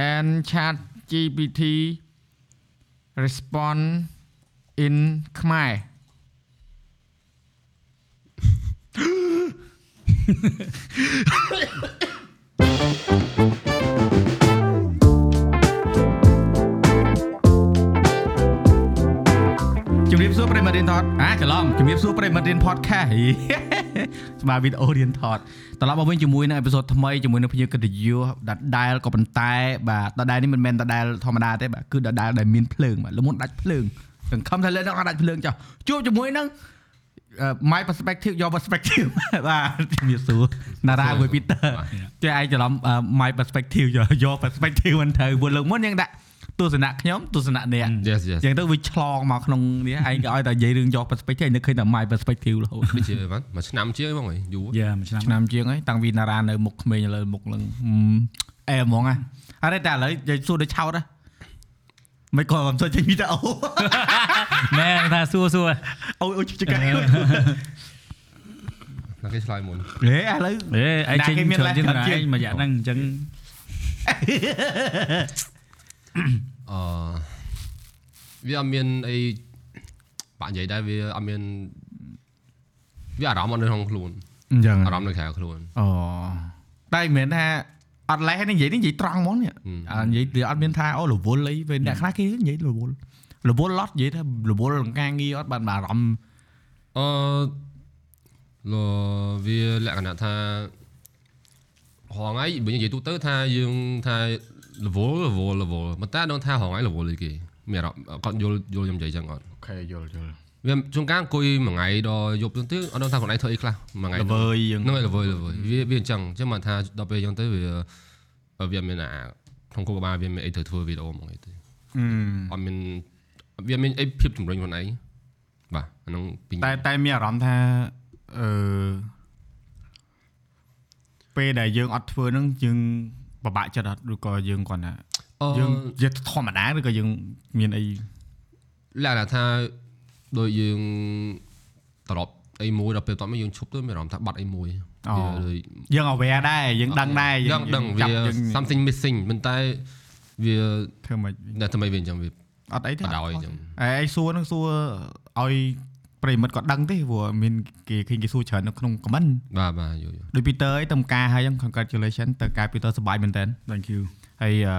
can chat GPT respond in khmer រាបសួរប្រិយមិត្តរៀនថតអាច្រឡំជំរាបសួរប្រិយមិត្តរៀន podcast ហីស្មាវីដេអូរៀនថតត្រឡប់មកវិញជាមួយនៅអេពីសូតថ្មីជាមួយនឹងភ្ញៀវកិត្តិយសដដែលក៏ប៉ុន្តែបាទដដែលនេះមិនមែនដដែលធម្មតាទេបាទគឺដដែលដែលមានភ្លើងបាទល្មុនដាច់ភ្លើងសង្ឃឹមថាលើនឹងអត់ដាច់ភ្លើងចុះជួបជាមួយនឹង uh, my perspective your perspective បាទជំរាបសួរណារ៉ាមួយ Peter ចេះឯងច្រឡំ uh, my perspective your your perspective មិនត្រូវព្រោះលើកមុនយើងដាក់ ទស្សនៈខ្ញុំទស្សនៈអ្នក Yes yes ចឹងទៅវាឆ្លងមកក្នុងនេះឯងក៏ឲ្យតែនិយាយរឿងយក perspective ឯងនឹកឃើញតែ my perspective រហូតដូចជាបានមួយឆ្នាំជាងហ្មងហីយូរយ៉ាមួយឆ្នាំឆ្នាំជាងហើយតាំងពីតារានៅមុខក្មេងឥឡូវមុខឡើងហឹមអែហ្មងហ่ะអរតែឥឡូវនិយាយសួរដូចឆោតហ៎មិនក៏មិនចូលចេញវីដេអូណែថាសួរសួរអូយអូយចកែណាគេឆ្លើយមុនហេឥឡូវអេឯងចេញអ្នកគេមានច្រើនជាងលេសតាច្រើនជាងឯងមួយយ៉ាងហ្នឹងអញ្ចឹង អឺវាអត់មានអីបាក់និយាយដែរវាអត់មានវាអារម្មណ៍អត់នៅក្នុងខ្លួនអញ្ចឹងអារម្មណ៍នៅក្រៅខ្លួនអូតែមិនមែនថាអត់លេសនេះនិយាយនេះនិយាយត្រង់ហ្មងនេះហឹមអើនិយាយវាអត់មានថាអូរវល់អីពេលអ្នកខ្លះគេនិយាយរវល់រវល់ឡត់និយាយថារវល់នឹងការងារអត់បានអារម្មណ៍អឺលវាលក្ខណៈថាហងៃបើនិយាយទូទៅថាយើងថា level level level ប៉ុន្តែដឹងថាហងៃ level អីគេមានអារម្មណ៍គាត់យល់យល់ខ្ញុំនិយាយចឹងអត់អូខេយល់យល់វាជួនកាលអង្គុយមួយថ្ងៃដល់យប់ទៅអត់ដឹងថាខ្លួនឯងធ្វើអីខ្លះមួយថ្ងៃល្វើយយើងហ្នឹងហើយល្វើយល្វើយវាវាអញ្ចឹងអញ្ចឹងមកថាដល់ពេលអញ្ចឹងទៅវាវាមានអាក្នុងគោលការណ៍វាមានអីត្រូវធ្វើវីដេអូហ្មងអីទៅអឺអត់មានវាមានអីភាពជំរុញខ្លួនឯងបាទអាហ្នឹងពីតែតែមានអារម្មណ៍ថាអឺពេលដែលយើងអត់ធ្វើហ្នឹងយើង ពិបាកចិត្តអត់ឬក៏យើងគាត់ថាអឺយើងយើងធម្មតាឬក៏យើងមានអីលក្ខណៈថាដូចយើងត្រឡប់អីមួយដល់ពេលតមកយើងឈប់ទៅមានអារម្មណ៍ថាបាត់អីមួយវាដូចយើង aware ដែរយើងដឹងដែរយើងដឹងវាយើង something missing ប៉ុន្តែវាធ្វើមិនតែថ្មីវាអញ្ចឹងវាអត់អីទេបដ ாய் អញ្ចឹងអេឯងសួរហ្នឹងសួរឲ្យ ប្រិមិត្តគាត់ដឹងទេព្រោះមានគេឃើញគេសួរច្រើននៅក្នុង comment បាទបាទយល់យល់ដូច Peter អីតំការហើយហ្នឹង congratulation ទៅការ Peter សប្បាយមែនតើ thank you ហើយអឺ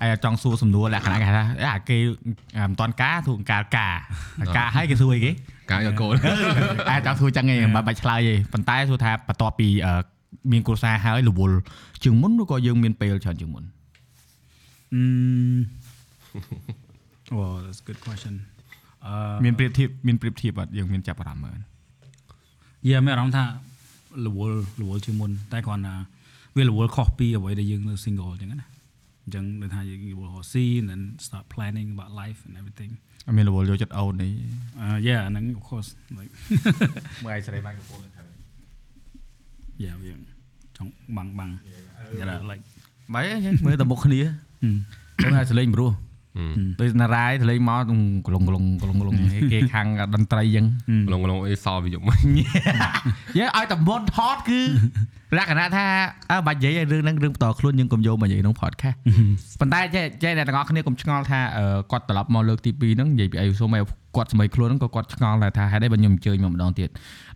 អាយចង់សួរសំណួរលក្ខណៈគេថាអាគេមិនតាន់ការទូការការការហើយគេសួរអីគេកាយកូនអាចង់សួរចឹងឯងមិនបាច់ឆ្លើយទេប៉ុន្តែសួរថាបន្ទាប់ពីអឺមានគ្រួសារហើយរវល់ជាងមុនឬក៏យើងមានពេលច្រើនជាងមុន Mm. well, that's a good question. អឺមានប្រៀបធៀបមានប្រៀបធៀបអត់យើងមានចាប់អារម្មណ៍មើលយ៉ាមានអារម្មណ៍ថារវល់រវល់ជាងមុនតែគ្រាន់តែវារវល់ខុសពីអ្វីដែលយើងនៅ single អញ្ចឹងណាអញ្ចឹងដូចថាយើងរវល់រកស៊ី and then start planning about life and everything អត់មានរវល់យកចិត្តអូននេះ uh yeah អាហ្នឹង of course like មើលឯងស្រីម៉ៃក្រូហ្វូនទៅ yeah វាចង់បាំងបាំង yeah like បែរមើលតែមុខគ្នា Hmm. ទៅថាសលេងព្រោះ ដូចណារ៉ាយសលេងមកក្លងក្លងក្លងក្លងគេខាងតន្ត្រីអញ្ចឹងឡងឡងអីសល់វាយកមកយើងឲ្យតែមុនថតគឺលក្ខណៈថាអើបាច់និយាយរឿងហ្នឹងរឿងបន្តខ្លួនយើងកុំយកមកនិយាយក្នុង podcast ប៉ុន្តែចេះចេះតែទាំងអស់គ្នាកុំឆ្ងល់ថាអឺគាត់ត្រឡប់មកលើកទី2ហ្នឹងនិយាយពីអីសូមឲ្យគាត់សម័យខ្លួនហ្នឹងក៏គាត់ឆ្ងល់ដែរថាហេតុអីបើខ្ញុំអញ្ជើញមកម្ដងទៀត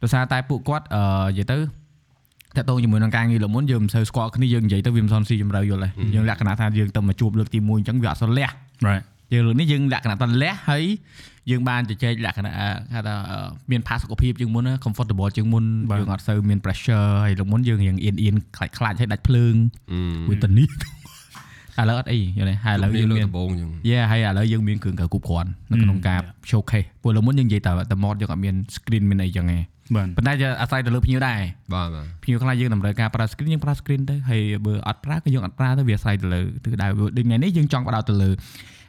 ដោយសារតែពួកគាត់អឺនិយាយទៅតើតោងជាមួយនឹងការងារលើកមុនយើងមិនសូវស្គាល់គ្នាយើងនិយាយទៅវាមិនសូវស៊ីជម្រៅយល់ទេយើងលក្ខណៈថាយើងទៅមកជួបលើកទី1អញ្ចឹងវាអត់សូវលះ right យើងលើកនេះយើងលក្ខណៈតលះហើយយើងបានជជែកលក្ខណៈអឺហៅថាអឺមានផាសុខភាពជាងមុនណា comfortable ជាងមុនបាទយើងអត់សូវមាន pressure ហើយលើកមុនយើងរៀងអៀនអៀនខ្លាចខ្លាចហើយដាច់ភ្លើងវិតនេះឥឡូវអត់អីយល់ទេហើយឥឡូវលើយើងលើមានដំបងអញ្ចឹងយេហើយឥឡូវយើងមានគ្រឿងកៅគ្រប់គ្រាន់នៅក្នុងការ showcase ព្រោះលើកមុនយើងនិយាយតែតែ mod យើងអត់មាន screen មានអីចឹងទេបាទប៉ុន្តែយើងអាស្រ័យទៅលើភ្ញៀវដែរបាទបាទភ្ញៀវខ្លះយើងតម្រូវការប្រើ screen យើងប្រើ screen ទៅហើយបើអត់ប្រើក៏យើងអត់ប្រើទៅវាអាស្រ័យទៅលើទិសដៅដូចថ្ងៃនេះយើងចង់បដោតទៅលើ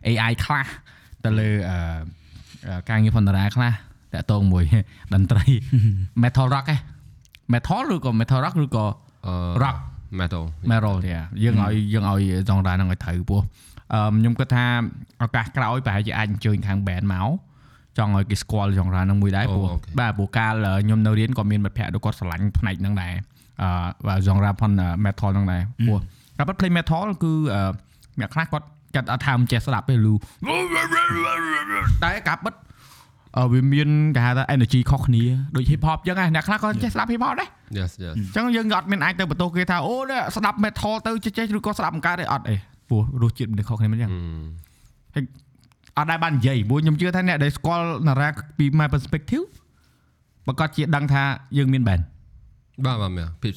AI ខ្លះទៅលើអឺអឺការងារផនតារាខ្លះតាក់ទងមួយតន្ត្រី metal rock ហ៎ metal ឬក៏ metal rock ឬក៏អឺ rock metal metal យ៉ាយើងឲ្យយើងឲ្យចង់រ៉ាហ្នឹងឲ្យត្រូវពោះអឺខ្ញុំគិតថាឱកាសក្រោយប្រហែលជាអាចអញ្ជើញខាង band មកចង់ឲ្យគេស្គាល់ចង់រ៉ាហ្នឹងមួយដែរព្រោះបាទព្រោះកាលខ្ញុំនៅរៀនក៏មានមិត្តភ័ក្តិគាត់ស្រឡាញ់ផ្នែកហ្នឹងដែរអឺបាទចង់រ៉ាផន metal ហ្នឹងដែរព្រោះការប៉ັດ play metal គឺអឺអ្នកខ្លះគាត់ កាត់អត់ថាមិនចេះស្ដាប់ទេលូតែកាប់បិទអឺវាមានគេហៅថា energy ខុសគ្នាដូច hip hop ចឹងណាអ្នកខ្លះក៏ចេះស្ដាប់ hip hop ដែរ yes yes អញ្ចឹងយើងក៏អត់មានអាចទៅបន្ទោសគេថាអូនេះស្ដាប់ metal ទៅចេះចេះឬក៏ស្ដាប់បង្កើតទេអត់ទេព្រោះរសជាតិមិនខុសគ្នាមិនចឹង Ừ. អត់ដែរបាននិយាយព្រោះខ្ញុំជឿថាអ្នកដែលស្គាល់នារាពី my perspective ប្រកាសជាដឹងថាយើងមានបែន បាទបាទមែនពី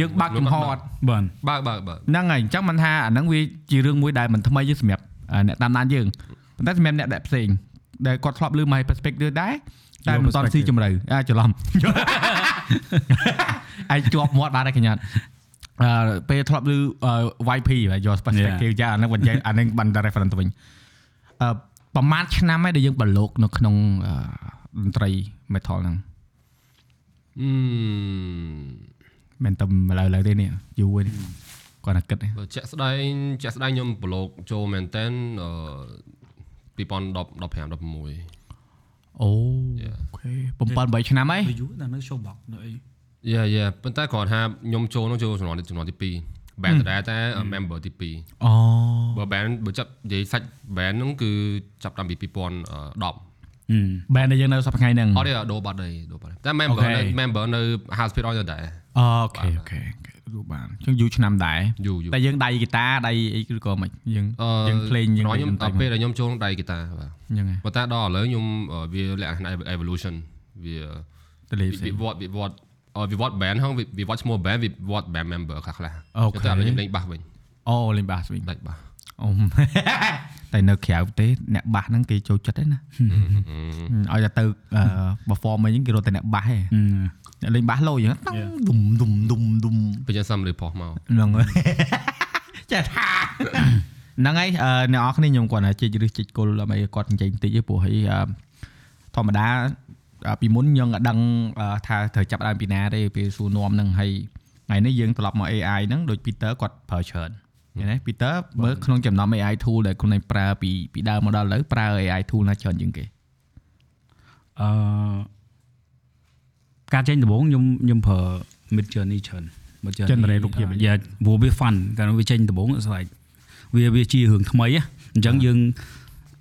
យើងបើកចំហអត់បាទបើកបើកបើកហ្នឹងហើយអញ្ចឹងមិនថាអាហ្នឹងវាជារឿងមួយដែលមិនថ្មីទេសម្រាប់អឺអ្នកតាមដានយើងប៉ុន្តែសម្រាប់អ្នកដែលផ្សេងដែលគាត់ធ្លាប់ឮ my perspective ដែរតែមិនតន់ស៊ីជម្រៅអាចច្រឡំអាចជាប់មាត់បានហើយកញ្ញាត់អឺពេលធ្លាប់ឮអឺ YP បាទ your perspective ចាអាហ្នឹងបញ្ជាអាហ្នឹងបានតែ reference ទៅវិញអឺប្រហែលឆ្នាំហើយដែលយើងប្រឡូកនៅក្នុងអឺតន្ត្រី metal ហ្នឹងអឺ មិនតែឥឡូវឥឡូវទេនេះយូរហើយនេះគាត់តែគិតទេបើជាក់ស្ដែងជាក់ស្ដែងខ្ញុំប្រឡូកចូលមែនតើអឺ2010 15 16អូ Yeah. អូខេ7 8ឆ្នាំហើយវាយូរតែនៅ showbox នៅអីyeah yeah ប៉ុន្តែគ្រាន់ថាខ្ញុំចូលនោះចូលជំនាន់ជំនាន់ទី2 band ដដែលតែ member ទី2អូបើ band បើចាប់និយាយសាច់ band ហ្នឹងគឺចាប់តាំងពី2010អឺ បែរដែលយើងនៅសប្តាហ៍ថ្ងៃហ្នឹងអត់ទេដូរបាត់ទេដូរបាត់ទេតែ member នៅ member នៅ house pit អស់ទៅដែរ OK OK រូបបានជាងយូរឆ្នាំដែរយូរយូរតែយើងដៃ guitar ដៃអីឬក៏មិនយើងអឺយើងភ្លេងយើងខ្ញុំតែដល់ពេលដែលខ្ញុំចូលដៃ guitar បាទហ្នឹងហើយប៉ុន្តែដល់ឥឡូវខ្ញុំអឺវាលក្ខណៈ evolution វាទៅលេផ្សេវិងវត្តវិវត្តអឺវិវត្ត band ហ្នឹងវិវិវត្តឈ្មោះ band វិវត្ត band member ខ្លះខ្លះអូខេតែឥឡូវខ្ញុំលេងបាសវិញអូលេងបាសវិញដាច់បាស អូតែនៅក្រៅទេអ្នកបាសហ្នឹងគេចូលចិត្តទេណាឲ្យតែទៅអឺ perform អីហ្នឹងគេរត់តែអ្នកបាសទេអឺអ្នកលេងបាសលោយ៉ាងហ្នឹងដុំដុំដុំដុំពេលយើងសំឬផុសមកហ្នឹងហើយចេះថាហ្នឹងហើយអឺអ្នកនរគ្នាខ្ញុំគាត់ថាជីកឬជីកគល់ដើម្បីឲ្យគាត់និយាយបន្តិចទេព្រោះហើយអឺធម្មតាអឺពីមុនយើងអត់ដឹងអឺថាត្រូវចាប់ផ្ដើមពីណាទេពេលសួរនាំហ្នឹងហើយថ្ងៃនេះយើងត្រឡប់មក AI ហ្នឹងដូច Peter គាត់ប្រើច្រើន ឃើញទេ Peter មើលក្នុងចំណោម AI tool ដែលខ្លួនឯងប្រើពីពីដើមមកដល់ឥឡូវប្រើ AI tool ណាច្រើនជាងគេអឺការចេញដំបូងខ្ញុំខ្ញុំប្រើ mid journey ច្រើន mid journey Generate រូបភាពវិញយ៉ាព្រោះវា fun កាលវាចេញដំបូង it's like វាវាជារឿងថ្មីណាអញ្ចឹងយើង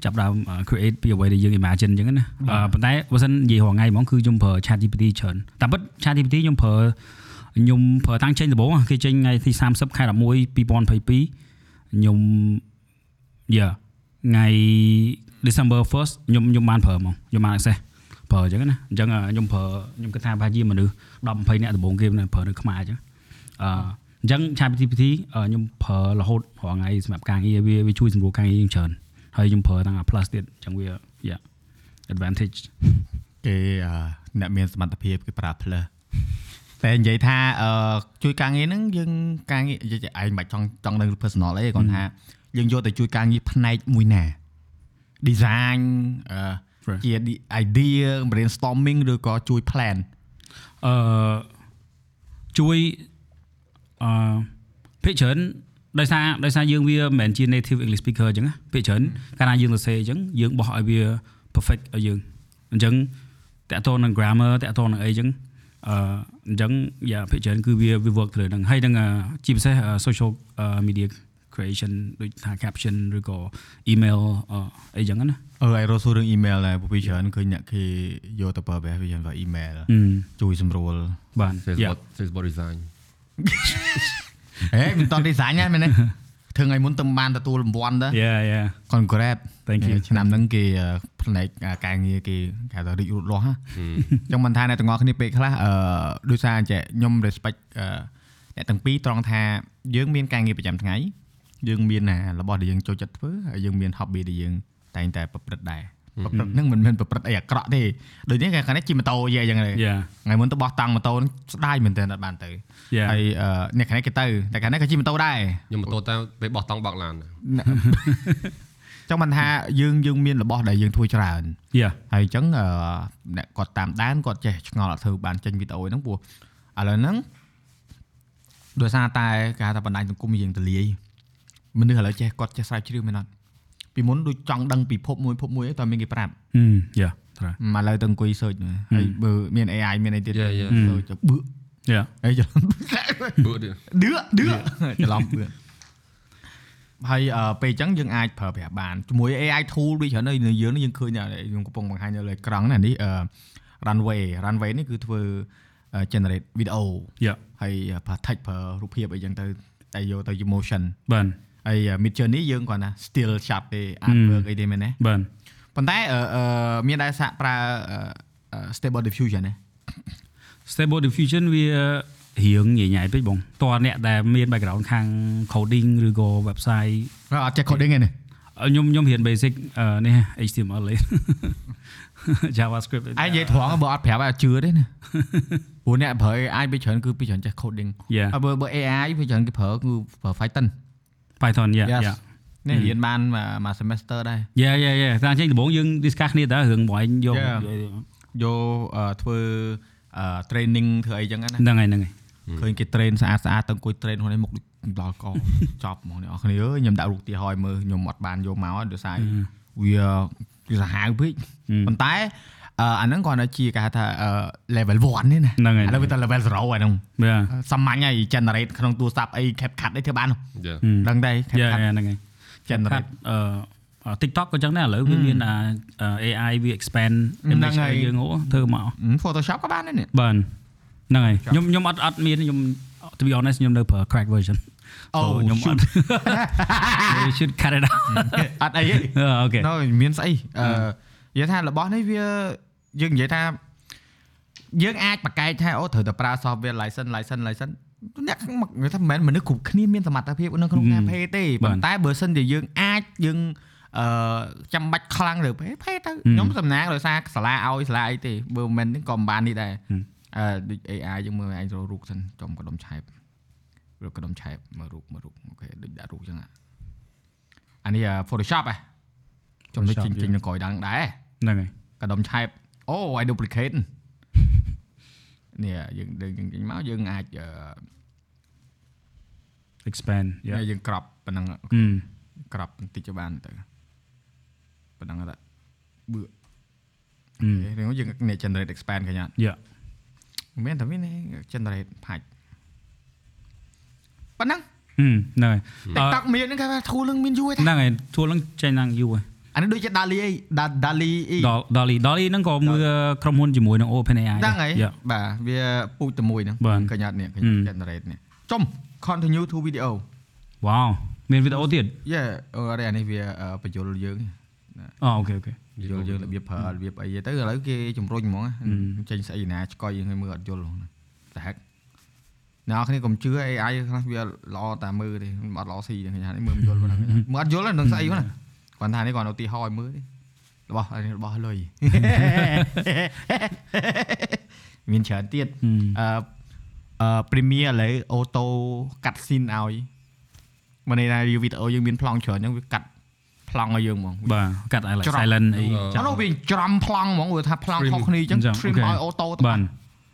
ចាប់ផ្ដើម create ពីអ្វីដែលយើង imagine អញ្ចឹងណាអឺប៉ុន្តែបើសិននិយាយរាល់ថ្ងៃហ្មងគឺខ្ញុំប្រើ chat GPT ច្រើនតែពិត chat GPT ខ្ញុំប្រើ ខ្ញុំប្រើតាំងចេញដំបូងគេចេញថ្ងៃទី30ខែ11 2022ខ្ញុំយ៉ាថ្ងៃ December 1st ខ្ញុំខ្ញុំបានប្រើហ្មងខ្ញុំបាន access ប្រើអញ្ចឹងណាអញ្ចឹងខ្ញុំប្រើខ្ញុំគិតថាប្រហែលជាមនុស្ស10 20នាក់ដំបូងគេនៅប្រើនៅខ្មែរអញ្ចឹងអឺអញ្ចឹង ChatGPT ខ្ញុំប្រើរហូតរាល់ថ្ងៃសម្រាប់ការងារវាវាជួយសម្រួលការងារយើងច្រើនហើយខ្ញុំប្រើទាំង plus ទៀតអញ្ចឹងវា yeah advantage គេអឺអ្នកមានសមត្ថភាពគេប្រើ plus តែនិយាយថាអឺជួយការងារហ្នឹងយើងការងារនិយាយឯងមិនបាច់ចង់ចង់នៅ personal អីគាត់ថាយើងយកទៅជួយការងារផ្នែកមួយណា design អឺ Right. ជា idea brainstorming ឬក៏ជួយ plan អឺជួយអឺភាគច្រើនដោយសារដោយសារយើងវាមិនមែនជា native english speaker អញ្ចឹងណាភាគច្រើនកាលណាយើងសរសេរអញ្ចឹងយើងបោះឲ្យវា perfect ឲ្យយើងអញ្ចឹងតកតងនឹង grammar តកតងនឹងអីអញ្ចឹង អឺអញ្ចឹងយ៉ាភាគច្រើនគឺវាវា work ទៅលើហ្នឹងហើយនឹងអឺជាពិសេសអឺ social អឺ media creation ដូចថា caption ឬក៏ email អឺអីចឹងណាអឺឯរសួររឿង email ដែរព្រោះពីច្រើនឃើញអ្នកគេយកទៅប្រើប្រាស់វាយ៉ាងថា email អឺជួយសម្រួលបាទ Facebook Facebook design ហេមិនតន់ design ហ្នឹងមែនទេធ្វើ ថ្ងៃមុនទៅបានទទួលរង្វាន់ទៅ yeah yeah congrats Thank you ឆ្នាំហ្នឹងគេអឺផ្នែកអ่าការងារគេគេហៅថារីករូតលាស់ណាចឹងមិនថាអ្នកទាំងអស់គ្នាពេលខ្លះអឺដោយសារចេះខ្ញុំ respect អឺអ្នកទាំងពីរត្រង់ថាយើងមានការងារប្រចាំថ្ងៃយើងមានអារបស់ដែលយើងចូលចិត្តធ្វើហើយយើងមាន hobby ដែលយើងតែងតែប្រព្រឹត្តដែរ ប្រព្រឹត្តហ្នឹងមិនមែនប្រព្រឹត្តអីអាក្រក់ទេដូចនេះគេខាងនេះជិះម៉ូតូយេអញ្ចឹងទេ yeah ថ្ងៃមុនទៅបោះតាំងម៉ូតូហ្នឹងស្ដាយមែនតើអត់បានទៅ yeah ហើយអឺអ្នកខាងនេះគេទៅតែខាងនេះក៏ជិះម៉ូតូដែរខ្ញុំម៉ូតូតែពេលបោះតង់បាក់ឡានចង់បានថាយើងយើងមានរបស់ដែលយើងធ្វើច្រើន yeah ហើយអញ្ចឹងអឺអ្នកគាត់តាមដានគាត់ចេះឆ្ងល់អត់ធ្វើបានចេញវីដេអូហ្នឹងព្រោះឥឡូវហ្នឹងដោយសារតែគេហៅថាបណ្ដាញសង្គមយើងទលាយមនុស្សឥឡូវចេះគាត់ចេះស្រាវជ្រាវមែនអត់ ពីមុនដូចចង់ដឹងពីភពមួយភពមួយអីតើមានគេប្រាប់ ừ yeah ត្រូវមកឥឡូវទៅអង្គុយ search មើលហើយបើមាន AI មានអីទៀត Yeah, yeah. search ទៅបឺ yeah អីច្រឡំបឺទៀតដឺដឺច្រឡំបឺហើយអឺពេលអញ្ចឹងយើងអាចប្រើប្រាស់បានជាមួយ AI tool ដូចច្រើននៅយើងនេះយើងឃើញថាយើងកំពុងបង្ហាញនៅលើអេក្រង់ណានេះអឺ runway runway នេះគឺធ្វើ generate video យ៉ាហើយប្រើ text ប្រើរូបភាពអីចឹងទៅតែយកទៅជា motion បាទ ហើយ mid journey យើងគាត់ថា still shot ទេ artwork អីទេមែនទេបាទប៉ុន្តែអឺអឺមានដែរសាកប្រើអឺអឺ stable diffusion ណា stable diffusion វារៀងញញ៉ៃពេកបងតើអ្នកដែលមាន background ខាង coding ឬក៏ website អត់ចេះ coding ទេណាខ្ញុំខ្ញុំរៀន basic អឺនេះ HTML លេ JavaScript ឯងនិយាយត្រង់បើអត់ប្រាប់ឲ្យអត់ជឿទេណាព្រោះអ្នកប្រើ AI ពីច្រើនគឺពីច្រើនចេះ coding Yeah ហើយបើបើ AI ពីច្រើនគេប្រើគឺប្រើ Python Python យ៉ា Yes យ៉ានេះរៀនបានមួយមួយ semester ដែរយ៉ាយ៉ាយ៉ាតែអញ្ចឹងដំបូងយើង discuss គ្នាតើរឿងបងឯងយក Yeah. យកអឺធ្វើអឺ training ធ្វើអីចឹងណាហ្នឹងហើយហ្នឹងហើយឃើញគេ train ស្អាតស្អាតទៅអង្គុយ train ហ្នឹងមុខដូចដល់កចប់ហ្មងអ្នកនរគ្នាអើយខ្ញុំដាក់រូបទីហើយមើលខ្ញុំអត់បានយកមកដោយសារវាវាសាហាវពេកប៉ុន្តែ អឺអាហ្នឹងគាត់នៅជាគេហៅថាអឺ level 1នេះណាហ្នឹងហើយឥឡូវវាទៅ level 0ហើយហ្នឹងបាទសាមញ្ញហើយ generate ក្នុងទូរស័ព្ទអី CapCut អីធ្វើបានយ៉ាដឹងដែរយ៉ា CapCut ហ្នឹងហើយ generate អឺ TikTok ក៏ចឹងដែរឥឡូវវាមានអា AI វា expand ហ្នឹង image ហើយឲ្យយើងអូធ្វើមកហឹម Photoshop ក៏បានដែរនេះបាទហ្នឹងហើយខ្ញុំខ្ញុំអត់អត់មានខ្ញុំ to be honest ខ្ញុំនៅប្រើ crack version អូ So ខ្ញុំអ shoot ត់ We should cut it out អត់អីទេអូខេនៅមានស្អីអឺនិយាយថារបស់នេះវា យើងនិយាយថាយើងអាចបកកែកថាអូត្រូវតែប្រើ software license license license អ្នកនិយាយថាមិនមែនមនុស្សគ្រប់គ្នាមានសមត្ថភាពនៅក្នុងការ pay ទេប៉ុន្តែបើសិនជាយើងអាចយើងអឺចាំបាច់ខ្លាំងទៅ pay pay ទៅខ្ញុំសំណាងដោយសារសាលាឲ្យសាលាអីទេបើមិនមែនក៏មិនបាននេះដែរអឺដូច AI យើងមើលឯងរករូបសិនចំកដុំឆែបរកកដុំឆែបមើលរូបមើលរូបអូខេដូចដាក់រូបចឹងអានេះ Photoshop ហ៎ចំដូច Photoshop ចេញចេញនៅក្រោយដើមដែរហ្នឹងហើយកដុំឆែប អូ I duplicate នេះយើងយើងយើងចេញមកយើងអាចអឺ expand យ៉ានេះយើងក្របប៉ុណ្ណឹងហឹមក្របបន្តិចទៅបានទៅប៉ុណ្ណឹងទៅបឺហឹមនេះយើងនេះ generate expand កញ្ញាយ៉ាមិនមែនតែមានទេ generate ផាច់ប៉ុណ្ណឹងហឹមហ្នឹងហើយ TikTok មានហ្នឹងគេថា tool នឹងមានយូរទេហ្នឹងហើយជួលហ្នឹងចេញឡើងយូរហើយ អានេះដូចជា DALI អី DALI អីដល់ Dolly Dolly ហ្នឹងក៏មើលក្រុមហ៊ុនជាមួយនឹង OpenAI ហ្នឹងហើយយ៉ាបាទវាពូជតែមួយហ្នឹងបាទកញ្ញានេះកហឹមញ្ញា generate នេះចុំ continue to video Wow មានវីដេអូទៀតយេអឺអរអានេះវាអឺបញ្យលយើងអូអូខេអូខេយល់យើងរបៀបប្រើរបៀបអីទៅឥឡូវគេជំរុញហ្មងណាចេញស្អីណាឆ្កយយើងឲ្យមើលអត់យល់ហ្មងណាតែហេតុអ្នកនរគ្នាកុំជឿ AI ខ្លះវាល្អតែមើលទេអត់ល្អស៊ីទេខ្ញុំថានេះមើលមិនយល់ហ្នឹងមើលអត់យល់ទេនឹងស្អីហ្នឹងណា គាត់ថានេះគាត់ឧទាហរណ៍ឲ្យមើលទេរបស់នេះរបស់លុយមានច្រើនទៀតហឹមអឺអឺ Premiere ឥឡូវអូតូកាត់ស៊ីនឲ្យមកនេះថាវីដេអូយើងមានប្លង់ច្រើនអញ្ចឹងវាកាត់ប្លង់ឲ្យយើងហ្មងបាទកាត់ឲ្យ like ច្រត់ silent អីអឺអត់នោះវាច្រំប្លង់ហ្មងវាថាប្លង់ខុសគ្នាអញ្ចឹងអញ្ចឹង trim អូខេឲ្យអូតូទៅបាទ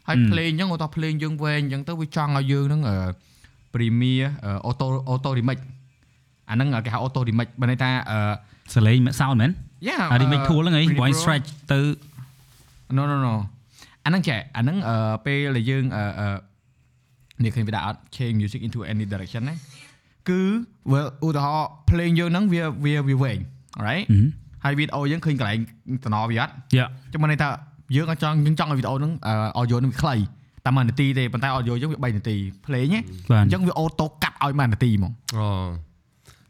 ហើយ play អញ្ចឹងអូតូ play យើងវែងអញ្ចឹងទៅវាចង់ឲ្យយើងហ្នឹងអឺ Premiere អូតូអូតូ remix អាហ្នឹងគេហៅអូតូ remix បើន័យថាអឺសលេង sound មែន yeah អា remix tool ហ្នឹងឯង voice stretch ទៅ no no no អាហ្នឹងចេះអាហ្នឹងអឺពេលដែលយើងអឺអឺនេះឃើញវាដាក់អត់ change music into any direction ណាគឺវាឧទាហរណ៍ play យើងហ្នឹងវាវាវាវែង alright ហើយវីដេអូយើងឃើញកន្លែងតំណវាអត់យ៉ាចាំមិនន័យថាយើងអត់ចង់យើងចង់ឲ្យវីដេអូហ្នឹងអ audio ហ្នឹងវាខ្លីតែ1នាទីទេប៉ុន្តែ audio យើងវា3នាទី play ណាបាទអញ្ចឹងវាអូតូកាត់ឲ្យ1នាទីហ្មងអូ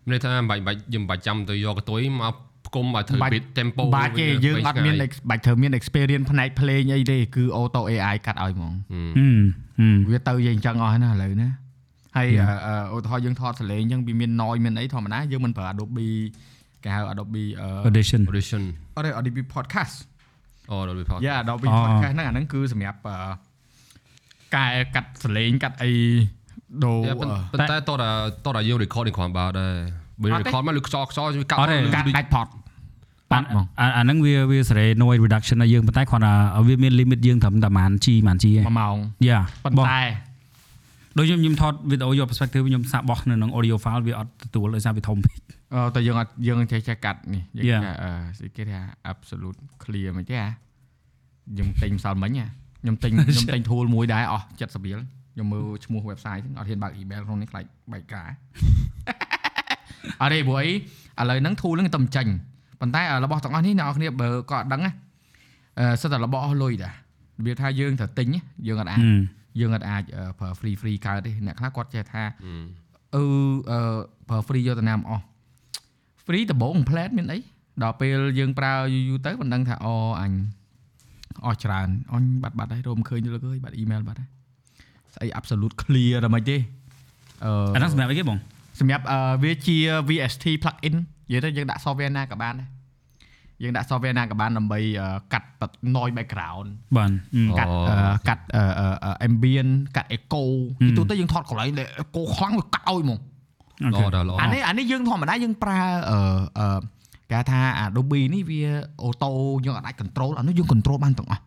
មានន័យថាមិនបាច់បាច់យើងមិនបាច់ចាំទៅយកកតុយមកផ្គុំឲ្យធ្វើបាច់ beat tempo បាទគេយើងអត់មាន ex- បាច់ត្រូវមាន experience ផ្នែក play អីទេគឺ auto AI កាត់ឲ្យហ្មងហឹមហឹមវាទៅយើងអញ្ចឹងអស់ហើយណាឥឡូវណាហើយ Yeah. អឺអឺឧទាហរណ៍យើងថតសលេងអញ្ចឹងវាមាន noise មានអីធម្មតាយើងមិនប្រើ Adobe គេហៅ Adobe អឺ audition audition អត់ទេ Adobe podcast អូដល់វាផតយ៉ា Adobe អូ podcast ហ្នឹងអាហ្នឹងគឺសម្រាប់អឺកែកាត់សលេងកាត់អី ដូរតែអឺប៉ុន្តែតោះតែតោះតែយើង record នេះគ្រាន់បើដែរបើអត់ទេ record មកលឺខ្សោខ្សោវាកាត់អត់ទេលឺកាត់ដូចដាច់ផតបាត់ហ្មងអាអាហ្នឹងវាវាសេរី noise reduction ឲ្យយើងប៉ុន្តែគ្រាន់តែវាមាន limit យើងត្រឹមតែប្រហែល G ប្រហែល G ឯង1ម៉ោងយ៉ាប៉ុន្តែដូចខ្ញុំខ្ញុំថតវីដេអូយក perspective ខ្ញុំសាកបោះនៅក្នុង audio file វាអត់ទទួលដោយសារវាធំពេកអឺតែយើងអត់យើងចេះចេះកាត់នេះយើង Yeah. ថាអឺស្អីគេថា absolute clear មិនទេហ៎យើងទិញម្សិលមិញហ៎ខ្ញុំទិញខ្ញុំទិញ tool មួយដែរអស់70រៀល ខ្ញុំមើលឈ្មោះ website ហ្នឹងអត់ហ៊ានបើក email ក្នុងនេះខ្លាចបែកការអរេព្រោះអីឥឡូវហ្នឹង tool ហ្នឹងតែមិនចាញ់ប៉ុន្តែរបស់ទាំងអស់នេះអ្នកនរគ្នាបើក៏អត់ដឹងណាអឺសិតតែរបស់អស់លុយដែររបៀបថាយើងត្រូវទិញយើងអត់អាច Hmm. យើងអត់អាចអឺប្រើ free free កើតទេអ្នកខ្លះគាត់ចេះថាអឺអឺអឺប្រើ free យកទៅណាមិនអស់ free ដំបង plan មានអីដល់ពេលយើងប្រើយូរយូរទៅមិនដឹងថាអូអញអស់ច្រើនអញបាត់បាត់ហើយរកមិនឃើញលើកហើយបាត់ email បាត់ហើយ ស្អី absolute clear ដល់មិនទេអឺអាហ្នឹងសម្រាប់អីគេបងសម្រាប់អឺវាជា VST plugin និយាយទៅយើងដាក់ software ណាក៏បានដែរយើងដាក់ software ណាក៏បានដើម្បីអឺកាត់ noise background បាន Hmm. កាត់អឺកាត់អឺអឺ ambient កាត់ echo ពីទូទៅយើងថតកន្លែងដែល echo ខ្លាំងវាកាត់ឲ្យហ្មងល្អដល់ល្អអានេះអានេះយើងធម្មតាយើងប្រើអឺអឺគេថា Adobe នេះវា auto យើងអាច control អានោះយើង control បានទាំងអស់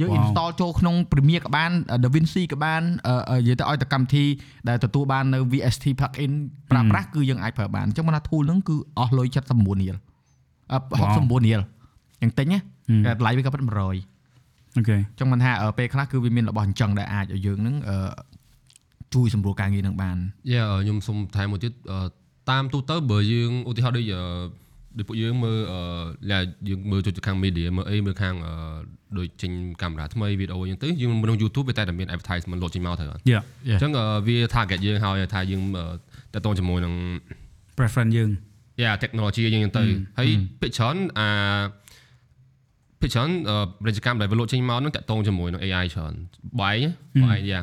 យើង Wow. install ចូលក្នុង Premiere ក៏បាន DaVinci ក៏បានអឺអឺនិយាយទៅឲ្យតែកម្មវិធីដែលទទួលបាននៅ VST plugin ប្រើប្រាស់គឺយើងអាចប្រើបានអញ្ចឹងមកថា tool ហ្នឹងគឺអស់លុយ79រៀលអឺ69រៀលយ៉ាងតិចណា Hmm. តែតម្លៃវាក៏ប៉ុត100អូខេចង់មិនថាអឺពេលខ្លះគឺវាមានរបស់អញ្ចឹងដែលអាចឲ្យយើងហ្នឹងអឺជួយសម្រួលការងារនឹងបានយ៉ាខ្ញុំសុំថែមមួយទៀតអឺតាមទូទៅបើយើងឧទាហរណ៍ដូចអឺ ដូចពួកយើងមើលអឺឡាយើងមើលចូលទៅខាង media មើលអីមើលខាងអឺដូចចេញកាមេរ៉ាថ្មីវីដេអូយើងទៅយើងមើលក្នុង YouTube វាតែតែមាន advertisement លោតចេញមកទៅអយ៉ាញ្ចឹងអឺវា target យើងហើយថាយើងតើតងជាមួយនឹង preference យើងយ៉ា technology យើងហ្នឹងទៅហើយភាគច្រើនអាភាគច្រើនអឺពាណិជ្ជកម្មដែលវាលោតចេញមកហ្នឹងតកតងជាមួយនឹង AI ច្រើនបាយបាយយ៉ា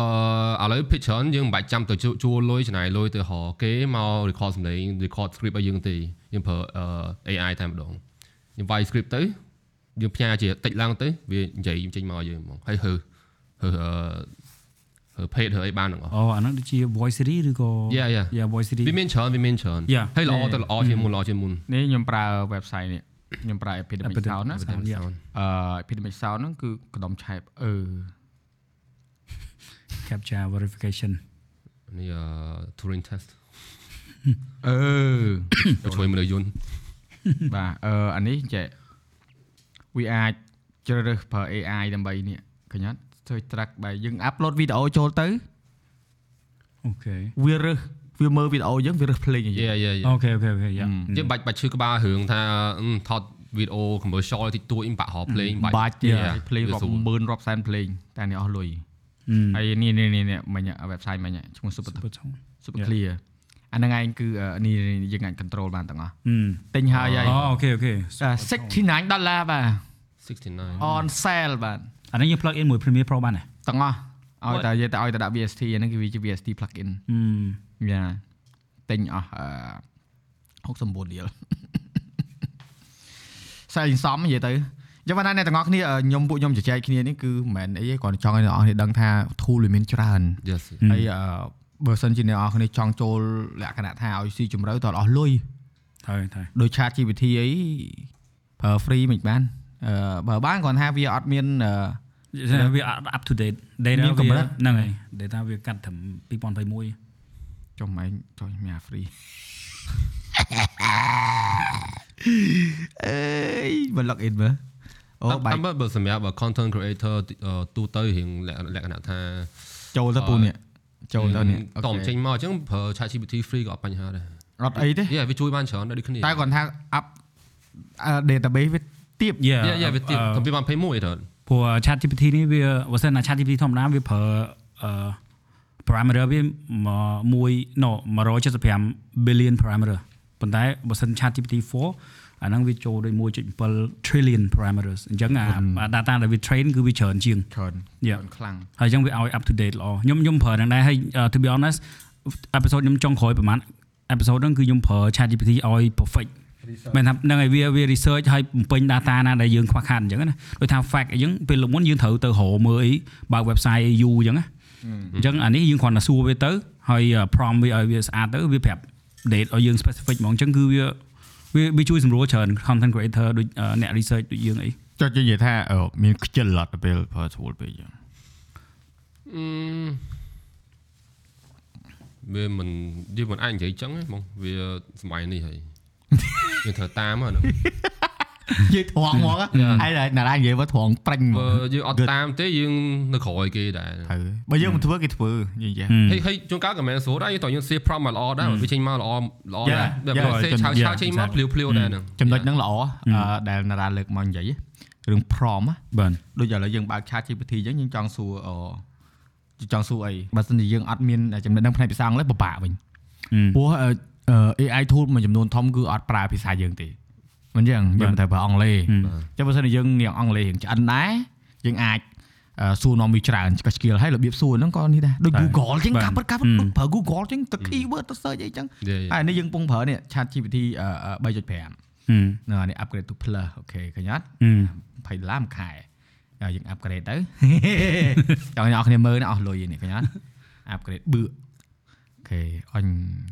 អឺឥឡូវភាគច្រើនយើងមិនបាច់ចាំទៅជួជួលលុយចំណាយលុយទៅរកគេមក record សំឡេង record script ឲ្យយើងទេ យើងប្រើអឺ AI តែម្ដងយើងវាយ script ទៅយើងផ្ញើជាតិចឡើងទៅវានិយាយចេញមកឲ្យយើងហ្មងហើយហឺហឺអឺហឺ page ហឺអីបានទាំងអស់អូអាហ្នឹងដូចជា voice series ឬក៏ Yeah, yeah. yeah voice series វាមានច្រើនវាមានច្រើន Yeah. ហើយល្អទៅល្អជាងមុនល្អជាងមុននេះខ្ញុំប្រើ website នេះខ្ញុំប្រើ epidemic Epidemic sound ណា Sound យ៉ាអឺ epidemic sound ហ្នឹងគឺកដុំឆែបអឺ capture verification នេះអឺ Turing test អឺទៅជួយមនុស្សយន្តបាទអឺអានេះចេះវាអាចជ្រើសរើសប្រើ AI ដើម្បីនេះឃើញអត់ធ្វើ track បែបយើង upload វីដេអូចូលទៅអូខេវារើសវាមើលវីដេអូយើងវារើសភ្លេងឲ្យយើងយេយេអូខេអូខេអូខេយ៉ាយើងបាច់បាច់ឈឺក្បាលរឿងថាអឺថតវីដេអូ commercial តិចតួចអ៊ីបាក់ហោភ្លេងបាច់ទៀត Yeah. ភ្លេងវារាប់ស្រួលម៉ឺនរាប់សែនភ្លេងតែនេះអស់លុយអឺហើយនេះនេះនេះនេះមិញ website មិញឈ្មោះ super super tone super Yeah. clear អាហ្នឹងឯងគឺអឺនេះនេះយើងអាច control បានទាំងអស់អឺទិញហើយហើយអូអូខេអូខេ69ដុល្លារបាទ69 on sale បាទអានេះយើង plug in មួយ Premiere Pro បានទេទាំងអស់ឲ្យតែនិយាយតែឲ្យតែដាក់ VST អាហ្នឹងគឺវាជា VST plugin អឺយ៉ាទិញអស់អឺ69រៀលស្អីសំនិយាយទៅយ៉ាងណាអ្នកទាំងអស់គ្នាអឺខ្ញុំពួកខ្ញុំជជែកគ្នានេះគឺមិនមែនអីទេគ្រាន់តែចង់ឲ្យអ្នកទាំងអស់គ្នាដឹងថា tool វាមានច្រើន yes ហើយអឺ បើសិនជាអ្នកទាំងអស់គ្នាចង់ចូលលក្ខណៈថាឲ្យស៊ីជម្រៅតើអស់លុយហើយហើយដោយ chat GPT អីប្រើ free មិនបានអឺបើបានគ្រាន់ថាវាអត់មានអឺវា up to date data មានកម្រិតហ្នឹងហើយ data វាកាត់ត្រឹម2021ចុះមិនចុះមានអា free អេយមក log in មើលអូបែកតាមបើសម្រាប់ content creator អឺទូទៅរៀងលក្ខលក្ខណៈថាចូលទៅពូនេះ ចូលទៅនេះតមចេញមកអញ្ចឹងប្រើ ChatGPT free ក៏អត់បញ្ហាដែរអត់អីទេយេវាជួយបានច្រើនដែរដូចគ្នាតែគាត់ថា up អឺ database វាទៀប Yeah យេយេវាទៀតអឺទំពីបាន21ទៅព្រោះ chat GPT នេះវាបើសិនណា chat GPT ធម្មតាវាប្រើអឺ parameter វាមួយ no 175 billion parameter ប៉ុន្តែបើសិន chat GPT 4 អាហ្នឹងវាចូលដោយ1.7 trillion parameters អញ្ចឹងអាអា data ដែលវា train គឺវាច្រើនជាងច្រើន Yeah. ច្រើនខ្លាំងហើយអញ្ចឹងវាឲ្យ up to date ល្អខ្ញុំខ្ញុំប្រើហ្នឹងដែរហើយ uh, to be honest episode ខ្ញុំចុងក្រោយប្រហែល episode ហ្នឹងគឺខ្ញុំប្រើ chat GPT ឲ្យ perfect មែនថាហ្នឹងហើយវាវា research ឲ្យបំពេញ data ណាដែលយើងខ្វះខាតអញ្ចឹងណាដូចថា fact អីចឹងពេលលោកមុនយើងត្រូវទៅរកមើលអីបើក website យូរអញ្ចឹងណាអញ្ចឹងអានេះយើងគ្រាន់តែសួរវាទៅហើយ prompt វាឲ្យវាស្អាតទៅវាប្រាប់ date ឲ្យយើង specific ហ្មងអញ្ចឹងគឺវា វាវាជួយសម្រួលច្រើន content creator ដូចអឺអ្នក research ដូចយើងអីចុះនិយាយថាអឺមានខ្ជិលអត់ទៅពេលប្រើស្រួលពេកចឹងអឺវាមិនយើងមិនអាចនិយាយចឹងទេបងវាសម័យនេះហើយយើងត្រូវតាមហ្នឹង និយាយត្រង់ហ្មងឯងណារ៉ានិយាយមកត្រង់ប្រាញ់ហ្មបើងយើងអត់តាមទេយើងនៅក្រោយគេដែរត្រូវបើយើងមិនធ្វើគេធ្វើនិយាយហើយហើយជួនកាលក៏មិនស្រួលដែរយើងតើយើង save prompt មកល្អដែរវាចេញមកល្អល្អដែរ Yeah, តែ yeah, បើ save ឆៅឆៅចេញមកភ្លាវភ្លាវដែរហ្នឹងចំណុចហ្នឹងល្អអឺដែលណារ៉ាលើកមកនិយាយរឿង prom ណាបាទដូចឥឡូវយើងបើក chat GPT អញ្ចឹងយើងចង់សួរអចង់សួរអីបើមិនជាយើងអត់មានចំណេះដឹងផ្នែកភាសាអង់គ្លេសពិបាកវិញព្រោះអឺ AI tool មួយចំនួនធំគឺអត់ប្រើភាសាយើងទេ មិនអញ្ចឹងយើងត្រូវប្រើអង់គ្លេសអញ្ចឹងបើសិនជាយើងនាងអង់គ្លេសរៀងឆ្អិនដែរយើងអាចអឺសួរនាំវាច្រើនក៏ skill ហើយរបៀបសួរហ្នឹងក៏នេះដែរដូច Google អញ្ចឹងកាប់កាប់ប្រើ Google អញ្ចឹងទៅ keyword ទៅ search អីអញ្ចឹង Yeah, yeah. ហើយនេះយើងពងប្រើនេះ chat GPT 3.5ហឹមនៅនេះ upgrade to plus អូខេឃើញអត់ហឹម20ដុល្លារមួយខែហើយយើង upgrade ទៅចង់អ្នកគ្នាមើលណាអស់លុយនេះឃើញអត់ upgrade បឺអូខេអញ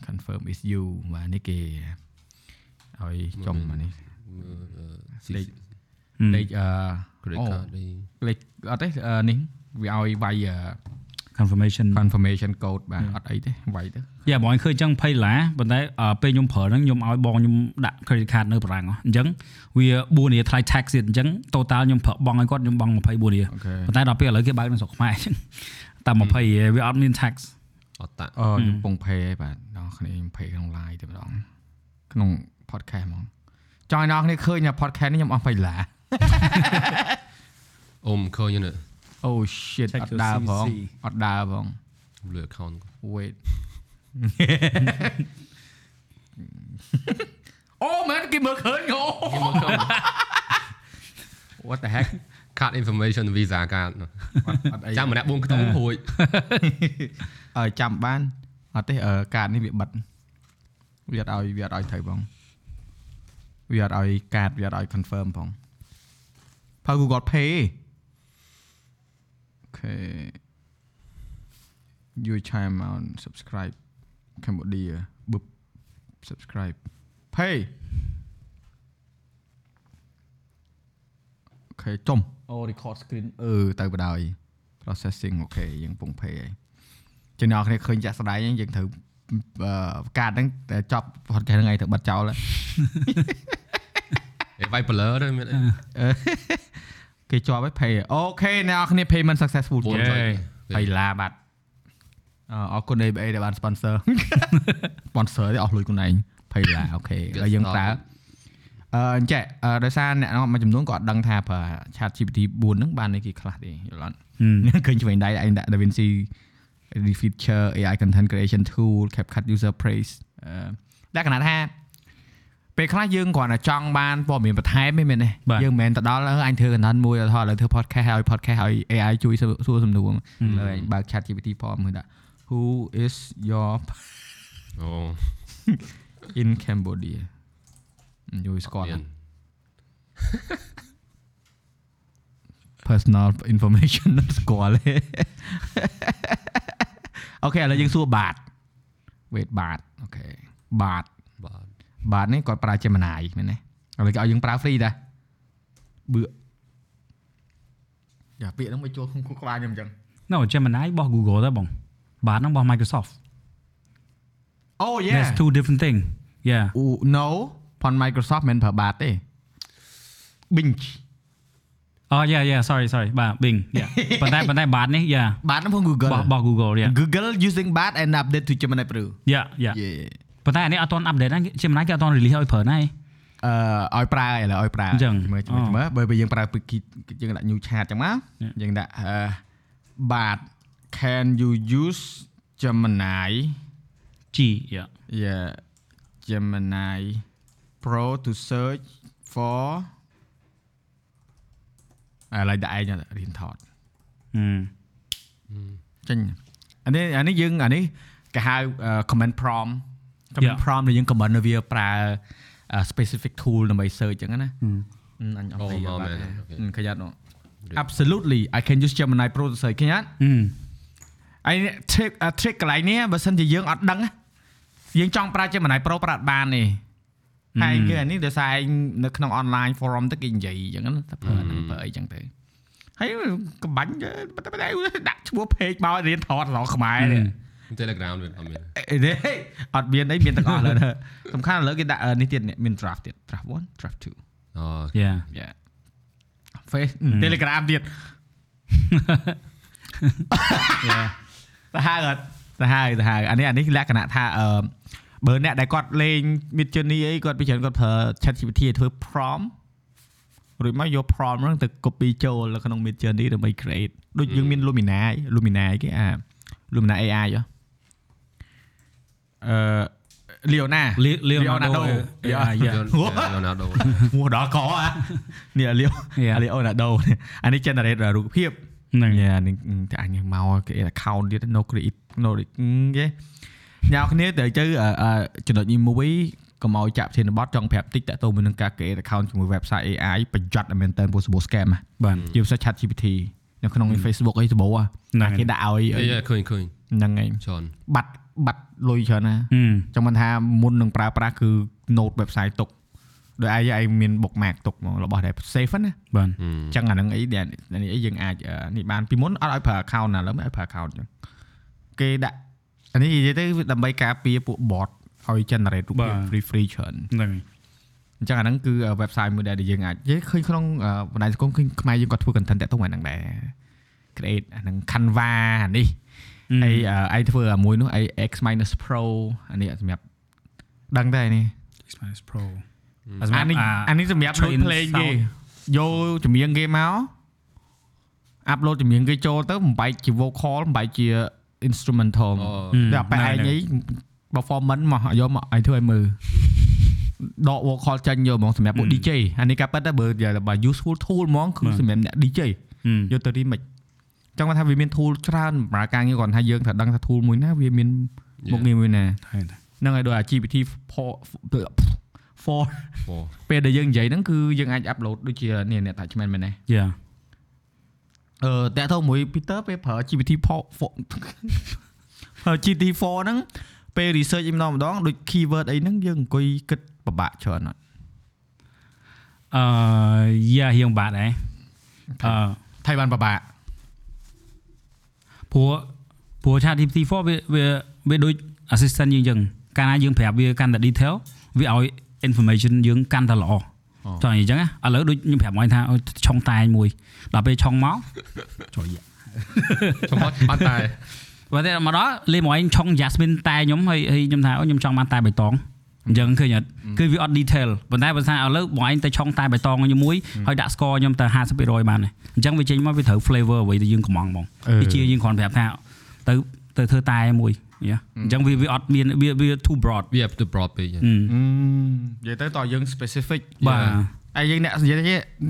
confirm is you បាទនេះគេឲ្យចំមកនេះ លេខលេខអឺ credit អូ card នេះលេខអត់ទេអឺនេះវាឲ្យវាយអឺ confirmation confirmation code បាទអត់អីទេវាយទៅយ៉ាបងឃើញអញ្ចឹង20ឡាប៉ុន្តែអឺពេលខ្ញុំប្រើហ្នឹងខ្ញុំឲ្យបងខ្ញុំដាក់ credit card នៅបារាំងហ៎អញ្ចឹងវា4រៀលថ្លៃ tax ទៀតអញ្ចឹង total ខ្ញុំប្រើបងឲ្យគាត់ខ្ញុំបង់24រៀលអូខេប៉ុន្តែដល់ពេលឥឡូវគេបើកនៅស្រុកខ្មែរអញ្ចឹងតែ20រៀលវាអត់មាន tax អត់តាក់អឺខ្ញុំពង pay ហើយបាទដល់គ្នាខ្ញុំ pay ក្នុង line តែម្ដងក្នុង podcast ហ្មង ចង់ឲ្យអ្នកគ្នាឃើញថា podcast នេះខ្ញុំអស់20ដុល្លារអ៊ំឃើញហ្នឹងអូ shit Check អត់ your ដើរផង CC អត់ដើរផងលើ account wait អូមែនគេមើលឃើញអូគេមកឃើញ what the heck card information visa card អត់អីចាំម្នាក់4ខ្ទង់រួចអើចាំបានអត់ទេអឺកាតនេះវាបិទវាអត់ឲ្យវាអត់ឲ្យត្រូវផង វាអត់ឲ្យកាតវាអត់ឲ្យ confirm ផងផៅ Google Pay អូខេ your chime amount subscribe Cambodia បឹប subscribe pay អូខេចំអូ record screen អឺទៅបដ ாய் processing អូខេយើងពង pay ហើយចំណងគ្នាឃើញចាក់ស្ដាយហ្នឹងយើងត្រូវអឺកាតហ្នឹងតែចប់ podcast ហ្នឹងឯងត្រូវបិទចោល ហើយឯវាយ blur ទៅមានអីគេជាប់ហើយ pay OK អ្នកនរគ្នា payment successful 4 yeah ចុចហើយឡាបាទអរអរគុណ ABA ដែលបាន sponsor sponsor ទេអស់លុយខ្លួនឯង20ឡា OK ហើយយើងប្រើអឺអញ្ចឹងអឺដោយសារអ្នកមួយចំនួនក៏អត់ដឹងថាប្រើ ChatGPT 4ហ្នឹងបានអីគេខ្លះទេយល់អត់ឃើញឆ្វេងដៃឯងដាក់ DaVinci edit feature AI content creation tool CapCut user praise អឺលក្ខណៈថា ពេលខ្លះយើងគ្រាន់តែចង់បានព័ត៌មានបន្ថែមទេមែនទេបាទយើងមិនមែនទៅដល់អឺអញធ្វើ content មួយទៅថតឥឡូវធ្វើ podcast ឲ្យ podcast ឲ្យ AI ជួយសួរសំណួរលើអញបើក chat GPT ផងមើលដាក់ who is your អូ in Cambodia យល់ស្គាល់មាន personal information នឹងស្គាល់ទេអូខេឥឡូវយើងសួរបាទ wait បាទអូខេបាទ បាទបាទនេះគាត់ប្រើ Gemini មែនទេឥឡូវគេឲ្យយើងប្រើ free តាបឿយ៉ាពាក្យហ្នឹងមកចូលក្នុងគូក្បាលខ្ញុំអញ្ចឹង No Gemini របស់ Google ដែរបងបាទហ្នឹងរបស់ Microsoft អូ That's yeah two different thing yeah អូ no ផន Microsoft មិនប្រើបាទទេ Bing អូ yeah yeah sorry sorry បាទ Bing yeah ប៉ុន្តែប៉ុន្តែបាទនេះ yeah បាទហ្នឹងផង Google របស់របស់ Google yeah Google using bat and update to Gemini Pro yeah yeah yeah ប៉ុន្តែអានេះអត់ទាន់ update ណា Gemini គេអត់ទាន់ release ឲ្យប្រើណាឯងអឺឲ្យប្រើឥឡូវឲ្យប្រើអញ្ចឹងមើលអូមើលបើបើយើងប្រើពីយើងដាក់ new chat ចឹងមក Yeah. យើងដាក់អឺបាទ can you use Gemini G yeah yeah Gemini Pro to search for ឥឡូវដាក់ឯងរៀនថតហឹមចេញអានេះអានេះយើងអានេះគេហៅអឺ comment prompt comment Yeah. prompt ដែលយើង comment នៅវាប្រើអឺ specific tool ដើម្បី search ចឹងណាហឹមអឺអញអត់អូ thấy មកបាទមែនអូខេអឺឃើញអត់នោះ Absolutely I can use Gemini Pro to search ឃើញអត់ហឹមអី trick អឺ trick កន្លែងនេះបើសិនជាយើងអត់ដឹងណាយើងចង់ប្រើ Gemini Pro ប្រើអត់បានទេហើយគឺអានេះដោយសារឯងនៅក្នុង online forum ទៅគេនិយាយអញ្ចឹងណាតែប្រើហ្នឹងប្រើអីចឹងទៅហើយកំបាញ់តែតែដាក់ឈ្មោះ page មករៀនថតរបស់ខ្មែរនេះ Telegram វាអត់មានអេនេះអត់មានអីមានទាំងអស់លើសំខាន់ឥឡូវគេដាក់អឺនេះទៀតនេះមាន draft ទៀត draft 1 draft អូ yeah Yeah Face Telegram ទៀត yeah ទៅហើយអត់ទៅហើយទៅហើយអានេះអានេះលក្ខណៈថាអឺបើអ្នកដែលគាត់លេង Mid Journey អីគាត់ពីច្រើនគាត់ប្រើ ChatGPT ឲ្យធ្វើ prompt រួចមកយក prompt ហ្នឹងទៅ copy ចូលនៅក្នុង Mid Journey ដើម្បី create ដូចយើងមាន Lumina ឯង Lumina ឯងគេអា Lumina AI ហ៎ អឺ Leona Le- Leonardo Leonardo. yeah yeah យូណាដូឈ្មោះដល់កអានេះ Leo Yeah. Leonardo អានេះ generate រូបភាពហ្នឹងយ៉ានេះតែអញមកគេ account ទៀត no create no គេញ៉ាំគ្នាទៅទៅអឺអឺចំណុចនេះមួយកុំឲ្យចាក់ធានបត់ចង់ប្រាប់តិចតទៅមួយនឹងការ create account ជាមួយ website AI ប្រយ័ត្នតែមែនតើពួកសបោ scam ហ៎បាទជាពិសេស chat GPT នៅក្នុង Facebook អីសបោហ៎ហ្នឹងគេដាក់ឲ្យអីឃើញឃើញហ្នឹងហើយច្រើនបាត់ បាត់លុយច្រើនណាហឹមចង់មិនថាមុននឹងប្រើប្រាស់គឺ note website ទុកដោយឯងឯងមាន bookmark ទុកមករបស់ដែល safe ណាបាទអញ្ចឹងអាហ្នឹងអីដែលនេះអីយើងអាចអឺនេះបានពីមុនអត់ឲ្យប្រើ account ណាឥឡូវមិនឲ្យប្រើ account អញ្ចឹងគេដាក់អានេះនិយាយទៅវាដើម្បីការពារពួក bot ឲ្យ generate រូបភាព free free ច្រើនហ្នឹងអញ្ចឹងអាហ្នឹងគឺ website មួយដែលយើងអាចនិយាយឃើញក្នុងអឺបណ្ដាញសង្គមឃើញខ្មែរយើងក៏ធ្វើ content តាក់ទងអាហ្នឹងដែរ create អាហ្នឹង Canva អានេះហើយ អឺឯងធ្វើអាមួយនោះឯង X minus Pro អានេះសម្រាប់ដឹងតែនេះ Xperia Pro អានេះអានេះសម្រាប់ដូច train play គេ sound យកចម្រៀងគេមកអាប់ឡូតចម្រៀងគេចូលទៅបំបែកជា vocal បំបែកជា instrumental អូតែបែកឯងអី performance មកយកមកឲ្យធ្វើឲ្យមើលដក vocal ចាញ់យកហ្មងសម្រាប់ពួក DJ អានេះកាប៉ិតតែបើបើ useful tool ហ្មងគឺសម្រាប់អ្នក DJ ហឹមយកទៅ remix ចង់ថាវាមាន tool ច្រើនសម្រាប់ការងារគាត់ថាយើងត្រូវដឹងថា tool មួយណាវាមានមុខងារមួយណាហើយហ្នឹងហើយដូច GPT 4 4អូពេលដែលយើងនិយាយហ្នឹងគឺយើងអាចអាប់ឡូតដូចជានេះអ្នក attachment មែនទេ yeah អឺតាក់ទងមួយ Peter ពេលប្រើ GPT 4ប្រើ GPT 4ហ្នឹងពេល research អីម្ដងម្ដងដូច keyword អីហ្នឹងយើងអង្គុយគិតពិបាកច្រើនអត់អឺ yeah រៀងបាត់ដែរអឺថៃបានពិបាក ព្រោះព្រោះ chat GPT 4វាវាវាដូច assistant យើងចឹងកាលណាយើងប្រាប់វាកាន់តែ detail វាឲ្យ information យើងកាន់តែល្អចង់និយាយចឹងណាឥឡូវដូចខ្ញុំប្រាប់មកថាឲ្យឆុងតែងមួយដល់ពេលឆុងមកចូលយ៉ាចំអត់បានតែបើតែមកដល់លេមកឯងឆុង Jasmine តែខ្ញុំហើយហើយខ្ញុំថាអូខ្ញុំចង់បានតែបៃតង អញ្ចឹងឃើញអត់គឺវាអត់ detail ប៉ុន្តែបើថាឥឡូវបងឯងទៅឆុងតែបៃតងខ្ញុំមួយហើយដាក់ score ខ្ញុំទៅ50%បានហើយអញ្ចឹងវាចេញមកវាត្រូវ flavor អ្វីដែលយើងកំងហ្មងវាជាយើងគ្រាន់ប្រាប់ថាទៅទៅធ្វើតែមួយយ៉ាអញ្ចឹងវាវាអត់មានវាវា too broad វា to broad ពេកហឹមនិយាយទៅតើយើង specific បាទហើយយើងអ្នកនិយាយទៅ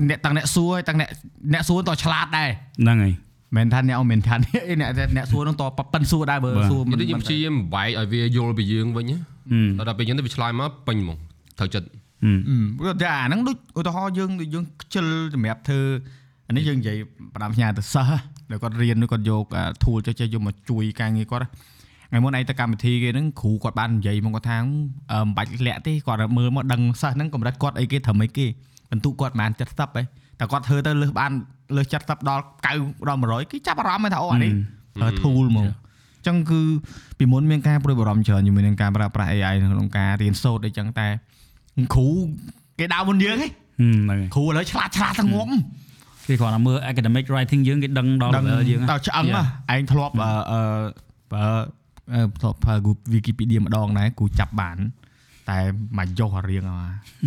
អ្នកតាំងអ្នកសួរហើយតាំងអ្នកអ្នកសួរតឆ្លាតដែរហ្នឹងហើយ មិនថាអ្នកអត់មិនថាអ្នកអ្នកអ្នកសួរនឹងតប៉ិនសួរដែរបើបាទសួរនិយាយទៅខ្ញុំព្យាយាមបែកឲ្យវាយល់ពីយើងវិញណាហឹមដល់ពេលយើងទៅវាឆ្លើយមកពេញហ្មងត្រូវចិត្តហឹមព្រោះតែអាហ្នឹងដូចឧទាហរណ៍យើងដូចយើងខ្ជិលសម្រាប់ធ្វើអានេះយើងនិយាយផ្ដាំផ្ញើទៅសិស្សដែលគាត់រៀនគាត់យក tool ចេះចេះយកមកជួយការងារគាត់ថ្ងៃមុនឯងទៅកម្មវិធីគេហ្នឹងគ្រូគាត់បាននិយាយមកគាត់ថាអឺមិនបាច់លាក់ទេគាត់មើលមកដឹងសិស្សហ្នឹងកម្រិតគាត់អីគេត្រឹមអីគេបន្ទុកគាត់ប្រហែល70ហ៎ តែគាត់ធ្វើទៅលើសបានលើស70ដល់90ដល់100គេចាប់អារម្មណ៍ថាអូអានេះប្រើ tool ហ្មកអញ្ចឹងគឺពីមុនមានការព្រួយបារម្ភច្រើនជាមួយនឹងការប្រើប្រាស់ AI ក្នុងការរៀនសូត្រអីចឹងតែគ្រូគេដើរមុនយើងហ៎ហឹមហ្នឹងហើយគ្រូឥឡូវឆ្លាតឆ្លាតទាំងងំគេគ្រាន់តែមើល academic writing យើងគេដឹងដល់ level យើងដល់ឆ្អឹងហ៎ឯងធ្លាប់អឺអឺបើអឺធ្លាប់ប្រើ Wikipedia ម្ដងដែរគ្រូចាប់បាន តែមកយកអារៀងអា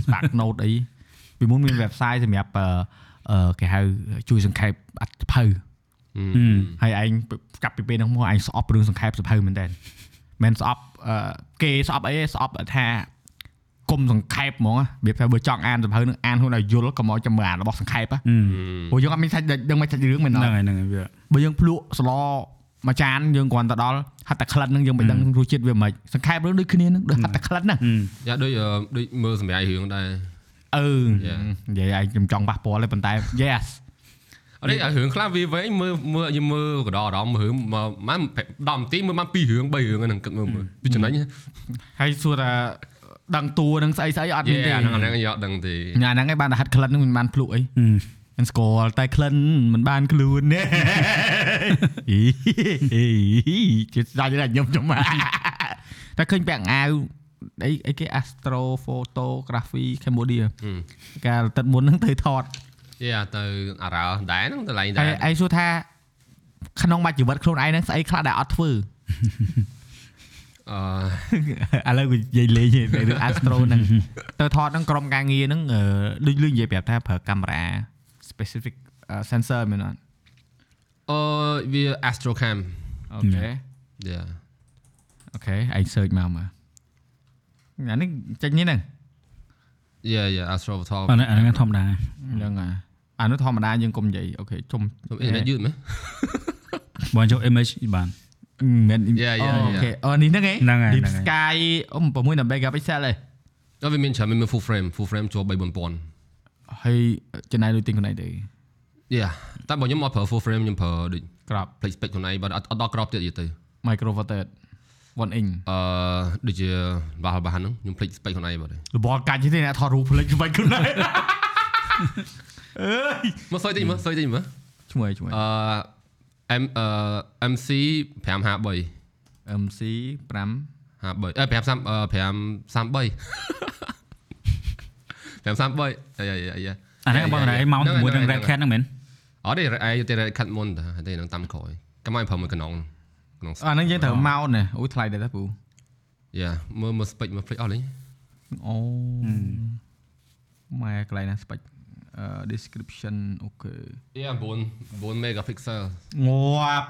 Spark Note អី ពីមុនមាន website សម្រាប់អឺអឺគេហៅជួយសង្ខេបអត្ថភៅហឹមហើយឯងចាប់ពីពេលហ្នឹងមកឯងស្អប់រឿងសង្ខេបសភៅមែនតើមិនស្អប់អឺគេស្អប់អីស្អប់ថាគុំសង្ខេបហ្មងរបៀបថាបើចង់អានសភៅនឹងអានខ្លួនឲ្យយល់កុំឲ្យចាំមើលអានរបស់សង្ខេបហ៎ហឹមព្រោះយើងអត់មានសាច់ដឹងមិនសាច់រឿងមែនហ្នឹងអត់ហើយហ្នឹងហើយវាបើយើងភ្លក់ស្លមួយចានយើងគ្រាន់តែដល់ហត់តែក្លិនហ្នឹងយើងមិនដឹងរសជាតិវាមិនសង្ខេបរឿងដូចគ្នាហ្នឹងដូចហត់តែក្លិនណាហឹមយ៉ាដូចអឺដូចមើលសម្រាប់រឿងដែរ អឺ Yeah. និយាយឯងខ្ញុំចង់ប៉ះពាល់ទេប៉ុន្តែ yes អត់ទេអារឿងខ្លះវាវែងមើលមើលយើងមើលកដោអារម្មណ៍រឿងមកម៉ាន10នាទីមើលមក2រឿង3រឿងហ្នឹងគិតមើលមើលវាចំណេញហើយសួរថាដឹងតួនឹងស្អីស្អីអត់យេមានទេអាហ្នឹងអាហ្នឹងយកដឹងទេញ៉ាហ្នឹងឯងបានតែហាត់ក្លិនហ្នឹងមិនបានភ្លក់អីហឹមមិនស្គាល់តែក្លិនមិនបានខ្លួនទេអីអីជិតសាច់តែខ្ញុំខ្ញុំតែឃើញពាក់អាវ អីអីគេ Astro Photography Cambodia ហឹមកាលទឹកមុនហ្នឹងទៅថតយ៉ាទៅអារ៉ាដែរហ្នឹងទៅឡែងដែហើយរឯងសួរថាក្នុងមួយជីវិតខ្លួនឯងហ្នឹងស្អីខ្លះដែលអត់ធ្វើអឺឥឡូវនិយាយលេងទេរឿង Astro ហ្នឹងទៅថតហ្នឹងក្រុមការងារហ្នឹងអឺដូចលឿននិយាយប្រាប់ថាប្រើកាមេរ៉ា specific អឺ sensor មែនអត់អឺវា Astrocam អូខេយ៉ាអូខេឯង search មកមើល អានេះចេញនេះហ្នឹងយ៉ាយ៉ា Astro Photography អានេះអានេះធម្មតាហ្នឹងហើយអានោះធម្មតាយើងកុំនិយាយអូខេជុំខ្ញុំអ៊ីមែនយឺតមែនបងចូល image បានមែន Yeah, yeah, អូ yeah. ខេអូនេះហ្នឹងឯងហ្នឹងហើយ Deep ហ្នឹងហើយ Sky អ៊ំ6 megapixel ឯងអត់វាមានច្រើនមាន full frame full frame ជាប់3 4000ហើយចំណាយលុយទិញខ្លួនឯងទៅយ៉ាតែបើខ្ញុំមកប្រើ full frame ខ្ញុំប្រើដូចក្រប plate spec ខ្លួនឯងបើអត់អត់ដល់ក្របទៀតយីទៅ micro four third 1 inch អឺដូចជាបាសបាសហ្នឹងខ្ញុំ plate spec ខ្លួនឯងបាត់ហើយរបល់កាច់ទេអ្នកថតរូបផ្លេចក្បាច់ខ្លួនឯងអើយមកសុយតិចមើលសុយតិចមើលឈ្មោះអីឈ្មោះអឺ M អឺ MC 553 MC 5 53អឺ5 5 5 33 533អាយ៉ាយ៉ាយ៉ាអានេះបងរ៉ៃ mount ជាមួយនឹង red cat ហ្នឹងមែនអត់ទេអាយទេ red cat មុនតែតែនឹងតាមក្រោយកំឲ្យប្រើមួយកណ្ដង ក្នុងអាហ្នឹងយើងត្រូវមកណាអូយថ្លៃដែរតាពូយ៉ាមើលមើល spec មើល flick អស់លេងអូម៉ែកន្លែងណា spec អឺ description អូខេយ៉ា9 9 megapixel ងាប់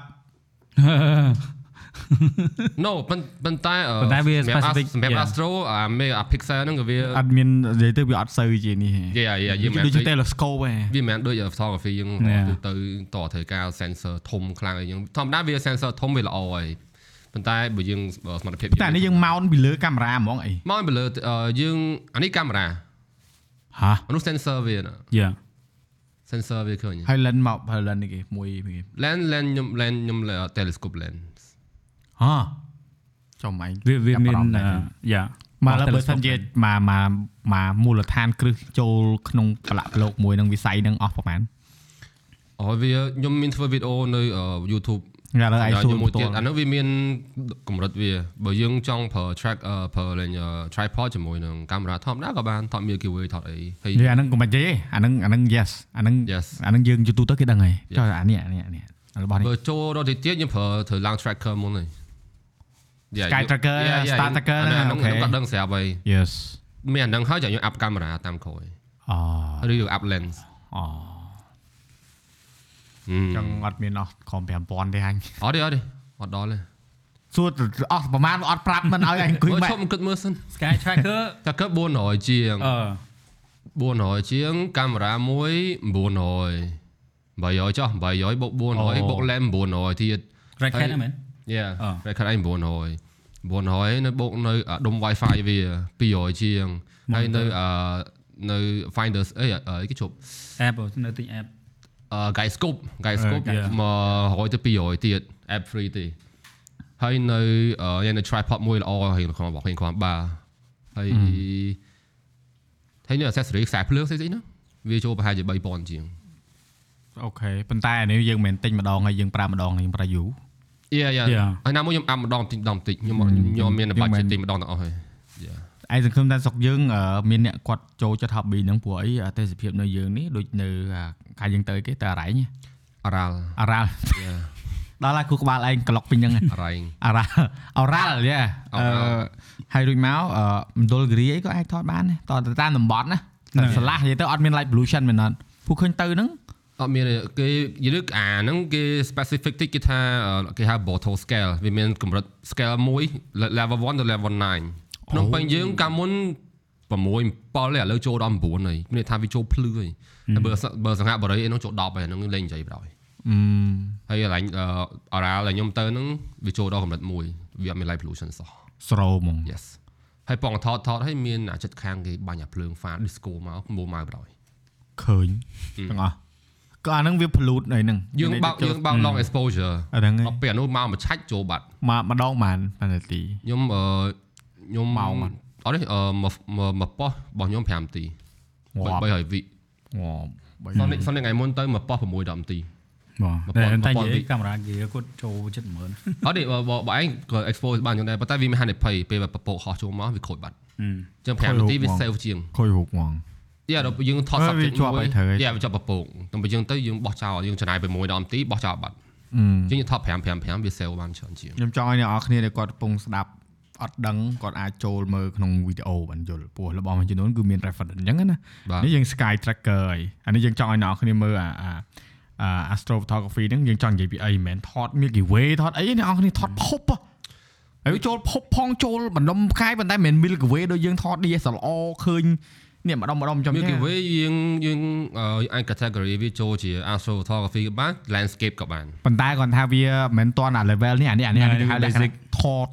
no ប៉ុន្ប៉ុន្តែអឺប៉ុន្តែវាសម្រាប់ specific សម្រាប់ yeah. Astro អា megapixel ហ្នឹងក៏វាអត់មាននិយាយទៅវាអត់សូវជានេះយ៉ាយ៉ាយើងមិនដូចជា telescope ឯងវាមិនមែនដូច photography យើង Yeah. ទូទៅតត្រូវការ sensor ធំខ្លាំងអីយើងធម្មតាវា sensor ធំវាល្អហើយប៉ុន្តែបើយើងសមត្ថភាពតែអានេះយើង mount ពីលើកាមេរ៉ាហ្មងអីមកទៅលើអឺយើងអានេះកាមេរ៉ាហ៎អានោះ sensor វាណាយ៉ា sensor វាឃើញហើយ lens មកហើយ lens នេះគេមួយគេ lens lens ខ្ញុំ lens ខ្ញុំ telescope lens ហ៎ចំម៉េចវាវាមានចាប់អារម្មណ៍ដែរយ៉ាមកលើបើសិនជាមកមកមកមូលដ្ឋានគ្រឹះចូលក្នុងប្រឡាក់ប្រឡូកមួយនឹងវិស័យនឹងអស់ប្រហែលអូវាខ្ញុំមានធ្វើវីដេអូនៅ YouTube ឥឡូវឯងសួរមួយតទៀតលអានោះវាមានកម្រិតវាបើយើងចង់ប្រើ track អឺប្រើលេង tripod ជាមួយនឹងកាមេរ៉ាធម្មតាក៏បានថត Milky Way ថតអីហើយនិយាយអាហ្នឹងកុំបាច់និយាយទេអាហ្នឹងអាហ្នឹង yes អាហ្នឹង Yes អាហ្នឹងយើងយូទូទៅគេដឹងហើយ Yes. ចុះអានេះអានេះអានេះរបស់នេះបើចូលដល់ទៅទៀតខ្ញុំប្រើត្រូវឡើង tracker មុនហើយ Yeah, Sky you- tracker, yeah, yeah, star ខ្ញុំ tracker អាហ្នឹងហ្នឹងអូខេខ្ញុំក៏ដឹងស្រាប់ហើយ yes មានអាហ្នឹងហើយចាំខ្ញុំអាប់កាមេរ៉ាតាមក្រោយអូឬយើងអាប់ lens អូហឹមចឹងអត់មានអស់ក្រោម5000ទេអញអត់ទេអត់ទេអត់ដល់ទេសួរទៅអស់ប្រហែលអត់ប្រាប់មិនឲ្យអញអង្គុយមើលបែឈប់គិតមើលសិន Sky tracker តែកើ400ជាងអឺ400ជាងកាមេរ៉ាមួយ900 800ចុះ800បូក400បូក lens 900ទៀត red cat ហ្នឹងមែន Yeah អ่า record ឯង900 900នៅបូកនៅអាដុំ Wi-Fi វា200ជាងហើយនៅអឺនៅ Finders អីអីគេជប់ app នៅទិញ app អឺ Guide Scope Guide Scope អឺ yeah. មក100ទៅ200ទៀត app free ទេហើយនៅអឺយ៉ាងនៅ tripod មួយល្អហើយក្នុងរបស់ខ្ញុំគ្រាន់បាហើយហើយនៅ accessory ខ្សែភ្លើងស្អីស្អីហ្នឹងវាចូលប្រហែលជា3000ជាងអូខេប៉ុន្តែអានេះយើងមិនមែនទិញម្ដងហើយយើងប្រើម្ដងហើយយើងប្រើយូរ Yeah yeah Yeah. ហើយណាមួយខ្ញុំអាប់ម្ដងតិចម្ដងតិចខ្ញុំខ្ញុំអត់មានយើងមិន budget ទិញម្ដងទាំងអស់ហើយ Yeah ឯងសង្ឃឹមថាស្រុកយើងអឺមានអ្នកគាត់ចូលចិត្ត hobby ហ្នឹងព្រោះអីអាទេសភាពនៅយើងនេះដូចនៅអាកាយយើងទៅគេទៅអរ៉ៃញអារ៉ាល់អរ៉ាល់ Yeah ដល់ហើយគូក្បាលឯងក្លុកពេញហ្នឹងអារ៉ៃងអរ៉ាល់អរ៉ាល់យ៉ាអឺ Oral ហើយរួចមកអឺមណ្ឌលគិរីអីក៏អាចថតបានដែរតទៅតាមតំបន់ណាតែឆ្លាស់និយាយទៅអត់មាន light pollution មែនអត់ពួកឃើញទៅហ្នឹង អត់មានទេគេនិយាយទៅអាហ្នឹងគេ specific តិចគេថាអឺគេហៅ bottle scale វាមានកម្រិត scale 1 level 1ទៅ level 9ក្នុងពេញយើងកាលមុន6 7ទេឥឡូវចូលដល់9ហើយមានន័យថាវាចូលភ្លឺហើយតែបើសបើសង្ហាបរិយអីហ្នឹងចូល10ហើយហ្នឹងលេងនិយាយបណ្ដោយអឺហើយកន្លែងអឺ oral ដែលខ្ញុំទៅហ្នឹងវាចូលដល់កម្រិត1វាអត់មាន light pollution សោះស្រោហ្មង yes ហើយប៉ងថតថតហើយមានអាចិត្តខាងគេបាញ់អាភ្លើងហ្វា disco មកមួម៉ៅបណ្ដោយឃើញទាំងអស់ ក៏អាហ្នឹងវា pollute អីហ្នឹងយើងបើកយើងបើក long exposure អាហ្នឹងឯងដល់ពេលអានោះមកមួយឆាច់ចូលបាត់មកម្ដងបានប៉ុន្តែទីខ្ញុំអឺខ្ញុំម៉ោងហ្នឹងអត់ទេអឺមកមកមកប៉ោះរបស់ខ្ញុំ5នាទីងាប់300វិងាប់បីសនិចសនិចថ្ងៃមុនទៅមកប៉ោះ6 10នាទីបងតែតែនិយាយកាមេរ៉ាហ្គីគាត់ចូលចិត្ត10000អត់ទេបើបើបើឯងក៏ expose បានយ៉ាងដែរប៉ុន្តែវាមានហានិភ័យពេលបើពពកហោះចូលមកវាខូចបាត់អញ្ចឹង5នាទីវា save ជាងខូចរូបហ្មង យ៉ាដល់យើងថតអើ subject វាជាប់មួយឲ្យត្រូវហើយយ៉ាវាជាប់ពពកតែបើយើងទៅយើងបោះចោលយើងចំណាយไป1 10នាទីបោះចោលបាត់អឺអញ្ចឹងយើងថត5 5 5វា save បានច្រើនជាងខ្ញុំចង់ឲ្យអ្នកនរគ្នាដែលគាត់កំពុងស្ដាប់អត់ដឹងគាត់អាចចូលមើលក្នុងវីដេអូបានយល់ព្រោះរបស់មួយចំនួនគឺមាន reference អញ្ចឹងណាបាទនេះយើង sky tracker ហើយអានេះយើងចង់ឲ្យអ្នកនរគ្នាមើលអាអាអា astro photography ហ្នឹងយើងចង់និយាយពីអីមិនមែនថត Milky Way ថតអីទេអ្នកនរគ្នាថតភពហ៎ហើយចូលភពផងចូលបណ្ដុំផ្កាយប៉ុន្តែមិនមែន Milky Way ដូចយើងថត DSLR ឃើញ នេះម្ដុំម្ដុំចំ Milky ទេ Way យើងយើងអឺអាច category វាចូលជា astro photography ក៏បាន landscape ក៏បាន ប៉ុន្តែគាត់ថាវាមិនមែនតន់អា level នេះអានេះអានេះអានេះហៅ basic ថត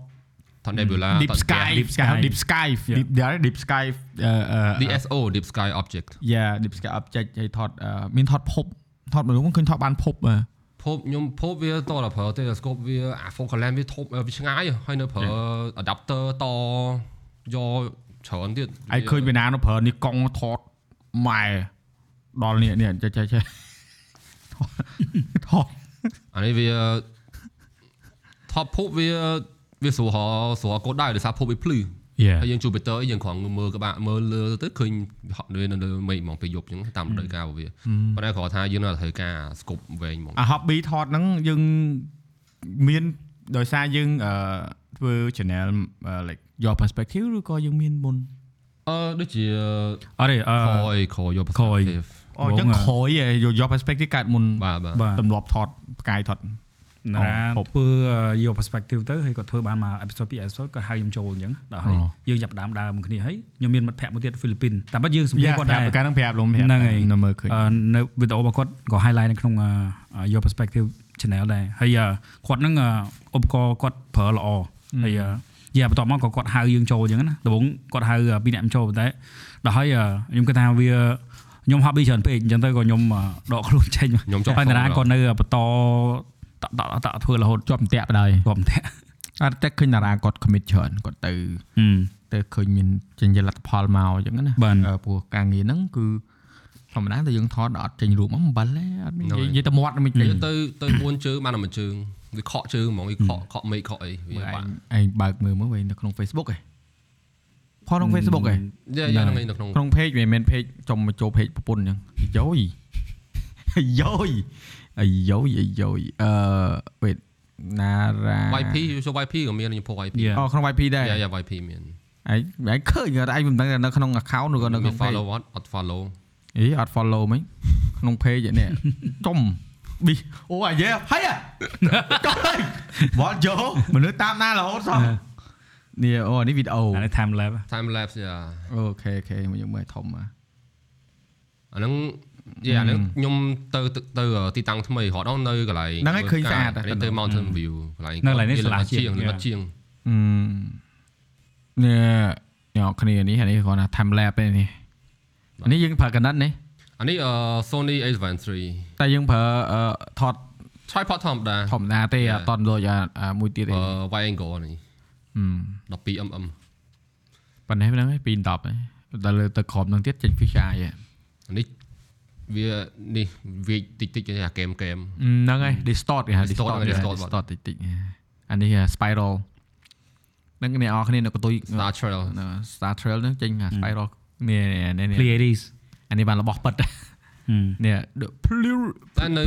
ថត nebula deep ថត sky deep deep sky sky deep sky deep there deep sky អឺអឺ DSO deep sky object yeah deep sky object ឲ្យថតអឺមានថតភពថតមនុស្សឃើញថតបានភពបាទ ភពខ្ញុំភពវាតដល់ប្រើ telescope វាអា focal length វាធំវាឆ្ងាយហើយនៅប្រើ adapter តយក ច្រើនទៀតឯឃើញពីណានោះប្រើនេះកង់ថតម៉ែដល់នេះនេះចេះចេះចេះថតអានេះវាថតភពវាវាស្រួលហស្រួលកូដដែរដោយសារភពវាភ្លឺ yeah ហើយយើង Jupiter យើងគ្រាន់មើលក្បាក់មើលលើទៅឃើញហក់នៅលើមេឃហ្មងពេលយប់អញ្ចឹងតាមរដូវកាលរបស់វាប៉ុន្តែគ្រាន់ថាយើងនៅតែត្រូវការ scope វែងហ្មងអា hobby ថតហ្នឹងយើងមានដោយសារយើងអឺធ្វើ channel អឺ like your perspective ឬក៏យើងមានមុនអឺដូចជាអត់ទេអឺខយខយយកខយ perspective អូអញ្ចឹងបងក្រោយឯង your perspective កើតមុនបាទបាទបាទទម្លាប់ថតផ្កាយថតណាអូធ្វើយក perspective ទៅហើយគាត់ធ្វើបានមក episode 2 episode ក៏ហៅខ្ញុំចូលអញ្ចឹងដល់ហើយអូយើងចាប់ផ្ដើមដើរមួយគ្នាហើយខ្ញុំមានមិត្តភក្តិមួយទៀតហ្វីលីពីនតែបាត់យើងសម្ភារយ៉ាគាត់គាត់ដែរដែរកាលហ្នឹងប្រាប់លំប្រាប់ហ្នឹងហើយនៅមើលឃើញអឺនៅវីដេអូរបស់គាត់ក៏ highlight នៅក្នុងអឺ your perspective channel ដែរហើយអឺគាត់ហ្នឹងអឺឧបករណ៍គាត់ប្រើល្អហើយអឺ យ៉ាបន្ទាប់មកក៏គាត់ហៅយើងចូលអញ្ចឹងណាដំបូងគាត់ហៅពីរអ្នកចូលប៉ុន្តែដល់ហើយអឺខ្ញុំគិតថាវាខ្ញុំ hobby ច្រើនពេកអញ្ចឹងទៅក៏ខ្ញុំអឺដកខ្លួនចេញខ្ញុំចង់ហើយតារាគាត់នៅបន្តតតតធ្វើរហូតជាប់អន្ទាក់បណ្ដោយគាត់មិនតែអត់តែឃើញតារាគាត់ commit ច្រើនគាត់ទៅហឹមទៅឃើញមានចេញលទ្ធផលមកអញ្ចឹងណាបាទអឺព្រោះការងារហ្នឹងគឺធម្មតាតែយើងថតអត់ចេញរូបមកអំបិលទេអត់មាននិយាយនិយាយតែមាត់មិនចេញទៅទៅ4ជើងបានតែមួយជើង វាខកជើងហ្មងវាខកខកមេឃខកអីវាមើលបាឯក់ងឯងបើកមើលមកវិញនៅក្នុង Facebook ឯងផក្នុង Facebook ឯងយ៉ាយ៉ាហ្នឹងឯងនៅក្នុងក្នុង page វាមិនមែន page ចំមកចូល page ប្រពន្ធអញ្ចឹងយោយយោយអាយោយអាយោយអឺ wait ណារ៉ា YP ចូល YP ក៏មានខ្ញុំផុស YP យ៉ាអូក្នុង YP ដែរយ៉ាយ៉ា YP មានឯងឯងឃើញគាត់ឯងមិនដឹងថានៅក្នុង account ឬក៏នៅនៅក្នុង page follow អត់អត់ follow អីអត់ follow មិញក្នុង page នេះចំ ប៊ីអូអាយេហើយចុះហើយវត្តយោមនុស្សតាមណារហូតសោះនេះអូនេះវីដេអូអានេះ time lapse time lapse យ៉ាអូខេអូខេមកយើងមើលធំមកអាហ្នឹងយ៉ាអាហ្នឹងខ្ញុំទៅទៅទៅទីតាំងថ្មីរហូតដល់នៅកន្លែងហ្នឹងឯងឃើញស្អាតនេះទៅ Mountain View កន្លែងនៅកន្លែងនេះវាស្លាលិតជាជាងងលិតជាងអឺនេះអ្នកគ្នានេះអានេះគាត់ថា time lapse ទេនេះអានេះយើងប្រើកណិតនេះ អានេះអឺ Sony A7 III តែយើងប្រើអឺថត tripod ធម្មតាធម្មតាទេ Yeah. អត់តន់ដូចអាអាមួយទៀតទេអឺ wide angle នេះហឹម12 mm ប៉ុណ្ណេះហ្នឹងឯង2 10ឯងតែលើទៅក្រោមហ្នឹងទៀតចេញ fish eye ឯងអានេះវានេះវាតិចតិចអាហ្គេមហ្គេមហ្នឹងហើយ distort គេហៅ Distort distort គេហៅ distort distort តិចតិចអានេះ spiral ហ្នឹងអ្នកនរគ្នានៅកតុយ Star Trail Star Trail ហ្នឹងចេញអា spiral នេះនេះនេះ Pleiades អានេះបានរបស់ពិតហឹមនេះ the Plur តែនៅ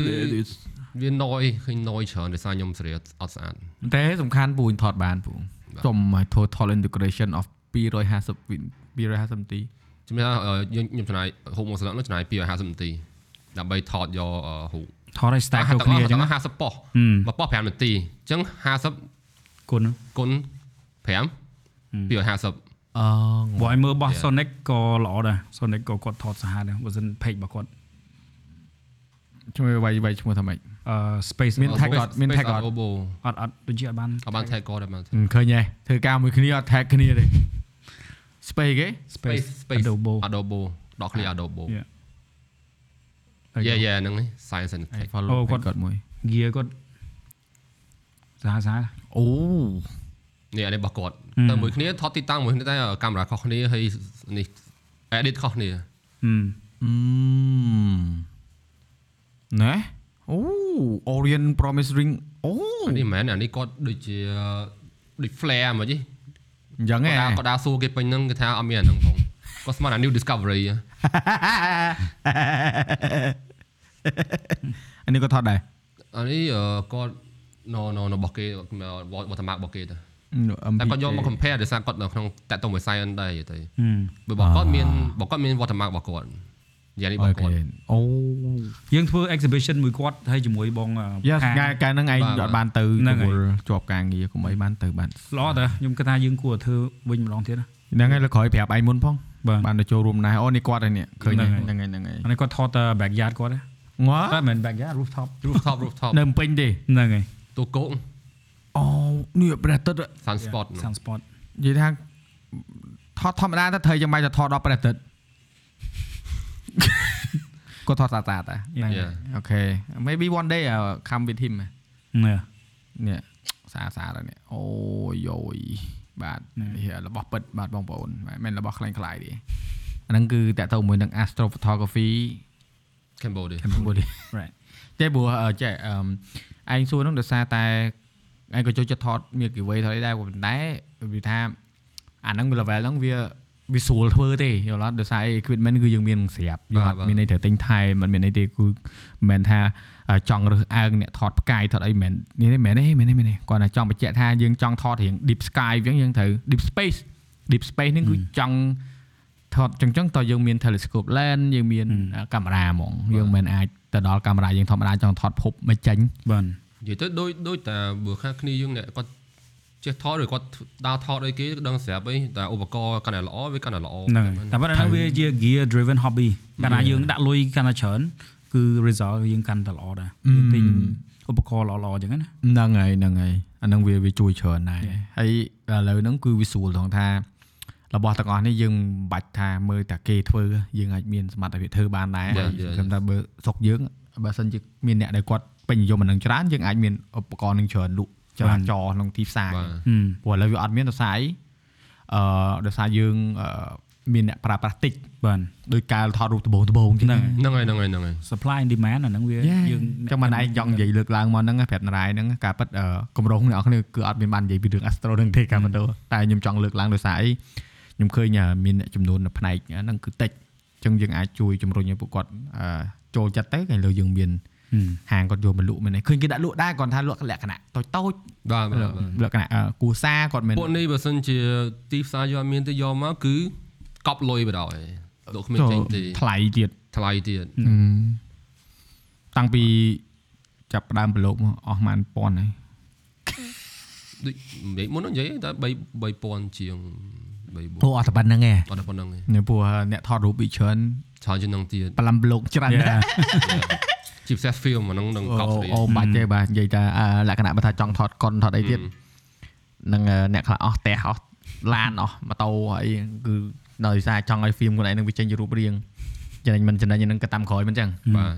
វា noise ឃើញ noise ច្រើនដោយសារខ្ញុំសេរីអត់ស្អាតតែសំខាន់ពូថតបានពូចំ total integration of 250 250នាទីជំនឿថាអឺខ្ញុំខ្ញុំចំណាយហូបមួយស្លឹកនោះចំណាយ250នាទីដើម្បីថតយកអឺហូបថតឲ្យ stack ចូលគ្នាអញ្ចឹងទាំង50ប៉ុសហឹមមួយប៉ុស5នាទីអញ្ចឹង50គុណគុណ5 250 អឺបើឲ្យមើលរបស់ Yeah. Sonic ក៏ល្អដែរ Sonic ក៏គាត់ថតសាហាវដែរបើមិន page របស់គាត់ឈ្មោះវាយវាយឈ្មោះថាម៉េចអឺ space មាន tag អត់មាន tag អត់អូបូអត់អត់ដូចជាអត់បានអត់បាន tag ក៏ដែរបានឃើញហ៎ធ្វើការមួយគ្នាអត់ tag គ្នាទេ space គេ space space Adobe Adobe ដកគ្នា Adobe Yeah. យ៉ាយ៉ាហ្នឹងនេះ Science and ឯ Tech follow អូ page គាត់គាត់មួយ gear គាត់សាហាវសាហាវអូ នេះអានេះរបស់គាត់ហឹមតែមួយគ្នាថតទីតាំងមួយគ្នាតែកាមេរ៉ាខុសគ្នាហើយនេះ edit ខុសគ្នាហឹមអឺណែអូអូ Orient Promise Ring អូអានេះមិនមែនអានេះគាត់ដូចជាដូច flare មកជីអញ្ចឹងគាត់ហ៎ដើរគាត់ដើរសួរគេពេញហ្នឹងគេថាអត់មានអាហ្នឹងផងគាត់ស្មានអា new discovery ហ៎អានេះក៏ថតដែរអានេះអឺគាត់នៅនៅនៅរបស់គេវត្តមារបស់គេទៅ តែគាត់យកមក compare ដោយសារគាត់នៅក្នុងតាក់ទងមួយ science ដែរនិយាយទៅហឹមបើរបស់គាត់មានរបស់គាត់មានវត្តមារបស់គាត់យ៉ាងនេះរបស់គាត់អូយើងធ្វើ exhibition មួយគាត់ហើយជាមួយបងអឺ Yes ខាងកាលកាលហ្នឹងឯងបាទអត់បានទៅហ្នឹងហើយរវល់ជាប់ការងារកុំអីបានទៅបានល្អតើខ្ញុំគិតថាយើងគួរតែធ្វើវិញម្ដងទៀតណាហ្នឹងហើយលើក្រោយប្រាប់ឯងមុនផងបាទបានទៅចូលរួមដែរអូនេះគាត់ហើយនេះឃើញហ្នឹងហ្នឹងហើយហើយហ្នឹងហើយហ្នឹងហើយអានេះគាត់ថតតែ backyard គាត់ណាងើអត់មិនមែន backyard rooftop rooftop rooftop នៅភ្នំពេញទេហ្នឹងហើយទូកោក អូនេះព្រះទឹកនិ sun spot ហ្នឹង sound spot យាយថាថតធម្មតាទៅត្រូវចាំបាច់ទៅថតដល់ព្រះទឹកគាត់ថតសាតាតា Yeah អូខេ maybe one day I'll come with him ណែនេះសាសាដល់នេះអូយយបាទនេះរបស់ពិតបាទបងប្អូនមិនមែនរបស់ខ្លាំងខ្លាយទេអាហ្នឹងគឺតាក់ទងមួយនឹង astro photography Cambodia Cambodia right តែព្រោះអឺចេះអឺឯងសួរហ្នឹងដោយសារតែ ឯងក៏ចូលចិត្តថត Milky Way ថតអីដែរប៉ុន្តែវាថាអាហ្នឹង level ហ្នឹងវាវាស្រួលធ្វើទេយល់អត់ដោយសារ equipment គឺយើងមាននឹងស្រាប់យល់អត់មានន័យត្រូវទិញថែមិនមានន័យទេគឺមិនមែនថាចង់រើសអើងអ្នកថតផ្កាយថតអីមិនមែននេះមែនទេមែនទេមែនទេគាត់ថាចង់បញ្ជាក់ថាយើងចង់ថតរៀង deep sky អញ្ចឹងយើងត្រូវ deep space deep space ហ្នឹងគឺចង់ថតអញ្ចឹងតើយើងមាន telescope lens យើងមានកាមេរ៉ាហ្មងយើងមិនអាចទៅដល់កាមេរ៉ាយើងធម្មតាចង់ថតភពមកចេញបាទ និយាយទៅដូចដូចតែបើខាងគ្នាយើងអ្នកគាត់ចេះថតឬគាត់ដើរថតអីគេដឹងស្រាប់អីតែឧបករណ៍កាន់តែល្អវាកាន់តែល្អហ្នឹងហើយតែប៉ុន្តែហ្នឹងវាជា gear driven hobby កាលណាយើងដាក់លុយកាន់តែច្រើនគឺ result យើងកាន់តែល្អដែរយើងទិញឧបករណ៍ល្អៗអញ្ចឹងណាហ្នឹងហើយហ្នឹងហើយអាហ្នឹងវាវាជួយច្រើនដែរហើយឥឡូវហ្នឹងគឺវាស្រួលត្រង់ថារបស់ទាំងអស់នេះយើងមិនបាច់ថាមើលតែគេធ្វើយើងអាចមានសមត្ថភាពធ្វើបានដែរ Yeah, yeah, ខ្ញុំថាបើស្រុកយើងបើសិនជាមានអ្នកដែលគាត់ ពេញនិយមអានឹងច្រើនយើងអាចមានឧបករណ៍នឹងច្រើនលក់ច្រើនចរក្នុងទីផ្សារបាទហឹមព្រោះឥឡូវវាអត់មានដោយសារអីអឺដោយសារយើងអឺមានអ្នកប្រើប្រាស់តិចបាទដោយការថតរូបដំបូងដំបូងហ្នឹងហ្នឹងហើយហ្នឹងហើយហ្នឹងហើយ supply and demand អាហ្នឹងវាយើយើងងចឹងមិនឯងចង់និយាយលើកឡើងមកហ្នឹងប្រាប់នរ៉ៃហ្នឹងការប៉ັດកម្រងអ្នកនរគ្នាគឺអត់មានបាននិយាយពីរឿង Astro ហ្នឹងទេការមិនដូតែខ្ញុំចង់លើកឡើងដោយសារអីខ្ញុំឃើញមានអ្នកចំនួននៅផ្នែកហ្នឹងគឺតិចចឹងយើងអាចជួយជំរុញឲ្យពួកគាត់ចូលចិត្តទៅគេលើយើងមាន ហឹមហាងគាត់យកមកលក់មែនទេឃើញគេដាក់លក់ដែរគាត់ថាលក់លក្ខណៈតូចតូចបាទបាទបាទលក្ខណៈគូសាគាត់មិនពួកនេះបើសិនជាទីផ្សារយកមានទៅយកមកគឺកប់លុយបដ ாய் លោកគ្មានចេញទេថ្លៃទៀតថ្លៃទៀតតាំងពីចាប់ផ្ដើមប្រឡូកមកអស់ម៉ានពាន់ហើយដូចនិយាយមុនហ្នឹងនិយាយតែ3 3000ជាង3អូអត់តែប៉ុណ្្នឹងឯងអត់តែប៉ុណ្្នឹងទេនៅព្រោះអ្នកថតរូបពីច្រើនច្រើនជាងហ្នឹងទៀតប្រឡំប្រឡូកច្រើនណាស់ ជាពិសេស film អាហ្នឹងនឹងកប់អូស្រីអូបាច់ទេបាទនិយាយតែអឺលក្ខណៈបើថាចង់ថតកុនថតអីទៀតនឹងអឺអ្នកខ្លះអស់ផ្ទះអស់ឡានអស់ម៉ូតូអីគឺដោយសារចង់ឲ្យហ្វៀមខ្លួនឯងនឹងវាចេញជារូបរាងចំណេញមិនចំណេញហ្នឹងក៏តាមក្រោយមិនចឹងបាទ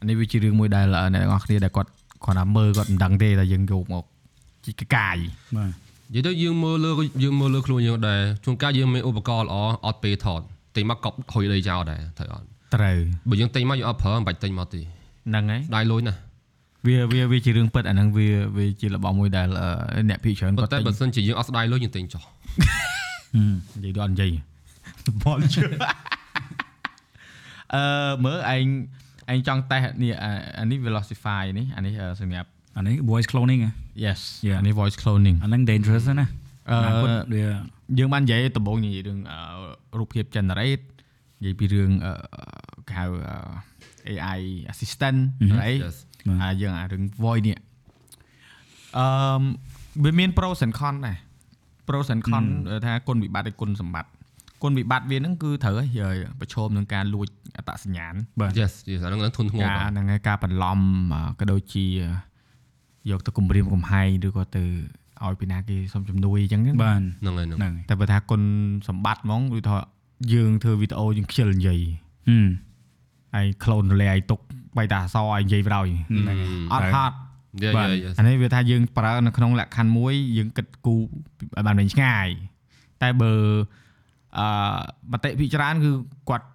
អានេះវាជារឿងមួយដែលអ្នកទាំងអស់គ្នាដែលគាត់គាត់ថាមើលគាត់មិនដឹងទេតែយើងយកមកជីកកាយបាទនិយាយទៅយើងមើលលើយើងមើលលើខ្លួនយើងដែរជួនកាលយើងមានឧបករណ៍ល្អអត់ពេលថតទិញមកកប់ហុយដីចោលដែរត្រូវអត់ត្រូវបើយើងទិញមកយើងអត់ប្រើមិនបាច់ទិញមកទេ ហ្នឹងហើយដៃលុយណាស់វាវាវាជារឿងពិតអាហ្នឹងវាវាជារបស់មួយដែលអឺអ្នកភីច្រើនប៉ុគាត់ន្តែទិញបើសិនជាយើងអត់ស្ដាយលុយយើងទិញចោះហឹមនិយាយទៅអត់និយាយបលជឿអឺមើលឯងឯងចង់តេស្តនេះអាអានេះ Velocify នេះអានេះអឺសម្រាប់អានេះ voice cloning ហ៎ yes Yeah. អានេះ voice cloning អាហ្នឹង dangerous ណាស់អឺណាគាត់វាយើងបាននិយាយដំបូងនិយាយរឿងអឺរូបភាព generate និយាយពីរឿងអឺគេហៅអឺ AI assistant អី Yes អាយើងអារឿង voice នេះអឺមវាមាន pros and cons ដែរ pros and cons ថាគុណវិបត្តិនិងគុណសម្បត្តិគុណវិបត្តិវាហ្នឹងគឺត្រូវឲ្យប្រឈមនឹងការលួចអត្តសញ្ញាណបាទ Yes yes អាហ្នឹងហ្នឹងធន់ធ្ងរការបាទហ្នឹងហើយការបន្លំអឺក៏ដូចជាយកទៅគម្រាមកំហែងឬក៏ទៅឲ្យពីណាគេសុំជំនួយអញ្ចឹងណាបាទហ្នឹងហើយហ្នឹងហ្នឹងតែបើថាគុណសម្បត្តិហ្មងគឺថាយើងធ្វើវីដេអូយើងខ្ជិលនិយាយ ហឹមហើយ clone រលែឲ្យទុកបៃតាអសឲ្យនិយាយប្រយហ្នឹងអត់ហត់យេបាទយេយេអានេះវាថាយើងប្រើនៅក្នុងលក្ខខណ្ឌមួយយើងគិតគូរឲ្យបានវិញឆ្ងាយតែបើអឺមតិពិចារណាគឺគាត់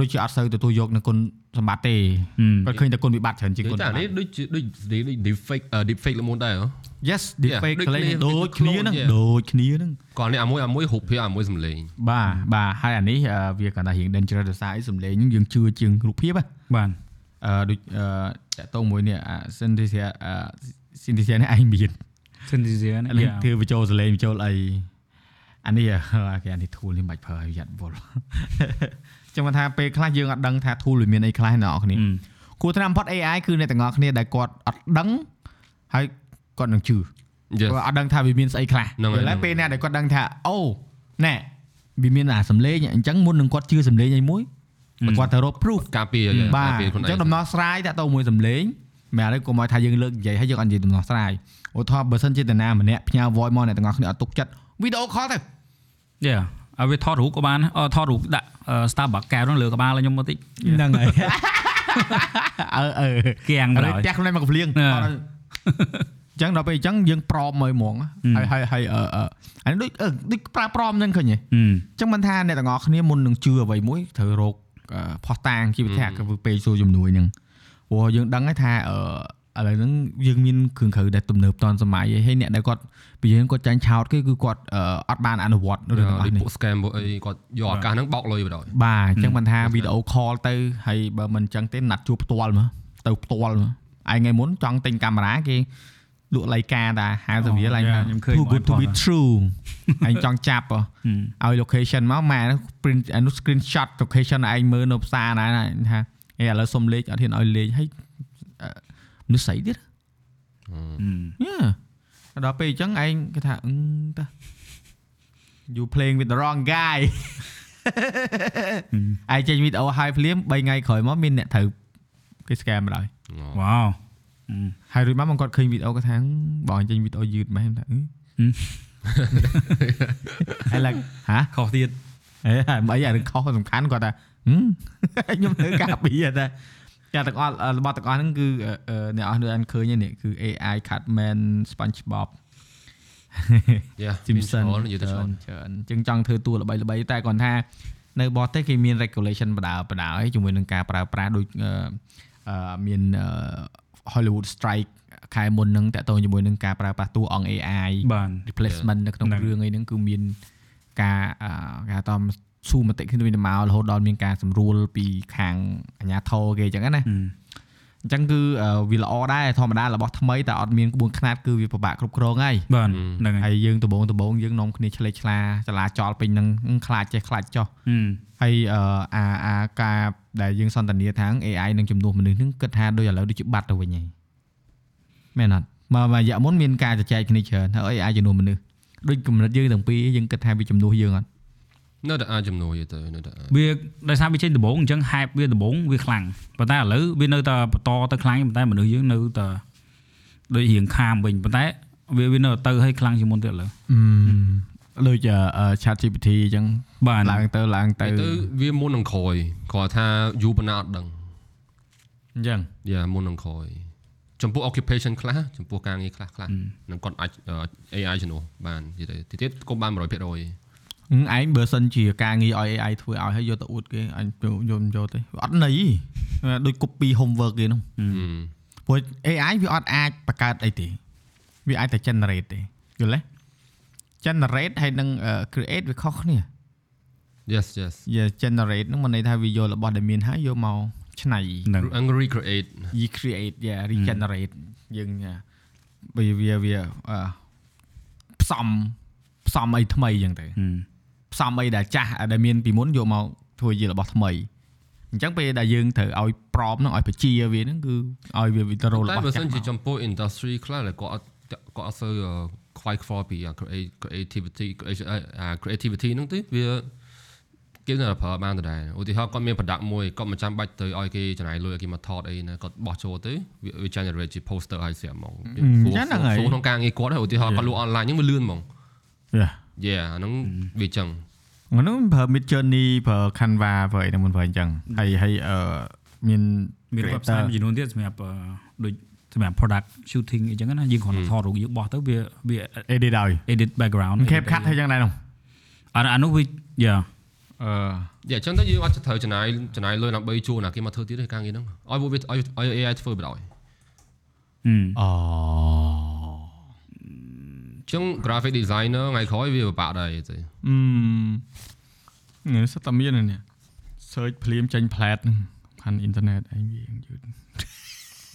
ដូចជាអត់សូវទទួលយកនៅគុណសម្បត្តិទេគាត់ឃើញតែគុណវិបត្តិច្រើនជាងគុណតែសម្បនេះត្តិដូចជាដូច deepfake deepfake ល្មូនដែរហ៎ Yes deepfake ដូចកលេងគ្នាដូចគ្នាហ្នឹង Yeah. ដូចគ្នាហ្នឹងគាត់នេះអាមួយអាមួយរូបភាពអាមួយសំឡេងបាទបាទហើយអានេះអឺវាគាត់ថារៀង dangerous ដោយសារអីសំឡេងហ្នឹងយើងជឿជាងរូបភាពហ៎បាទអឺដូចអឺតកតងមួយនេះអា synthesia អឺ synthesia នេះឯងមាន synthesia ឥណាឡូវ Yeah. ធ្វើបញ្ចូលសលេងបញ្ចូលអីអានេះអឺគេអានេះ tool នេះមិនបាច់ប្រើឲ្យយ៉ាត់វល់ ចឹងមកថាពេលខ្លះយើងអត់ដឹងថា tool វាមានអីខ្លះអ្នកនរគ្នាអឺគួរតាមផុត AI គឺអ្នកទាំងអស់គ្នាដែលគាត់អត់ដឹងហើយគាត់នឹងជឿ Yes គាត់អត់ដឹងថាវាមានស្អីខ្លះហ្នឹងហើយឥឡូវហ្នឹងពេលណាដែលគាត់ដឹងថាអូណែវាមានអាសំឡេងអញ្ចឹងមុននឹងគាត់ជឿសំឡេងអីមួយគាត់ទៅរក proof ការពារបាការទពារអខ្លួនញ្ចឹងឯងដំណោះស្រាយតាក់ទងមួយសំឡេងមែនឥឡូវកុំឲ្យថាយើងលើកនិយាយហើយយើងអត់និយាយដំណោះស្រាយឧទាហរណ៍បើសិនជាតាណាម្នាក់ផ្ញើ voice មកអ្នកទាំងអស់គ្នាអត់ទុកចិត្តវីដេអូ call ទៅ Yeah ឲ្យ វាថតរូបក៏បានអឺថតរូបដាក់អឺ Starbucks កែវហ្នឹងលើក្បាលឲ្យខ្ញុំមកតិចហ្នឹងហើយអឺអឺគៀងឥទៅឡូវហើយផ្ទះខ្លួនឯងមកកំភ្លៀងអឺអត់ឲ្យអញ្ចឹងដល់ពេលអញ្ចឹងយើងប្រមមកហ្មងហើយហើយហើយអឺអឺអានេះដូចអឺដូចប្រើប្រមអញ្ចឹងឃើញទេហឹមអញ្ចឹងមិនថាអ្នកទាំងអស់គ្នាមុននឹងជឿអ្វីមួយត្រូវរកអឺផុសតាងជីវធៈគឺពេលសួរជំនួយហ្នឹងព្រោះយើងដឹងហើយថាអឺ ឥឡូវហ្នឹងយើងមានគ្រឿងក្រៅដែលទំនើបតាន់សម័យហើយអ្នកដែលគាត់ពីយើងគាត់ចាញ់ឆោតគឺគឺគាត់អឺអត់បានអនុវត្តរឿងទាំងអស់ដូចនេះពួក scam ពួកអីគាត់យកឱកាសហ្នឹងបោកលុយបណ្ដោយបាទអញ្ចឹងមិនថាវីដេអូ call ទៅហើយបើមិនអញ្ចឹងទេណាត់ជួបផ្ទាល់មើលទៅផ្ទាល់មើលឯងថ្ងៃមុនចង់ទិញកាមេរ៉ាគេលក់លៃការតា50រៀលឯងយ៉ាថាខ្ញុំឃើញ too good to be true ឯងចង់ចាប់ហ៎ហឹមឲ្យ location មកម៉ែ print អានោះ screenshot location ឯងមើលនៅផ្សារណាណាថាអេឥឡូវសុំលេខអត់ហ៊ានឲ្យលេខហើយអឺ មនុស្សស្អីទៀតហឹមយ៉ាដល់ពេលអញ្ចឹងឯងគេថាអឺតា you playing with the wrong guy ឯងចេញវីដេអូហើយភ្លាម3ថ្ងៃក្រោយមកមានអ្នកត្រូវគេ scam មកហើយវ៉ាវហើយរួចមកមកគាត់ឃើញវីដេអូគាត់ថាហឹមបងអញចេញវីដេអូយឺតមែនថាអឺហឹមហើយឡើងហាខុសទៀតអេហើយមិនអីអារឿងខុសសំខាន់គាត់ថាហឹមខ្ញុំនៅការពីតែ តែទាំងអស់របស់ទាំងអស់ហ្នឹងគឺអឺអឺអ្នកអស់នៅអានឃើញហ្នឹងនេះគឺ AI Catman SpongeBob យ៉ា Simpson និយាយទៅច្ឆ្លរើងនច្រើនអញ្ចឹងចង់ធ្វើតួល្បីៗតែគាត់ថានៅបរទេសគេមាន regulation បដាបដាហើយជាមួយនឹងការប្រើប្រាស់ដូចអឺអឺមានអឺ Hollywood strike ខែមុនហ្នឹងតាក់ទងជាមួយនឹងការប្រើប្រាស់តួអង្គ AI បាទ replacement នៅក្នុងហ្នឹងរឿងអីហ្នឹងគឺមានការអឺគេហៅថា ស៊ូមតិគ្នាទៅមករហូតដល់មានការសម្រួលពីខាងអាជ្ញាធរគេអញ្ចឹងណាហឹមអញ្ចឹងគឺអឺវាល្អដែរធម្មតារបស់ថ្មីតែអត់មានក្បួនខ្នាតគឺវាពិបាកគ្រប់គ្រងហើយបាទហ្នឹងហើយហើយយើងដំបងដំបងយើងនាំគ្នាឆ្លេកឆ្លាចលាចលពេញហ្នឹងអឺខ្លាចចេះខ្លាចចោះហឹមហើយអឺអាអាការដែលយើងសន្ទនាថា AI នឹងជំនួសមនុស្សហ្នឹងគិតថាដូចឥឡូវដូចជាបាត់ទៅវិញហើយមែនអត់មកមករយៈមុនមានការជជែកគ្នាច្រើនហើយ AI ជំនួសមនុស្សដូចកម្រិតយើងទាំងពីរយើងគិតថាវាជំនួសយើងអត់ នៅតែអាចចំនួនយទៅនៅតែអាចវាដោយសារវាចេញដំបងអញ្ចឹង hype វាដំបងវាខ្លាំងប៉ុន្តែឥឡូវវានៅតែបន្តទៅខ្លាំងប៉ុន្តែមនុស្សយើងនៅតែដូចរៀងខាមវិញប៉ុន្តែវាវានៅតែទៅឲ្យខ្លាំងជាងមុនទៀតឥឡូវដូចអឺ chat GPT អញ្ចឹងបាទឡើងទៅឡើងទៅទៅវាមុននឹងក្រោយគាត់ថាយូរប៉ុណ្ណាអត់ដឹងអញ្ចឹងយ៉ាមុននឹងក្រោយចំពោះ occupation ខ្លះចំពោះការងារខ្លះខ្លះនឹងគាត់អាច AI ជំនួសបាននិយាយទៅទៀតគុំបាន100%ហឹម ឯងបើសិនជាការងារឲ្យ AI ធ្វើឲ្យហើយយកទៅអួតគេអញយកយកទៅអត់ន័យដូច copy homework គេហ្នឹងព្រោះ AI វាអត់អាចបង្កើតអីទេវាអាចតែ generate ទេយល់ទេ generate ហើយនឹងអឺ create វាខុសគ្នា yes yes យា generate ហ្នឹងមិនន័យថាវាយករបស់ដែលមានហើយយកមកឆ្នៃហ្នឹង angry create យី create យា regenerate យើងយ៉ាវាវាវាអឺផ្សំផ្សំអីថ្មីអញ្ចឹងទៅហឹម ផ្សំអីដែលចាស់ដែលមានពីមុនយកមកធ្វើជារបស់ថ្មីអញ្ចឹងពេលដែលយើងត្រូវឲ្យប្រមហ្នឹងឲ្យបជាវាហ្នឹងគឺឲ្យវាវិតរោលតែរបស់បើចាសិនស់ជាមកចំពោះ industry ខ្លះដែលគាត់អត់គាត់អត់សូវខ្វាយខ្វល់ពី create creativity creation អា creativity ហ្នឹងទៅវាគេនៅតែប្រើបានដដែលឧទាហរណ៍គាត់មាន product មួយគាត់មិនចាំបាច់ទៅឲ្យគេចំណាយលុយឲ្យគេមកថតអីណាគាត់បោះចូលទៅវា generate ជា poster ឲ្យស្រាប់ហ្មងចូលក្នុងការងារគាត់ឧទាហរណ៍គាត់លក់ online ហ្នឹងវាលឿនហ្មងយ៉ា យេអាហ្នឹងវាចឹងអានោះប្រើ Mid Journey ប្រើ Canva ប្រើអីហ្នឹងមិនប្រើអញ្ចឹងហើយហើយអឺមានមាន creator website មួយចំនួនទៀតសម្រាប់អឺដូចសម្រាប់ product shooting អីចឹងណាយើងគ្រាន់តែថតរូបយើងបោះទៅវាវា edit ឲ្យ edit background cap cut ហើយចឹងដែរនោះអាអានោះវាយ៉ាអឺយ៉ាអញ្ចឹងទៅយើងអត់ត្រូវចំណាយចំណាយលុយដើម្បីជួលណាគេមកធ្វើទៀតទេការងារហ្នឹងឲ្យពួកវាឲ្យឲ្យ AI ធ្វើបណ្ដោយអឺអូអញ្ចឹង graphic designer ថ្ងៃក្រោយវាពិបាកដែរទេអឺនេះសិតតែមាននេះ search ភ្លាមចេញ plat ហ្នឹងខាងអ៊ីនធឺណិតអីវាយឺត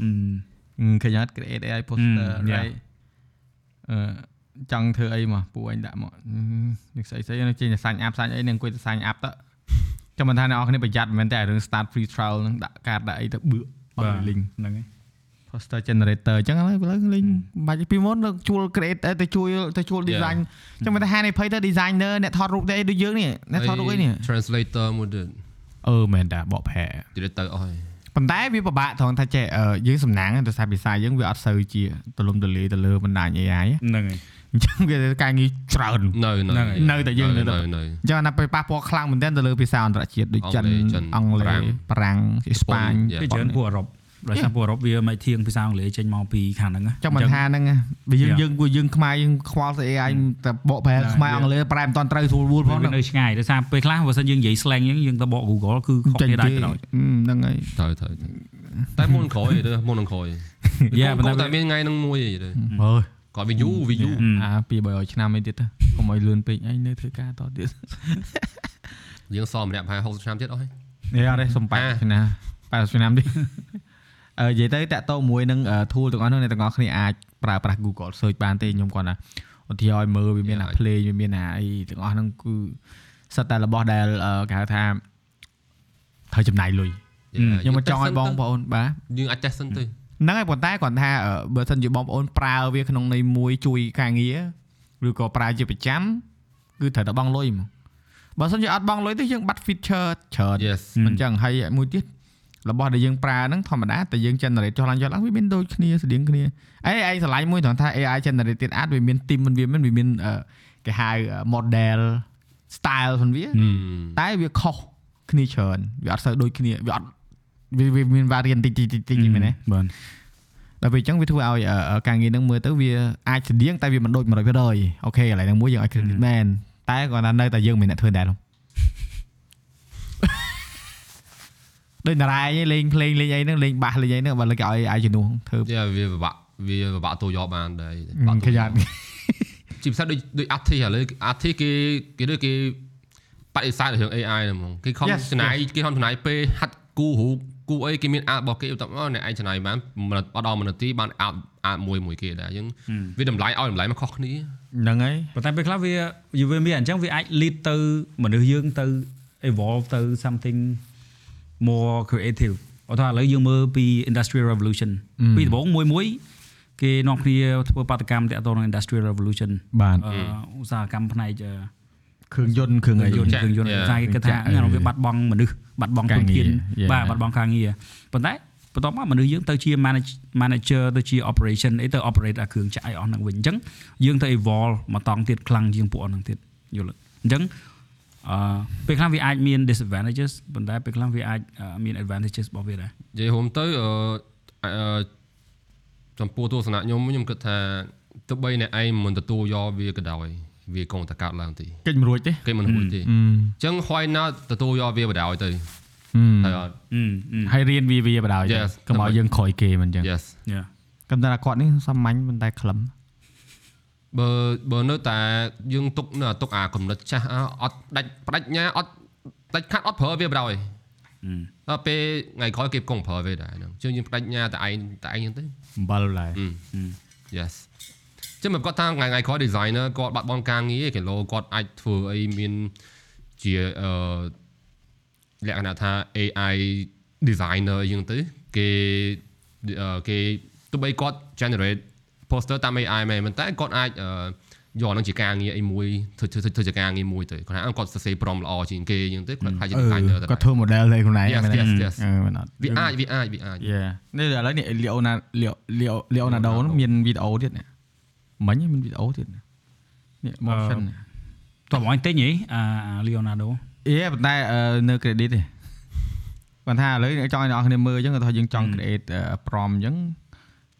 អឺឃើញអត់ create AI poster អឺ right អឺចង់ធ្វើអីមកពួកអញដាក់មកនេះស្អីស្អីនឹងចេញតែសាញ់អាប់សាញ់អីនឹងអង្គុយតែសាញ់អាប់ទៅចាំមិនថាអ្នកនរគ្នាប្រយ័ត្នមិនមែនតែរឿង start free trial នឹងដាក់កាតដាក់អីទៅបឺបើបាទ link ហ្នឹងហើយ poster generator អញ្ចឹងឥឡូវឥឡូវលេងបាច់ពីមុនទៅជួល create ទៅជួលទៅជួល design អញ្ចឹងមិនថាហានេះភ័យទៅ designer អ្នកថតរូបទៅអីដូចយើងនេះអ្នកថតរូបអីនេះ translator មួយទៀតអឺមែនតាបកប្រែទៀតទៅអស់ហើយប៉ុន្តែវាពិបាកត្រង់ថាចេះអឺយើងសំណាងទៅសារភាសាយើងវាអត់សូវជាទលំទលាយទៅលើបណ្ដាញ AI ហ្នឹងហើយអញ្ចឹងវាការងារច្រើននៅនៅនៅតែយើងនៅនៅតែនៅអញ្ចឹងអាណាពេលប៉ះពាល់ខ្លាំងមែនទែនទៅលើភាសាអន្តរជាតិដូចចិនអង់គ្លេសចិនអង់គ្លេបារាំសងបារាំងអេស្ប៉ាញ Yeah. គេច្រើនពួកអឺរ៉ុប ដោយសារពួកអឺរ៉ុបវាមិនធៀងភាសាអង់គ្លេសចេញមកពីខាងហ្នឹងណាចង់មិនថាហ្នឹងណាវាយើង Yeah. យើងពួកយើងខ្មែរយើងខ្វល់ទៅ AI តែបកប្រែ Yeah. ខ្មែរអង់គ្លេសប្រែមិនតាន់ត្រូវស្រួលវល់ផងវានៅឆ្ងាយដោយសារពេលខ្លះបើសិនយើងនិយាយ slang អញ្ចឹងយើងទៅបក Google គឺខុសគ្នាដែរទៅដល់ហ្នឹងហើយត្រូវត្រូវតែមុនក្រោយទេមុននឹងក្រោយយ៉ាប៉ុន្តែតែមានថ្ងៃហ្នឹងមួយទេអើយគាត់វាយូរវាយូរអាពី300ឆ្នាំអីទៀតទៅកុំឲ្យលឿនពេកអីនៅធ្វើការតទៀតយើងសមម្នាក់ប្រហែល60ឆ្នាំទៀតអស់ហើយនេះអត់ទេសំបាច់អាឆ្នាំ80ឆ្នាំទៀតអឺ និយាយទៅតាក់ទងមួយនឹង tool ទាំងអស់នោះអ្នកទាំងអស់គ្នាអាចប្រើប្រាស់ Google search បានទេខ្ញុំគាត់ថាឧទាហរណ៍មើលវាមានអា play វាមានអាអីទាំងអស់ហ្នឹងគឺសិតតែរបស់ដែលអឺគេហៅថាត្រូវចំណាយលុយខ្ញុំមកចង់ឲ្យបងប្អូនបាទយើងអាច test សិនទៅហ្នឹងហើយប៉ុន្តែគាត់ថាអឺបើសិនជាបងប្អូនប្រើវាក្នុងន័យមួយជួយការងារឬក៏ប្រើជាប្រចាំគឺត្រូវតែបង់លុយហ្មងបើសិនជាអត់បង់លុយទេយើងបាត់ feature ច្រើន yes មិនចឹងហើយមួយទៀត របស់ដែលយើងប្រើហ្នឹងធម្មតាតែយើង generate ចុះឡើងចុះឡើងវាមានដូចគ្នាស្តៀងគ្នាអីឯងឆ្លាញ់មួយត្រង់ថា AI generated art វាមាន team មិនវាមិនវាមានអឺគេហៅ model style ផងវាតែវាខុសគ្នាច្រើនវាអត់សូវដូចគ្នាវាអត់វាវាមាន variant តិចតិចតិចតិចមែនទេបាទដល់ពេលអញ្ចឹងវាធ្វើឲ្យអឺការងារហ្នឹងមើលទៅវាអាចស្តៀងតែវាមិនដូច100%អូខេកន្លែងហ្នឹងមួយយើងឲ្យ credit មែនតែគាត់ថានៅតែយើងមិនអ្នកធ្វើដែរនោះ ដូចតារាឯងលេងភ្លេងលេងអីហ្នឹងលេងបាសលេងអីហ្នឹងបើលើកឲ្យឲ្យជំនួសធ្វើយ៉ាវាពិបាកវាពិបាកទៅយកបានដែរខយ៉ាត់ជាពិសេសដូចដូច artist ឥឡូវ artist គេគេដូចគេបដិសេធរឿង AI ហ្នឹងហ្មងគេខំ Yes, ចំណាយគេខំចំណាយពេលហាត់គូរូបគូអីគេមានអាតរបស់គេទៅអូអ្នកឯងចំណាយបានមិនអត់ដល់មួយនាទីបានអាតអាតមួយមួយគេដែរយើងវាតម្លៃឲ្យតម្លៃមកខុសគ្នាហ្នឹងហើយប៉ុន្តែពេលខ្លះវាវាមានអញ្ចឹងវាអាច lead ទៅមនុស្សយើងទៅ evolve ទៅ something more creative អត់ថាឥឡូវយើងមើលពី industrial revolution ពីដំបូងមួយមួយគេនាំគ្នាធ្វើបាតកម្មតាក់ទងនឹង industrial revolution បាទអឺឧស្សាហកម្មផ្នែកអឺគ្រឿងយន្តគ្រឿងអីយន្តចាស់គ្រឿងយន្ត Yeah. តែគេគិតថាចាស់អានោះវាបាត់បង់មនុស្សបាត់បង់ការទុនងារធាន Yeah. បាទបាត់បង់ការងារប៉ុន្តែបន្ទាប់មកមនុស្សយើងទៅជា manage manager ទៅជា operation អីទៅ operate អាគ្រឿងចក្រឲ្យអស់ហ្នឹងវិញអញ្ចឹងយើងទៅ evolve មកតង់ទៀតខ្លាំងជាងពួកអស់ហ្នឹងទៀតយល់ទេអញ្ចឹង អឺពេលខ្លះវាអាចមាន disadvantages ប៉ុន្តែពេលខ្លះវាអាចអឺមាន advantages របស់វាដែរនិយាយរួមទៅអឺអឺចំពោះទស្សនៈខ្ញុំខ្ញុំគិតថាទោះបីអ្នកឯងមិនទទួលយកវាក៏ដោយវាគង់តែកើតឡើងទីកិច្ចមិនរួចទេគេមិនរួចទេអអឺញ្ចឹង why not ទទួលយកវាបដ ாய் ទៅហឹមហើយអត់អឺអឺហើយរៀនវាវាបដ ாய் Yes. កុំឲ្យយើងក្រោយគេមិនអញ្ចឹង yes yeah កំតែគាត់នេះសាមញ្ញប៉ុន្តែខ្លឹម បើបើនៅតែយើងទុកនៅទុកអាកំណត់ចាស់អអត់ដាច់បដិញ្ញាអត់ដាច់ខាត់អត់ប្រើវាបដ ாய் ដល់ពេលថ្ងៃក្រោយគេកុំប្រើវាដែរហ្នឹងអញ្ចឹងយើងបដិញ្ញាតែឯងតែឯងហ្នឹងទៅអំបិលដែរ yes ចឹងមកគាត់ថាថ្ងៃថ្ងៃក្រោយ designer គាត់បាត់បង់ការងារគេលោគាត់អាចធ្វើអីមានជាអឺលក្ខណៈថា AI designer អីចឹងទៅគេអឺគេទោះបីគាត់ generate poster តាម AI មែនប៉ុន្តែគាត់អាចអឺយកហ្នឹងជាការងារអីមួយធ្វើធ្វើធ្វើជាការងារមួយទៅគាត់ថាអឺគាត់សរសេរ prompt ល្អជាងគេអញ្ចឹងទៅគាត់ថាជា designer ទៅគាត់ធ្វើ model ទៅខ្លួនឯង Yes, មែនទេ yes, yes. អឺមែនអត់វាអាចវាអាចវាអាច Yeah នេះឥឡូវនេះ Leonardo Leo Leonardo នោះមានវីដេអូទៀតនេះមិញមានវីដេអូទៀតនេះ motion តោះបងអញទិញហីអាអា Leonardo អេប៉ុន្តែអឺនៅ credit ទេគាត់ថាឥឡូវចង់ឲ្យអ្នកនរគ្នាមើលអញ្ចឹងគាត់ថាយើងចង់ create អឺ prompt អញ្ចឹង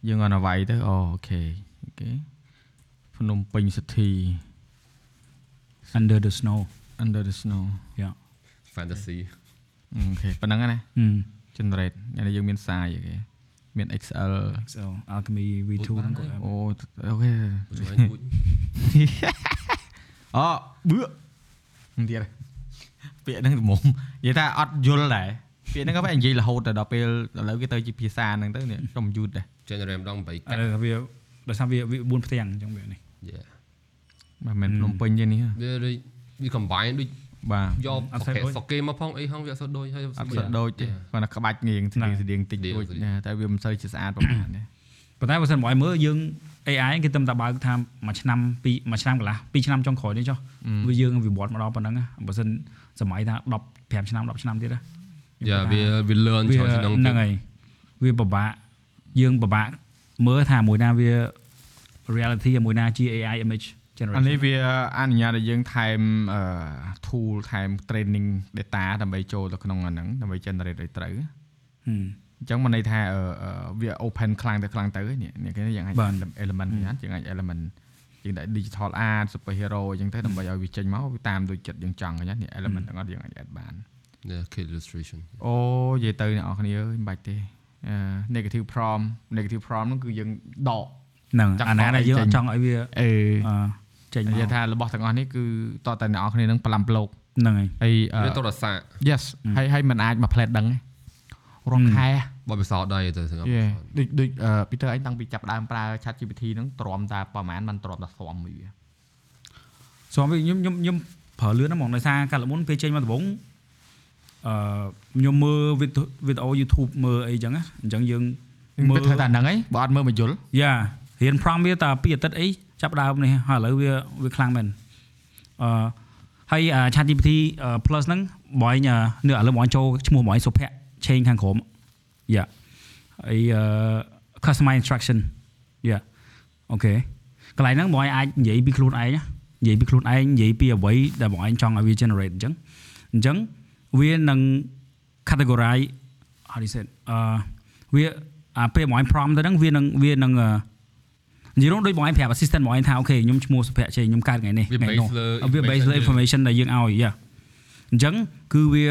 យើងអនវាយទៅអូ OK OK ភ្នំពេញ city Under the Snow under the snow fantasy អូខេប៉ុណ្ណឹងណាហឹម generate ថ្ងៃនេះយើងមានសារអីគេមាន XL so alchemy v2 ហ្នឹងក៏អូអូខេជួយឲ្យជួយអូបឿនឹងទៀតពាក្យហ្នឹងត្មងនិយាយថាអត់យល់ដែរពាក្យហ្នឹងក៏បែរនិយាយរហូតទៅដល់ពេលឥឡូវគេទៅជាភាសាហ្នឹងទៅនេះខ្ញុំយូរដែរ generate ម្ដង8ឥកាត់ឡូវវាដោយសារវាវា4ផ្ទាំងអញ្ចឹងវានេះ Yeah មិនមែនភ្នំពេញទេនេះវាដូចវា combine ដូចបាទយកអត់សូវផកេដូចសកេមកផងអីហងវាអត់សូវដូចហើយអត់សូវដូចទេគាត់ថាក្បាច់ងាយស្តៀងស្តៀងតិចស្តៀងរួចស្តៀងណាតែវាមិនសូវជាស្អាតប្រហែលទេប៉ុន្តែបើសិនមកឲ្យមើលយើង AI គេទំតែបើកថាមួយឆ្នាំពីរមួយឆ្នាំកន្លះពីរឆ្នាំចុងក្រោយនេះចុះវាយើងវិវត្តមកដល់ប៉ុណ្ណឹងណាបើសិនសម័យថា10 5ឆ្នាំ10ឆ្នាំទៀតណាយ៉ាវាវា learn វាច្រើនជាងហ្នឹងហើយវាពិបាក យើងពិបាកមើលថាមួយណាវា reality ហើយមួយណាជា AI image អា generation នេះវាអនុញ្ញាតឲ្យយើងថែមអឺ tool ថែម training data ដើម្បីចូលទៅក្នុងអាហ្នឹងដើម្បី generate ឲ្យត្រូវហឹមអញ្ចឹងមិនន័យថាអឺអឺវា open ខ្លាំងទៅខ្លាំងទៅនេះនេះគេយ៉ាងអាចបាទ element យ៉ាងយ៉ាងអាច element យើងដាក់ digital art super hero អញ្ចឹងទៅដើម្បីឲ្យវាចេញមកវាតាមដូចចិត្តយើងចង់អញ្ចឹងនេះ element ទាំងអស់យើងអាច add បាន Yeah kid illustration អូនិយាយទៅអ្នកនរគ្នាអើយមិនបាច់ទេអឺ negative prompt negative prompt ហ្នឹងគឺយើងដកហ្នឹងចង់អាណាបកដែលអីយើងចេអញត់ចង់ឲ្យវាអឺអឺចេញមកនិយាយថារបស់ទាំងអស់នេះគឺតតែអ្នកនរគ្នានឹងផ្លាំប្លោកហ្នឹងហើយហើយអឺវាទៅរសា yes ហើយហើយមិនអាចមកផ្លែតដឹងទេរងខែបបិសោតដែរទៅស្ងប់យេដូចដូចពីទៅឯងតាំងពីចាប់ដើមប្រើ chat GPT ហ្នឹងទ្រាំតែប្រហែលមិនទ្រាំតែស្រាំមួយវាស្មវាខ្ញុំខ្ញុំខ្ញុំប្រើលឿនណាស់ហ្មងដោយសារកាលមុនពេលចេញមកដំបូង អឺខ្ញុំមើលវីដេវីដេអូ YouTube មើលអីចឹងណាអញ្ចឹងយើងមើលធ្វើតែហ្នឹងឯងបើអត់មើលមកយល់យ៉ារៀន prompt វាតែពីអាទិត្យអីចាប់ដើមនេះហើយឥឡូវវាវាខ្លាំងមែនអឺហើយ ChatGPT Plus ហ្នឹងបងឯងនៅឥឡូវបងឯងចូលឈ្មោះបងឯងសុភ័ក្រឆេងខាងក្រោមយ៉ាហើយ customer instruction យ៉ាអូខេកន្លែងហ្នឹងបងឯងអាចនិយាយពីខ្លួនឯងណានិយាយពីខ្លួនឯងនិយាយពីអ្វីដែលបងឯងចង់ឲ្យវា generate អញ្ចឹងអញ្ចឹង វានឹង categorize how do you say it អឺវាអាពេលបងឯង prompt ទៅហ្នឹងវានឹងវានឹងអឺនិយាយរួមដូចបងឯងប្រាប់ assistant បងឯងថាអូខេខ្ញុំឈ្មោះសុភ័ក្រចេះខ្ញុំកើតថ្ងៃនេះវាថ្ងៃ base នោះលើវា base លើ information ដែលយើងឲ្យយ៉ាអញ្ចឹងគឺវា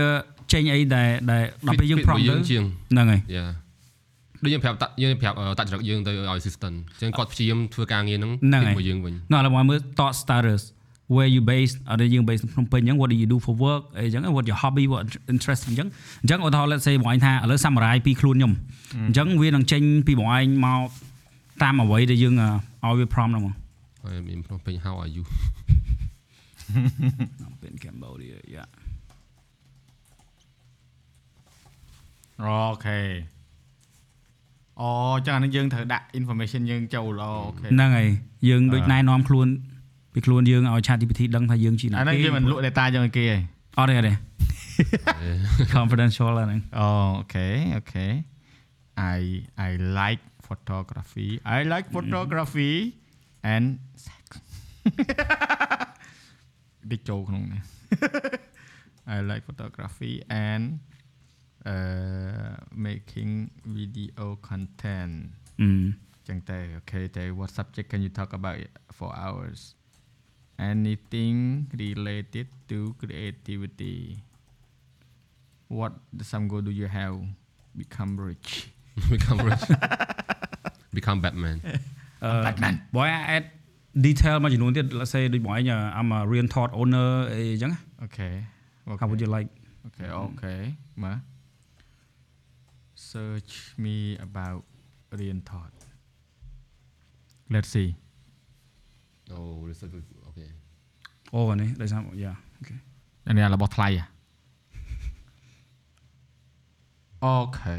ចេញអីដែលដែលដល់ពេលយើង prompt ទៅយើងជាងហ្នឹងហើយយ៉ាដូចយើងប្រាប់តាក់យើងប្រាប់តាក់ចរិតយើងទៅឲ្យ assistant អញ្ចឹងគាត់ព្យាយាមធ្វើការងារហ្នឹងហ្នឹងហើយមកយើងវិញនោះឥឡូវមកមើល thought starters where you based អត់យើង based ក្នុងភ្នំពេញអញ្ចឹង what do you do for work អីអញ្ចឹង what your hobby what interest អញ្ចឹងអញ្ចឹងឧទាហរណ៍ let's say បងឯងថាឥឡូវ summarize ពីខ្លួនខ្ញុំអញ្ចឹងវានឹងចេញពីបងឯងមកតាមអ្វីដែលយើងឲ្យវា prompt ហ្នឹងមកហើយមានភ្នំពេញ how are you ភ្នំពេញ Cambodia yeah អូខេអូចឹងអានេះយើងត្រូវដាក់ information យើងចូលអូខេហ្នឹងហើយយើងដូចណែនាំខ្លួន ពីខ្លួនយើងឲ្យ ChatGPT ដឹងថាយើងជាណា អាហ្នឹងយើងមិនលក់ data យើងឲ្យគេទេ អត់ទេអត់ទេ confidential ហ្នឹង អូអូខេអូខេ I I like photography I like photography and sex ដូចចូលក្នុងនេះ I like photography and uh making video content អឺ ចឹងទៅអូខេទៅ what subject can you talk about for hours anything related to creativity what some goal do you have become rich become rich become batman អឺបងឯង add detail មួយចំនួនទៀត let's say ដូចបងឯង I'm a real thought owner អីអញ្ចឹង okay how would you like okay okay មក search me about Rian thought let's see oh research okay អូនេះដោយសារ yeah okay អានេះរបស់ថ្លៃហ៎អូខេ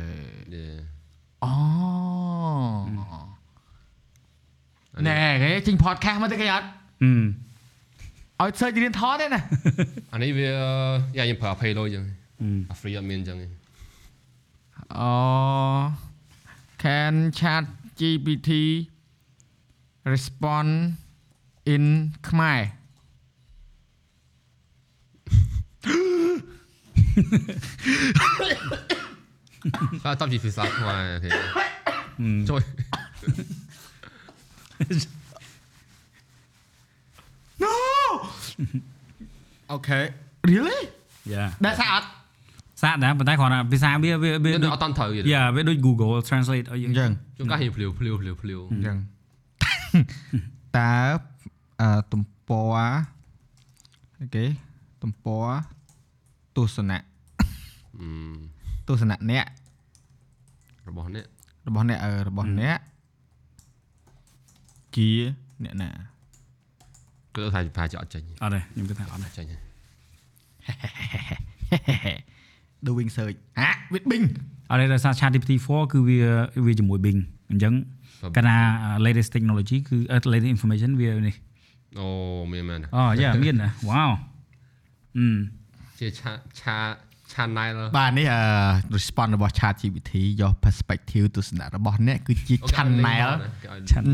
yeah អូអានេះណែគេចេញ podcast មកទៅគេអត់អឺឲ្យ search រៀនថតទេណាអានេះវាយ៉ាយើងប្រើ20លុយអញ្ចឹងអឺអា free អត់មានអញ្ចឹងទេអូ can chat GPT respond in ខ្មែរ តែតបជាភាសាខ្មែរអូខេជួយ No Okay really យ៉ាដែលសាអត់សាកដែរប៉ុន្តែគ្រាន់តែភាសាវាវាវាវាដូចអត់តន់ត្រូវទៀតយ៉ាវាដូច Google Translate ឲ្យយើងអញ្ចឹងជួនកាលហ៊ានភ្លាវភ្លាវភ្លាវភ្លាវអញ្ចឹងតើអឺទំព័រអូខេ ទំព័រទស្សនៈអឺទស្សនៈអ្នករបស់អ្នករបស់អ្នកអឺរបស់អ្នកជាអ្នកណាគឺថាប្រហែលជាអត់ចេញអត់ទេខ្ញុំគិតថាអត់ទេចេញហើយ doing search អា with bing អត់ទេដោយសារ ChatGPT 4គឺវាវាជាមួយ Bing អញ្ចឹងកាលណា latest technology គឺ latest information វានេះអូមានមែនអូយ៉ាមានណាវ៉ាវអឺ ជាឆាឆា channel បាទនេះអឺ response របស់ ChatGPT យក perspective ទស្សនៈរបស់អ្នកគឺជា channel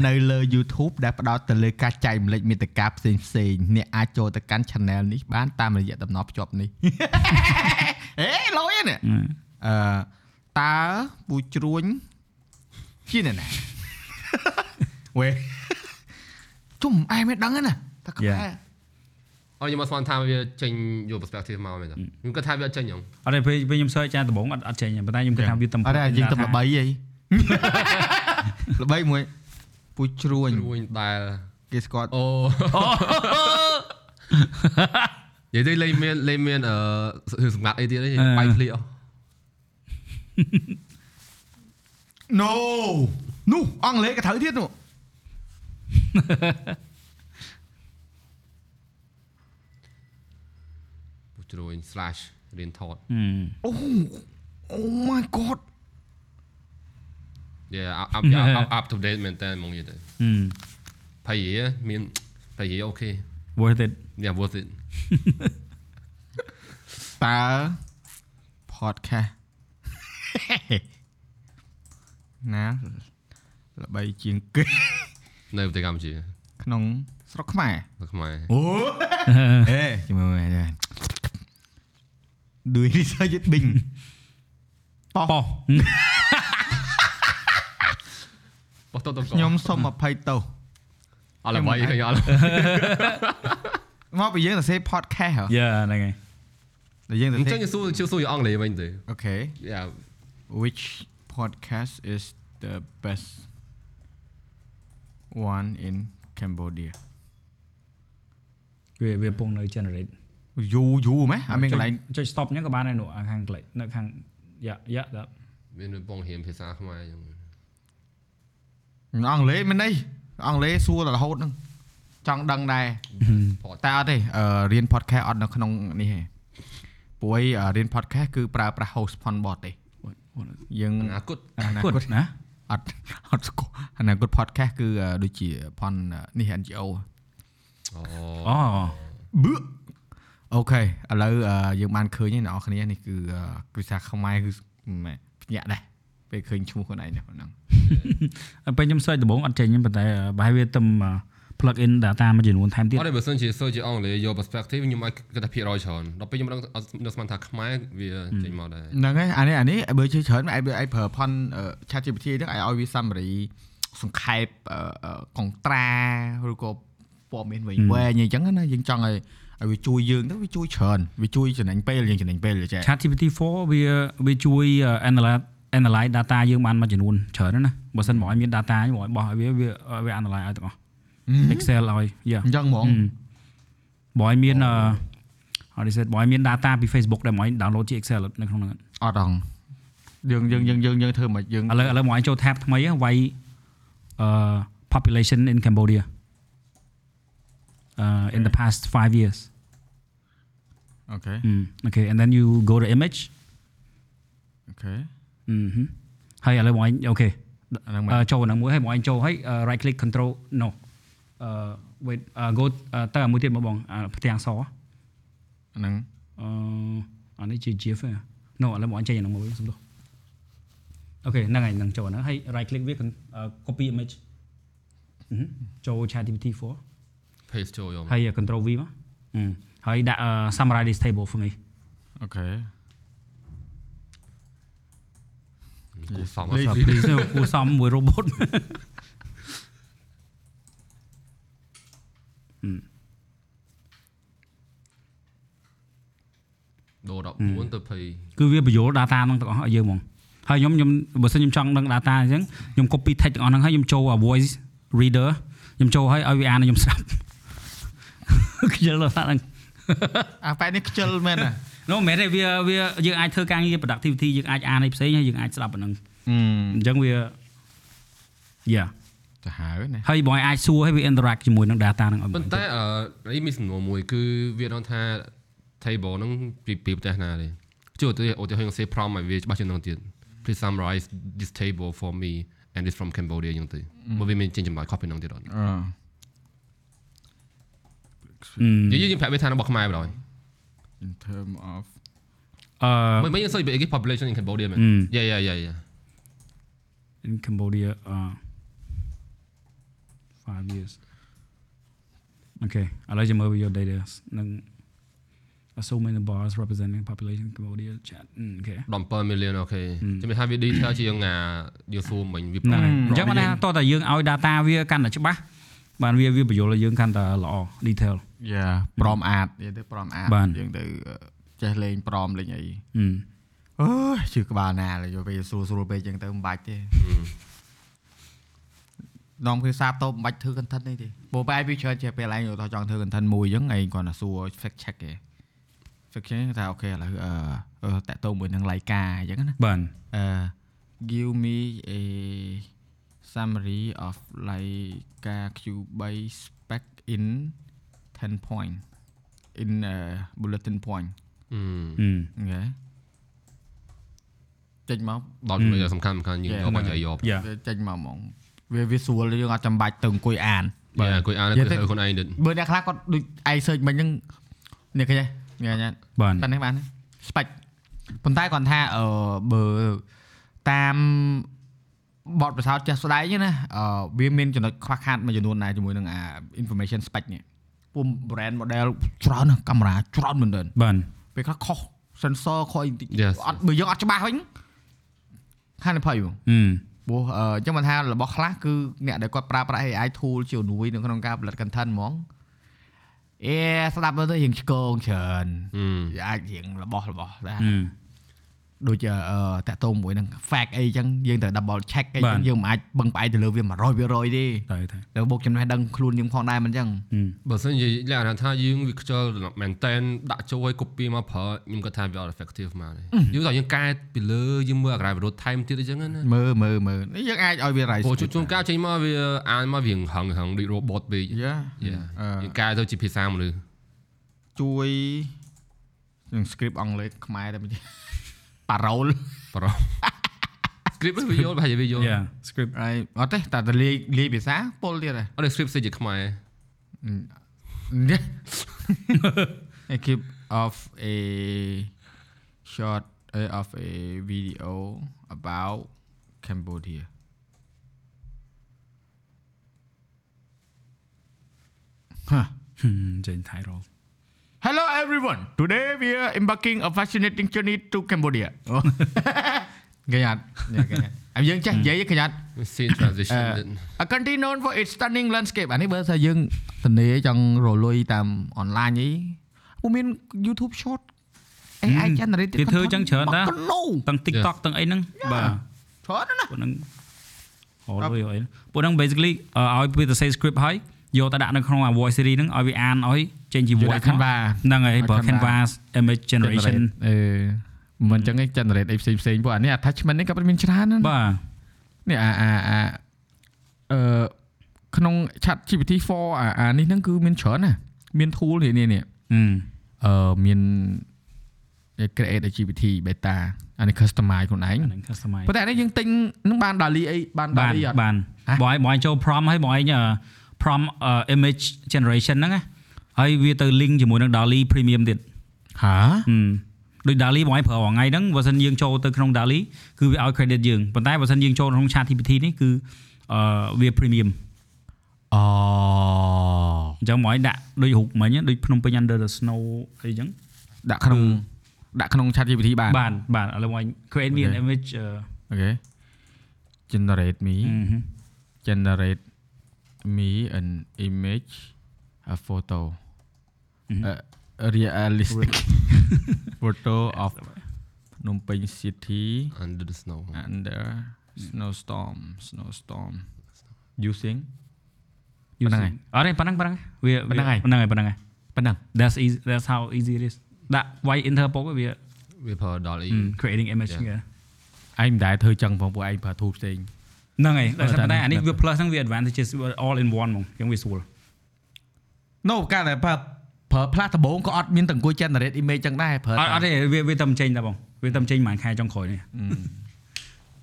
នៅលើ YouTube ដែលផ្ដោតទៅលើការចែកម្លែកមេតិកាផ្សេងផ្សេងៗអ្នកអាចចូលទៅកាន់ channel នេះបានតាមរយៈតំណភ្ជាប់នេះអេលយនេះអឺតើពូជ្រួញជាអ្នកណាវេជុំអែមិនដឹងទេណាតែខ្មែរ Yeah. អត់ខ្ញុំមកស្មានថាវាចេញយក perspective មកមែនទេខ្ញុំគិតថាវាអត់ចេញហងអត់ទេពេលពេលខ្ញុំ search ចាដំបងអត់អត់ចេញទេប៉ុន្តែខ្ញុំគិតថាវាតំអត់ទេយើងទៅល្បីអីល្បីមួយពូជ្រួញរួញដែលគេស្គាល់អូនិយាយទៅលេងមានលេងមានអឺសម្ងាត់អីទៀតទេបាយភ្លៀអស់ No នោះអង់គ្លេសក៏ត្រូវទៀតនោះ ជ្រួញ slash រៀនថតអឺអូ Oh my god Yeah up up up up to date មែនតើមកនិយាយទៅអឺភ័យមានភ័យអូខេ worth it Yeah worth it តើ podcast ណាល្បីជាងគេនៅប្រទេសកម្ពុជា ក្នុងស្រុកខ្មែរនៅខ្មែរអូអេជាមួយមែន Do research it bing ប៉ោះបោះតតខ្ញុំសុំ20ទោសអត់ល្បីឃើញអត់មកពីយើងទៅសេ podcast ហ៎យ៉ាហ្នឹងហើយតែយើងទៅអញ្ចឹសេងសួរសួរអង់គ្លេសវិញទៅ Okay Yeah which podcast is the best one in Cambodia វាវាពងនៅ generate យូរយូរម៉េះអត់មានកន្លែងចុច stop ហ្នឹងក៏បានដែរនោះអាខាងក្លេនៅខាងយ៉ាយ៉ាដល់មានបងរៀនភាសាខ្មែរអញ្ចឹងអង់គ្លេសមែនទេអង់គ្លេសសួរតែរហូតហ្នឹងចង់ដឹងដែរតែអត់ទេអឺរៀន podcast អត់នៅក្នុងនេះទេព្រោះអីអឺរៀន podcast គឺប្រើប្រាស់ host phone bot ទេយើងអនាគតអនាគតណាអត់អត់ស្គាល់អនាគត podcast គឺអឺដូចជា phone នេះ NGO អូអូបឺ អូខេឥឡូវអឺយើងបានឃើញហើយអ្នកនរគ្នានេះគឺអឺភាសាខ្មែរគឺម៉ែភ្ញាក់ដែរពេលឃើញឈ្មោះខ្លួនឯងហ្នឹងពេលខ្ញុំ search ដំបងអត់ចេញទេប៉ុន្តែប្រហែលវាទំ plug in data មួយចំនួនថែមទៀតអត់ទេបើសិនជាសើជាអង់គ្លេសយក perspective ខ្ញុំអាចគិតថាភាគរយច្រើនដល់ពេលខ្ញុំដឹងអត់នៅស្មានថាខ្មែរវាចេញមកដែរហ្នឹងហើយអានេះអានេះបើជឿច្រើនឯងឯងប្រើ phone អឺ ChatGPT ហ្នឹងឲ្យឲ្យវា summary សង្ខេបអឺអឺកុងត្រាឬក៏ព័ត៌មានវែងវែងអញ្ចឹងណាយើងចង់ឲ្យ ឲ្យវាជួយយើងទៅវាជួយច្រើនវាជួយចំណេញពេលយើងចំណេញពេលចា ChatGPT 4វាវាជួយ analyze analyze data យើងបានមួយចំនួនច្រើនណាស់បើសិនមកឲ្យមាន data មកឲ្យបោះឲ្យវាវាវា analyze ឲ្យទាំងអស់ Excel ឲ្យយ៉ាអញ្ចឹងហ្មងបើឲ្យមានអឺ how do you say បើឲ្យមាន data ពី Facebook ដែលមកឲ្យ download ជា Excel នៅក្នុងហ្នឹងអត់ហងយើងយើងយើងយើងយើងធ្វើមកយើងឥឡូវឥឡូវមកឲ្យចូល tab ថ្មីហ្នឹងវាយអឺ population in Cambodia uh in the past 5 years OK Mm, okay and then you go to image អូខេអឺហឹមហើយឥឡូវមកឲ្យ OK អាហ្នឹងមកអឺចូលហ្នឹងមួយហើយមកឲ្យចូលហើយ right click control no អឺ wait អឺ go អឺទៅអាមួយទៀតមកបងអាផ្ទាំងសអអាហ្នឹងអឺអានេះជា GIF ហ៎ no ឥឡូវមកអញចេញអាហ្នឹងមកវិញសុំទោសអូខេហ្នឹងហើយហ្នឹងចូលហ្នឹងហើយ right click វា con- អឺ copy image អឺហឹមចូល ChatGPT 4 paste ចូលយកហើយ control V មកអឺ ហើយដាក់អឺ summarize this table for me អូខេគូសំ so please គួរសមមួយ robot ដ4ទៅ20គឺវាបញ្យល់ data ហ្នឹងទាំងអស់ឲ្យយើងហ្មងហើយខ្ញុំខ្ញុំបើសិនខ្ញុំចង់ដឹង data អញ្ចឹងខ្ញុំ copy text ទាំងអស់ហ្នឹងហើយខ្ញុំចូលអា voice reader ខ្ញុំចូលឲ្យឲ្យវាអានឲ្យខ្ញុំស្ដាប់ខ្ជិលដល់ហ្នឹង អាប៉ែនេះខ្ជិលមែនណានោះមិនមែនទេវាវាយើងអាចធ្វើការងារ productivity យើងអាចអានឲ្យផ្សេងហើយយើងអាចស្ដាប់អាហ្នឹងអឺអញ្ចឹងវា yeah ទៅហើយណាហើយបងអាចសួរឲ្យវា interact ជាមួយនឹង data ហ្នឹងឲ្យប៉ុន្តែអឺនេះមានសំណួរមួយគឺវាដឹងថា table ហ្នឹងពីពីប្រទេសណាទេជួយទៅឧទាហរណ៍ខ្ញុំ say prompt ឲ្យវាច្បាស់ជាងនឹងទៀត please summarize this table for me and it's from Cambodia យ៉ាងទៅមកវាមានចេញចម្លើយ copy ហ្នឹងទៀតអត់អឺអឺ និយាយយើងប្រាប់វាថារបស់ខ្មែរបណ្ដោយ in term of អឺមិនមិនយើងសួរពី population in Cambodia មែន Mm. Yeah yeah yeah yeah in Cambodia uh 5 years Okay ឥឡូវចាំមើល your data នឹង assuming the bars representing population in Cambodia chat អឺ okay 17 million អូខេចាំថាវា detail ជាងអាយើងសួរមិញវាហ្នឹងហើយអញ្ចឹងប្របានថាតោះតែយើងឲ្យ data វាកាន់តែច្បាស់ បានវាវាបញ្យល់ឲ្យយើងកាន់តែល្អ detail យ៉ាប្រមអាតនិយាយទៅប្រមអាតបាទយើងទៅចេះលេងប្រមលេងអីអឺអើយជឿក្បាលណាលើយកពេលស្រួលស្រួលពេកចឹងទៅមិនបាច់ទេនំគឺសាបតបមិនបាច់ធ្វើ content នេះទេព្រោះបែបវាច្រើនចេះពេលឯងទៅចង់ធ្វើ content មួយចឹងឯងគ្រាន់តែសួរ fact check ទេ fact check ថាអូខេឥឡូវអឺអឺតាក់ទងមួយនឹងលៃកាអញ្ចឹងណាបាន uh, give me a summary of Leica Cubase spec in 10 point in uh, bulletin point អឺអឺ okay ចេញមកដល់ចំណុចសំខាន់សំខាន់យើង Yeah. យកមកយកយកយ៉ាវាចេញមកហ្មងវាវាស្រួលយើងអត់ចាំបាច់ទៅអង្គុយអានបាទអង្គុយអាននិទៅយាយទៅធ្វើខ្លួនឯងទៅបើអ្នកខ្លះគាត់ដូចឯង search មិញហ្នឹងនេះឃើញទេញ៉ាញ៉ាបានប៉ណ្នេះបានស្បាច់ប៉ុន្តែគាត់ថាអឺបើតាម បទពិសោធន៍ចាស់ស្ដែងណាអឺវាមានចំណុចខ្វះខាតមួយចំនួនដែរជាមួយនឹងអា information spec នេះពុំ brand model ច្រើនណាស់កាមេរ៉ាច្រើនមែនទែនបានពេលខ្លះខុស sensor ខុសអីបន្តិច Yes. អត់បើយើងអត់ច្បាស់វិញខានភ័យហ្មងអឺព្រោះអឺអញ្ចឹងមិនថារបស់ខ្លះគឺអ្នកដែលគាត់ប្រើប្រាស់ AI tool ជាមួយនៅក្នុងការផលិត content ហ្មងអេស្ដាប់មើលទៅរៀងឆ្កងច្រើនអឺអាចរៀងរបស់របស់ដែរអឺ ដូចអឺតាក់ទងមួយនឹង fact អីចឹងយើងត្រូវ double check អីបាទចឹងយើងមិនអាចបឹងផ្អែកទៅលើវា100%ទេតែតែទៅបុកចំណេះដឹងខ្លួនយើងផងដែរមិនចឹងអឺបើសិនជាលក្ខណៈថាយើងវាខ្ជិលមែនតែនដាក់ចូលឲ្យ copy មកប្រើខ្ញុំគាត់ថាវាអត់ effective មកទេយើងតែយើងកែពីលើយើងមើលអាក្រៅវិរុទ្ធថែមទៀតអញ្ចឹងណាមើលមើលមើលនេះយើងអាចឲ្យវា rise ព្រោះជួនកាលចេញមកវាអានមកវាហឹងហឹងដូច robot ពេកយ៉ា Yeah អឺយើងកែទៅជាភាសាមនុស្សជួយនឹង script អង់គ្លេសខ្មែរតែមិនប៉ា រ៉ូល ប្រូ script វាយល់ប្រហែលជាវាយល់ យ៉ា script ហើយអត់ទេតែតែលាយលាយភាសាពលទៀតហ៎ អត់ script ស្អីជាខ្មែរ នេះ I keep of a short uh, of a video about Cambodia ហ៎ ចេញ title Hello everyone. Today we are embarking a fascinating journey to Cambodia. ឃើញអត់ឃើញអត់ហើយយើងចេះនិយាយឃើញអត់ scene transition អឺ A country known for its stunning landscape អានេះបើថាយើងតនេចង់រលុយតាមអនឡាញអីពុំមាន YouTube short AI generated គេធ្វើចឹងច្រើនតាណូទាំង TikTok ទាំងអីហ្នឹងបាទច្រើនណាស់ពួកហ្នឹងហៅលុយអីពួកហ្នឹង basically អឺឲ្យវាទៅ say script ហើយយកទៅដាក់នៅក្នុងអា voice series ហ្នឹងឲ្យវាអានឲ្យ ចេញជា voice ខាងបាហ្នឹងហើយបើឲ្យ Canva Canva image generation អឺមិនចឹងឯង generate អីផ្សេងផ្សេងៗពួកអានេះ attachment នេះក៏មានច្រើនណាស់បាទនេះអាអាអាអឺក្នុង chat GPT 4អាអានេះហ្នឹងគឺមានច្រើនណាស់មាន tool នេះនេះនេះអឺអឺមាន create a GPT beta អានេះ customize ខ្លួនឯងអាហ្នឹង customize ប៉ុន្តែអានេះយើងទិញនឹងបាន DALI អីបានបាន DALI អត់បានហ៎បងឯងបងឯងចូល prompt ហើយបងឯងអឺ prompt អឺ image generation ហ្នឹងណា ហើយវាទៅ link ជាមួយនឹង DALI premium ទៀតហាហឹមដូច DALI បងឯងប្រើរាល់ថ្ងៃហ្នឹងបើសិនយើងចូលទៅក្នុង DALI គឺវាឲ្យ credit យើងប៉ុន្តែបើសិនយើងចូលក្នុង chat GPT នេះគឺអឺវា premium អូអញ្ចឹងបងឯងដាក់ដូចរូបមិញហ្នឹងដូចភ្នំពេញ under the snow អីចឹងដាក់ក្នុងដាក់ក្នុង chat GPT បានបានបានឥឡូវបងឯង create me an Okay. image អឺអូខេ generate me ហឹម generate me an image a photo ហឹម a realistic photo of Phnom Penh city under the snow under snowstorm snowstorm using យូប៉ុណ្ណឹងហើយអត់ទេប៉ុណ្ណឹងប៉ុណ្ណឹងវាប៉ុណ្ណឹងហើយប៉ុណ្ណឹងហើយប៉ុណ្ណឹងហើយប៉ុណ្ណឹង that's easy that's how easy it is ដាក់ white interpol វាវាប្រើដល់អី creating image Yeah. គេឯងមិនដែលធ្វើចឹងផងពួកឯងប្រើធូបផ្សេងហ្នឹងហើយអឺតែប៉ុន្តែតែអានេះតែវា plus ហ្នឹងវា advantages វា all in one ហ្មងចឹងវាស្រួល No កាលតែប្រើ ប្រើផ្លាស់ដំបងក៏អត់មានតង្គួយ generate image ចឹងដែរប្រើអត់អត់ទេវាវាតែមិនចេញតែបងវាតែមិនចេញប្រហែលខែចុងក្រោយនេះ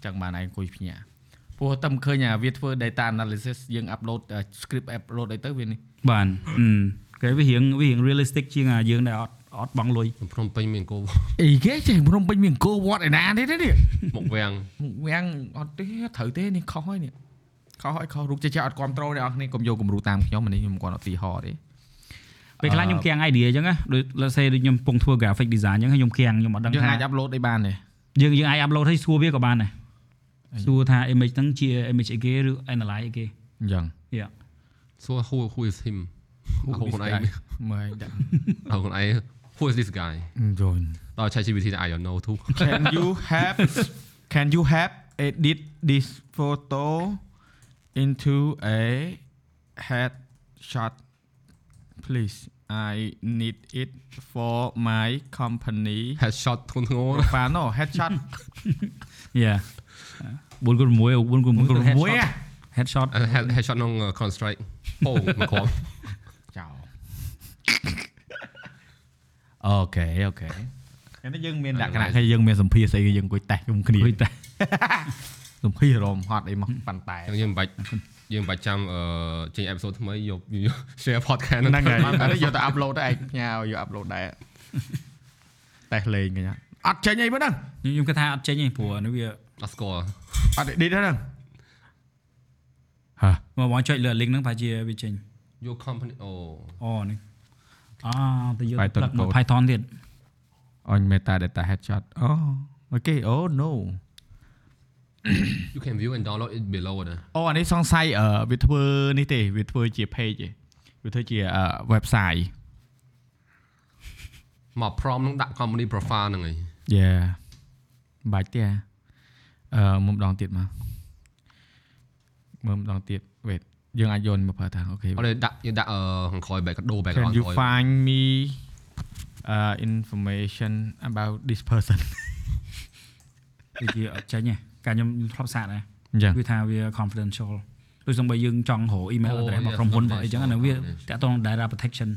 ចឹងបានឯងអង្គុយភ្ញាក់ព្រោះតែមិនឃើញអាវាធ្វើ data analysis យើង upload អឺ script upload អីទៅវានេះបានអឺគេវារៀងវារៀង realistic ជាងអាយើងដែលអត់អត់បងលុយភ្នំពេញមានគោអីគេចេះព្រមពេញមានអង្គវត្តឯណានេះនេះមុខវាំងវាំងអត់ទេត្រូវទេនេះខុសហើយនេះខុសហើយខុសរូបចេះចេះអត់គ្រប់ត្រូលអ្នកនរគ្នាកុំយកគំរូតាមខ្ញុំអានេះខ្ញុំគាត់ឧទាហរណ៍ទេ ពេលខ្លះខ្ញុំគៀង idea អញ្ចឹងណាដូច let's say ដូចខ្ញុំកំពុងធ្វើ graphic design អញ្ចឹងខ្ញុំគៀងខ្ញុំអត់ដឹង យើង ថា អាច upload អីបានទេ យើងយើងអាច upload ឲ្យសួរវាក៏បានដែរសួរថា image ហ្នឹងជា image អីគេឬ analyze អីគេ អញ្ចឹង Yeah សួរ who who is him ហៅខ្លួនឯង មើលដាក់ ហៅខ្លួនឯង who is this guy យល់ ដល់ ChatGPT ថា I don't know too Can you have Can you have edit this photo into a headshot Please I need it for my company headshot ធ្ងន់ធ្ងរ profile no headshot Yeah 4គុណ6 4គុណ6មួយ headshot អា head- headshot ក្នុង Counter Strike ពោងមកក្រុមចោលអូខេអូខេនេះយើងមានលក្ខណៈថាយើងមានសម្ភារស្អីគេយើងអង្គុយតេស្តជុំគ្នាហុយតែសម្ភាររមហត់អីមកប៉ុន្តែអញ្ចឹងយើងមិនបាច់ យើងមិនបាច់ចាំអឺចេញ episode ថ្មីយកយក share podcast ហ្នឹងហើយអានេះយកទៅ upload ទៅឯងផ្ញើយក upload ដែរតេស្តលេងកញ្ញាអត់ចេញអីមិនដឹងខ្ញុំគិតថាអត់ចេញទេព្រោះនេះវាអត់ស្គាល់អត់ edit ទេហ្នឹងហ៎មកបងចុចលើ link ហ្នឹងប្រហែលជាវាចេញ your company អូអូនេះអទៅយក Python ទឹកមក code Python ទៀត on meta data headshot អូអូខេអូ no you can view and download it below ដែរ អូអានេះសង្ស័យអឺវាធ្វើនេះទេវាធ្វើជា page ទេវាធ្វើជាអឺ website មក prompt នឹងដាក់ company profile ហ្នឹងឯង Yeah បាច់ទេអាអឺមុំម្ដងទៀតមកមើលម្ដងទៀត wait យើងអាចយកនេះមកប្រើថាអូខេ អត់ទេដាក់យើងដាក់អឺខាងក្រោយ back ដូរ Can background you ក្រោយ find me uh information about this person វាជាអត់ចេញទេ ការខ្ញុំខ្ញុំធ្លាប់សាកដែរអញ្ចឹងវាថាវា confidential ដូចសំបីយើងចង់រក email អូ address មក yes, ក្រុមហ៊ុនរបស់អីចឹងអាហ្នឹងវា confidential. តាក់ទង data protection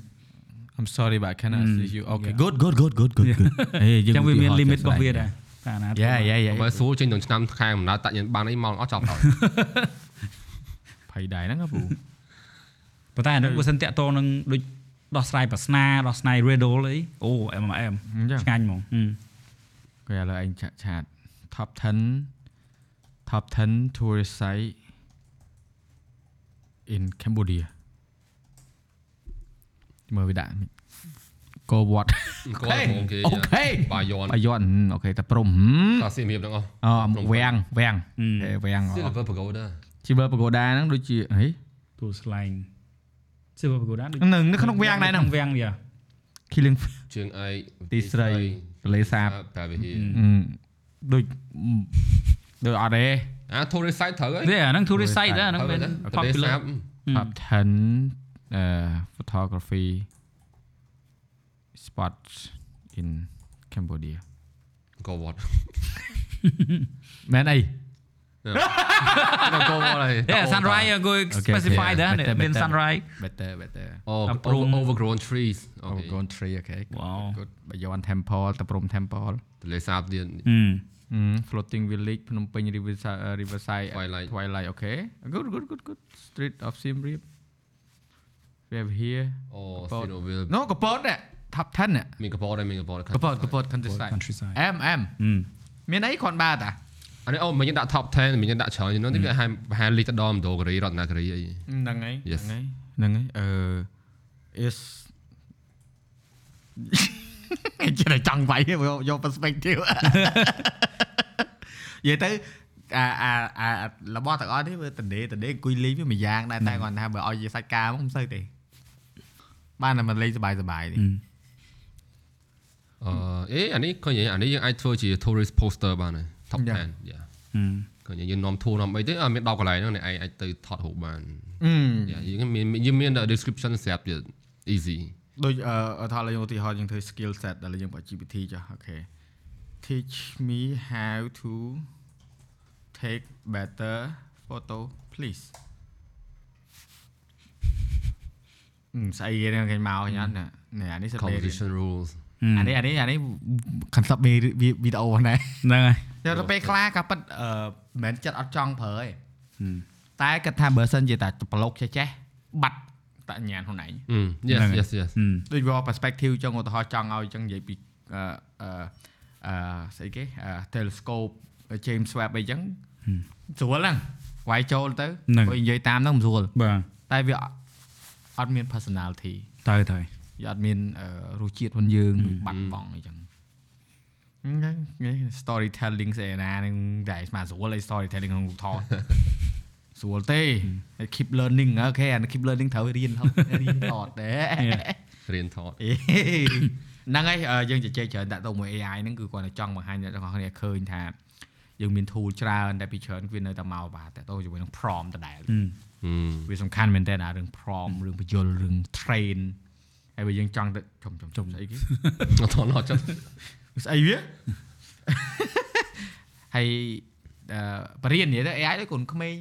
I'm sorry but I cannot Mm, see you okay yeah. good good good good good good ហេអញ្ចឹងវាមានឧទាហរណ៍ limit ជាក់របស់វាស្ដែងដែរតែអាណា Yeah yeah yeah បើសួរចេញដល់ឆ្នាំខែកំណើតតាក់ញ៉ាំបានអីមកអត់ចប់ហើយភ័យដែរហ្នឹងហ៎ពូប៉ុន្តែអានោះបើសិនតាក់ទងនឹងដូចដោះស្រាយប្រស្នាដោះស្រាយ riddle អីអូ MMM អញ្ចឹងឆ្ងាញ់ហ្មងហឹមគេឥឡូវឯងឆាតឆាត top 10 top 10 tourist site in Cambodia មើលវាដាក់កោវត្តគាត់ហ្មងគេអូខេបាយយន់បាយ័នអូខេតែព្រំសាសៀមរៀបទាំងអស់អវាំងវាំងហឹមហេវាំង Silver Pagoda Silver Pagoda ហ្នឹងដូចជាហីទូស្លែង Silver Pagoda ដូចនៅនៅក្នុងវាំងដែរហ្នឹងវាំងវា Killing ជើងឯកទីស្រីទន្លេសាបប្រវិហារអឺដូច ដូចអត់ទេ អា tourist site ត្រូវហើយ វាអាហ្នឹង tourist site ដែរអាហ្នឹង ត្រូវ មាន ហើយទន្លេ popular សាប top 10 uh photography spots in Cambodia ក៏វត្ត មែនអី ដល់ក៏វត្តហើយ Yeah sunrise ក៏ Okay, specify okay. ដែរ Better, មាន better. sunrise better better អូ តាព្រំ overgrown trees អូខេ overgrown tree okay Wow. good បាយ័ន temple តព្រំ temple ទន្លេសាបទៀត ហឹម Mm, floating village ភ្នំពេញ riverside uh, riverside Twilight. twilight okay good good good good street of Siem Reap we have here អូ Kapot. Sinoville no កពតនេះ top 10នេះមានកពតដែរមានកពតកពតកពត countryside countryside M M ហឹមមានអីគ្រាន់បើតាអានេះអូមិនយើងដាក់ top 10មិនយើងដាក់ច្រើនហ្នឹងវាហាមប្រហែលលីទៅដល់មណ្ឌលគិរីរតនគិរីអីហ្នឹងហើយ Yes. ហ្នឹងហើយហ្នឹងហើយអឺ is ចេះតែចង់វាយយកយក perspective និយាយទៅអាអាអារបស់ទាំងអស់នេះវាតដេតដេអង្គុយលេងវាមួយយ៉ាងដែរតែគាត់ថាបើឲ្យជាសាច់ការមកមិនសូវទេបានតែមកលេងសบายសบายទេ ហឹម អឺអេអានេះឃើញអានេះយើងអាចធ្វើជា tourist poster បានហើយ top យ៉ា 10យ៉ា ហឹម ឃើញយើងនាំ tour នាំអីទេអត់មាន10កន្លែងហ្នឹងអ្នកឯងអាចទៅថតរូបបាន អឺ យ៉ាយើងមានយើងមាន description ស្រាប់ទៀត easy ដូចអឺថាឡើយឧទាហរណ៍យើងធ្វើ skill set ដែលយើងបើ GPT ចុះអូខេ teach me how to take better photo please អឺស្អីគេហ្នឹងគេមកញ៉ាំនេះអានេះសិតមេរៀន composition rules អានេះអានេះអានេះ concept មេវីដេអូហ្នឹងហ្នឹងហើយតែទៅពេលខ្លះក៏ប៉ិតអឺមិនមែនចិត្តអត់ចង់ប្រើទេហឹមតែគាត់ថាបើសិនជាតែប្លុកចេះចេះបាត់ តញ្ញាណខ្លួនឯងអឺ yes ហ្នឹងហើយ yes yes ហឹមដូចវា perspective ចឹងឧទាហរណ៍ចង់ឲ្យចឹងនិយាយពីអឺអឺអឺស្អីគេអឺ telescope James Webb អីចឹងស្រួលហ្នឹងវាយចូលទៅបើនិយាយតាមហ្នឹងមិនស្រួលបាទតែវាអត់មាន personality ទៅទៅវាអត់មានអឺរសជាតិរបស់យើងបាត់បង់អីចឹងហ្នឹងនេះ storytelling ស្អីណានឹងតែស្មាស្រួលអី storytelling ក្នុងរូបថត ស្រួលទេ keep learning អូខេអា keep learning ត្រូវរៀនថតរៀនថតដែររៀនថតអេហ្នឹងហើយអឺយើងជជែកច្រើនដាក់ទៅមួយ AI ហ្នឹងគឺគាត់តែចង់បង្ហាញអ្នកទាំងអស់គ្នាឃើញថាយើងមាន tool ច្រើនតែពីច្រើនវានៅតែមកបាទតែទៅជាមួយនឹង prompt ដដែលហឹមហឹមវាសំខាន់មែនតើអារឿង prompt រឿងបញ្យលរឿង train ហើយបើយើងចង់ទៅជុំជុំជុំស្អីគេអត់ថតអត់ចិត្តស្អីវាហើយអឺ បរៀននិយាយទៅ AI ដូចកូនក្មេង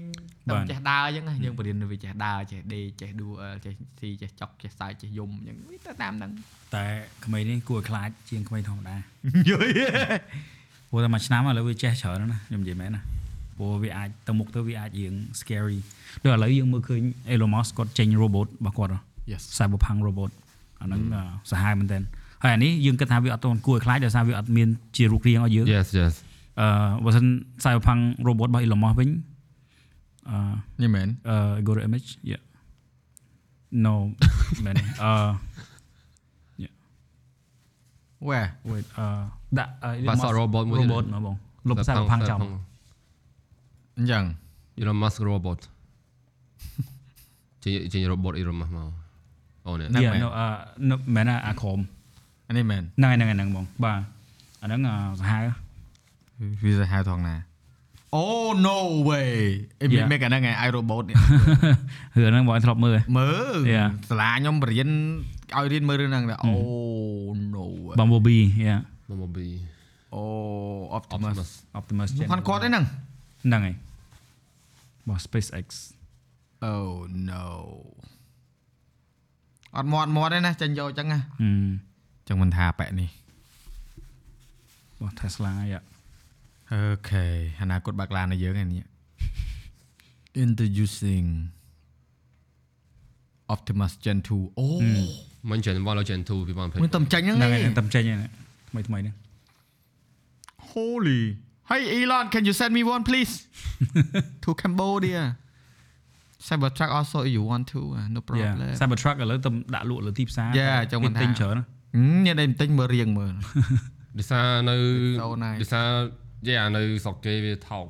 តែចេះដើរអញ្ចឹងណាយើងបរៀនវាចេះដើរចេះដេកចេះដួលចេះស៊ីចេះចុកចេះសើចចេះយំអញ្ចឹងវាទៅតាមហ្នឹងតែក្មេងនេះគួរឲ្យខ្លាចជាងក្មេងធម្មតាយល់ព្រោះតែមួយឆ្នាំឥឡូវវាចេះច្រើនណាស់ខ្ញុំនិយាយមែនណាព្រោះវាអាចទៅមុខទៅវាអាចរៀង scary ដូចឥឡូវយើងមើលឃើញ Elon Musk គាត់ចេញ robot របស់គាត់ហ៎ Yes Cyberpunk robot អាហ្នឹងអឺសាហាវមែនទែនហើយអានេះយើងគិតថាវាអត់ទាន់គួរឲ្យខ្លាចដោយសារវាអត់មានជារូបរាងឲ្យយើង yes yes អឺបើសិន Cyberpunk robot របស់ Elon Musk វិញអឺនេះមែន uh go to image yeah no man uh where wait uh ដាក់ uh, Elon បាស Musk robot មួយ robot មកបងលុប Cyberpunk ចោលអញ្ចឹង Elon Musk robot ចេញចេញ robot Elon Musk មកអូនេះហ្នឹង Yeah មែន no អឺ no មែនណាអាក្រមអានេះមែនហ្នឹងហើយហ្នឹងហើយហ្នឹងបងបាទអាហ្នឹងអឺសាហាវ វាសាហាវថងណា Oh no way អី Yeah. មានអាហ្នឹងឯង iRobot នេះរឿងហ្នឹងបងឲ្យធ្លាប់មើលហ៎មើល Yeah. សាលាខ្ញុំបរៀនឲ្យរៀនមើលរឿងហ្នឹងដែរ Oh no way. Bumblebee yeah Bumblebee Oh Optimus Optimus Optimus គាត់គាត់ទេហ្នឹងហ្នឹងហើយបង SpaceX Oh no អត់មាត់មាត់ទេណាចាញ់យកអញ្ចឹងណាហឹមចឹងមិនថាបែកនេះបង Tesla យ៉ា អូខេអនាគតបើកឡានឲ្យយើងឯនេះ Introducing Optimus Gen 2អូមិន Gen 1ដល់ Gen 2ពីបងភ្លេចមិនតំចាញ់ហ្នឹងហ្នឹងហើយឯហ្នឹងងតាមចេញហ្នឹងថ្មីថ្មីហ្នឹង Holy Hey Elon can you send me one please to Cambodia Cybertruck also if you want to uh, no problem Yeah Cybertruck ឥឡូវទៅដាក់លក់លើទីផ្សារ Yeah ចង់មិនថាទិញច្រើនណាហឹមញ៉ាំតែបន្តិចមើលរៀងមើលដោយសារនៅ So nice. ដោយសារ យេអានៅស្រុកគេវាថោក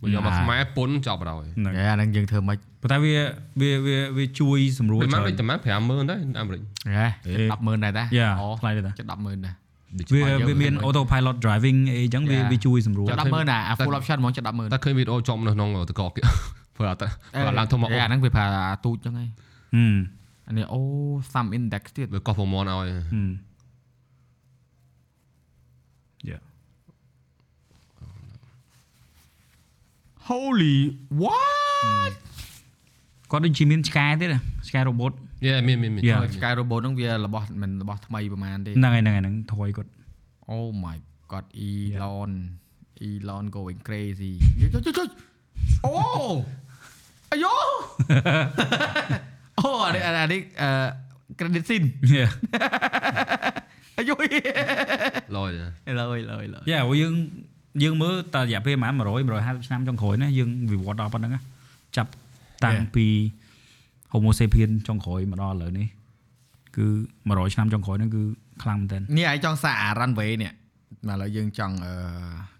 បើយកមក Nah. ខ្មែរពុនចប់បណ្ដោយហ្នឹងយ៉ាអាហ្នឹងយើងធ្វើមិនប៉ុន្តែវាវាវាវាជួយសម្រួលមិនច្មែនរើដូចនតែម៉ែ50000ដែរអាមេរិកហ៎អេ100000ដែរតាយ៉ាអូថ្លៃទៅតាចិត្ត100000ដែរវាវាមាន auto pilot driving អីចឹងវា Yeah. វាជួយសម្រួលចិត្ត100000ណាអា full option ហ្មងចិត្ត100000តែឃើញវីដេអូចំនៅក្នុងតកកគេព្រោះអត់ព្រោះឡើងធំមកអាហ្នឹងវាប្រើអាទូចចឹងឯងហឹមអានេះអូ some index ទៀតវាកោះប្រមន់ឲ្យហឹម Yeah Holy what គាត់ដូចជាមានឆ្កែទៀតណាឆ្កែ robot យេមានមានមាន Yeah. Sky robot ហ្នឹងវារបស់មិនរបស់ថ្មីប្រហែលទេហ្នឹងហើយហ្នឹងហើយហ្នឹងថយគាត់ Oh my god Elon Elon going crazy យយយយអូអាយអូអានេះអានេះអឺ credit scene Yeah អាយឡយឡើយឡើយឡើយយ៉ាព្រោះយើង យើងមើលតរយៈពេលប្រហែល100 150ឆ្នាំចុងក្រោយណាយើងវិវត្តដល់ប៉ុណ្្នឹងណាចាប់តាំង Yeah. ពី Homo sapien ចុងក្រោយមកដល់ឥឡូវនេះគឺ100ឆ្នាំចុងក្រោយហ្នឹងគឺខ្លាំងមែនទែននេះឯងចង់សាកអា runway នេះមកឥឡូវយើងចង់អឺ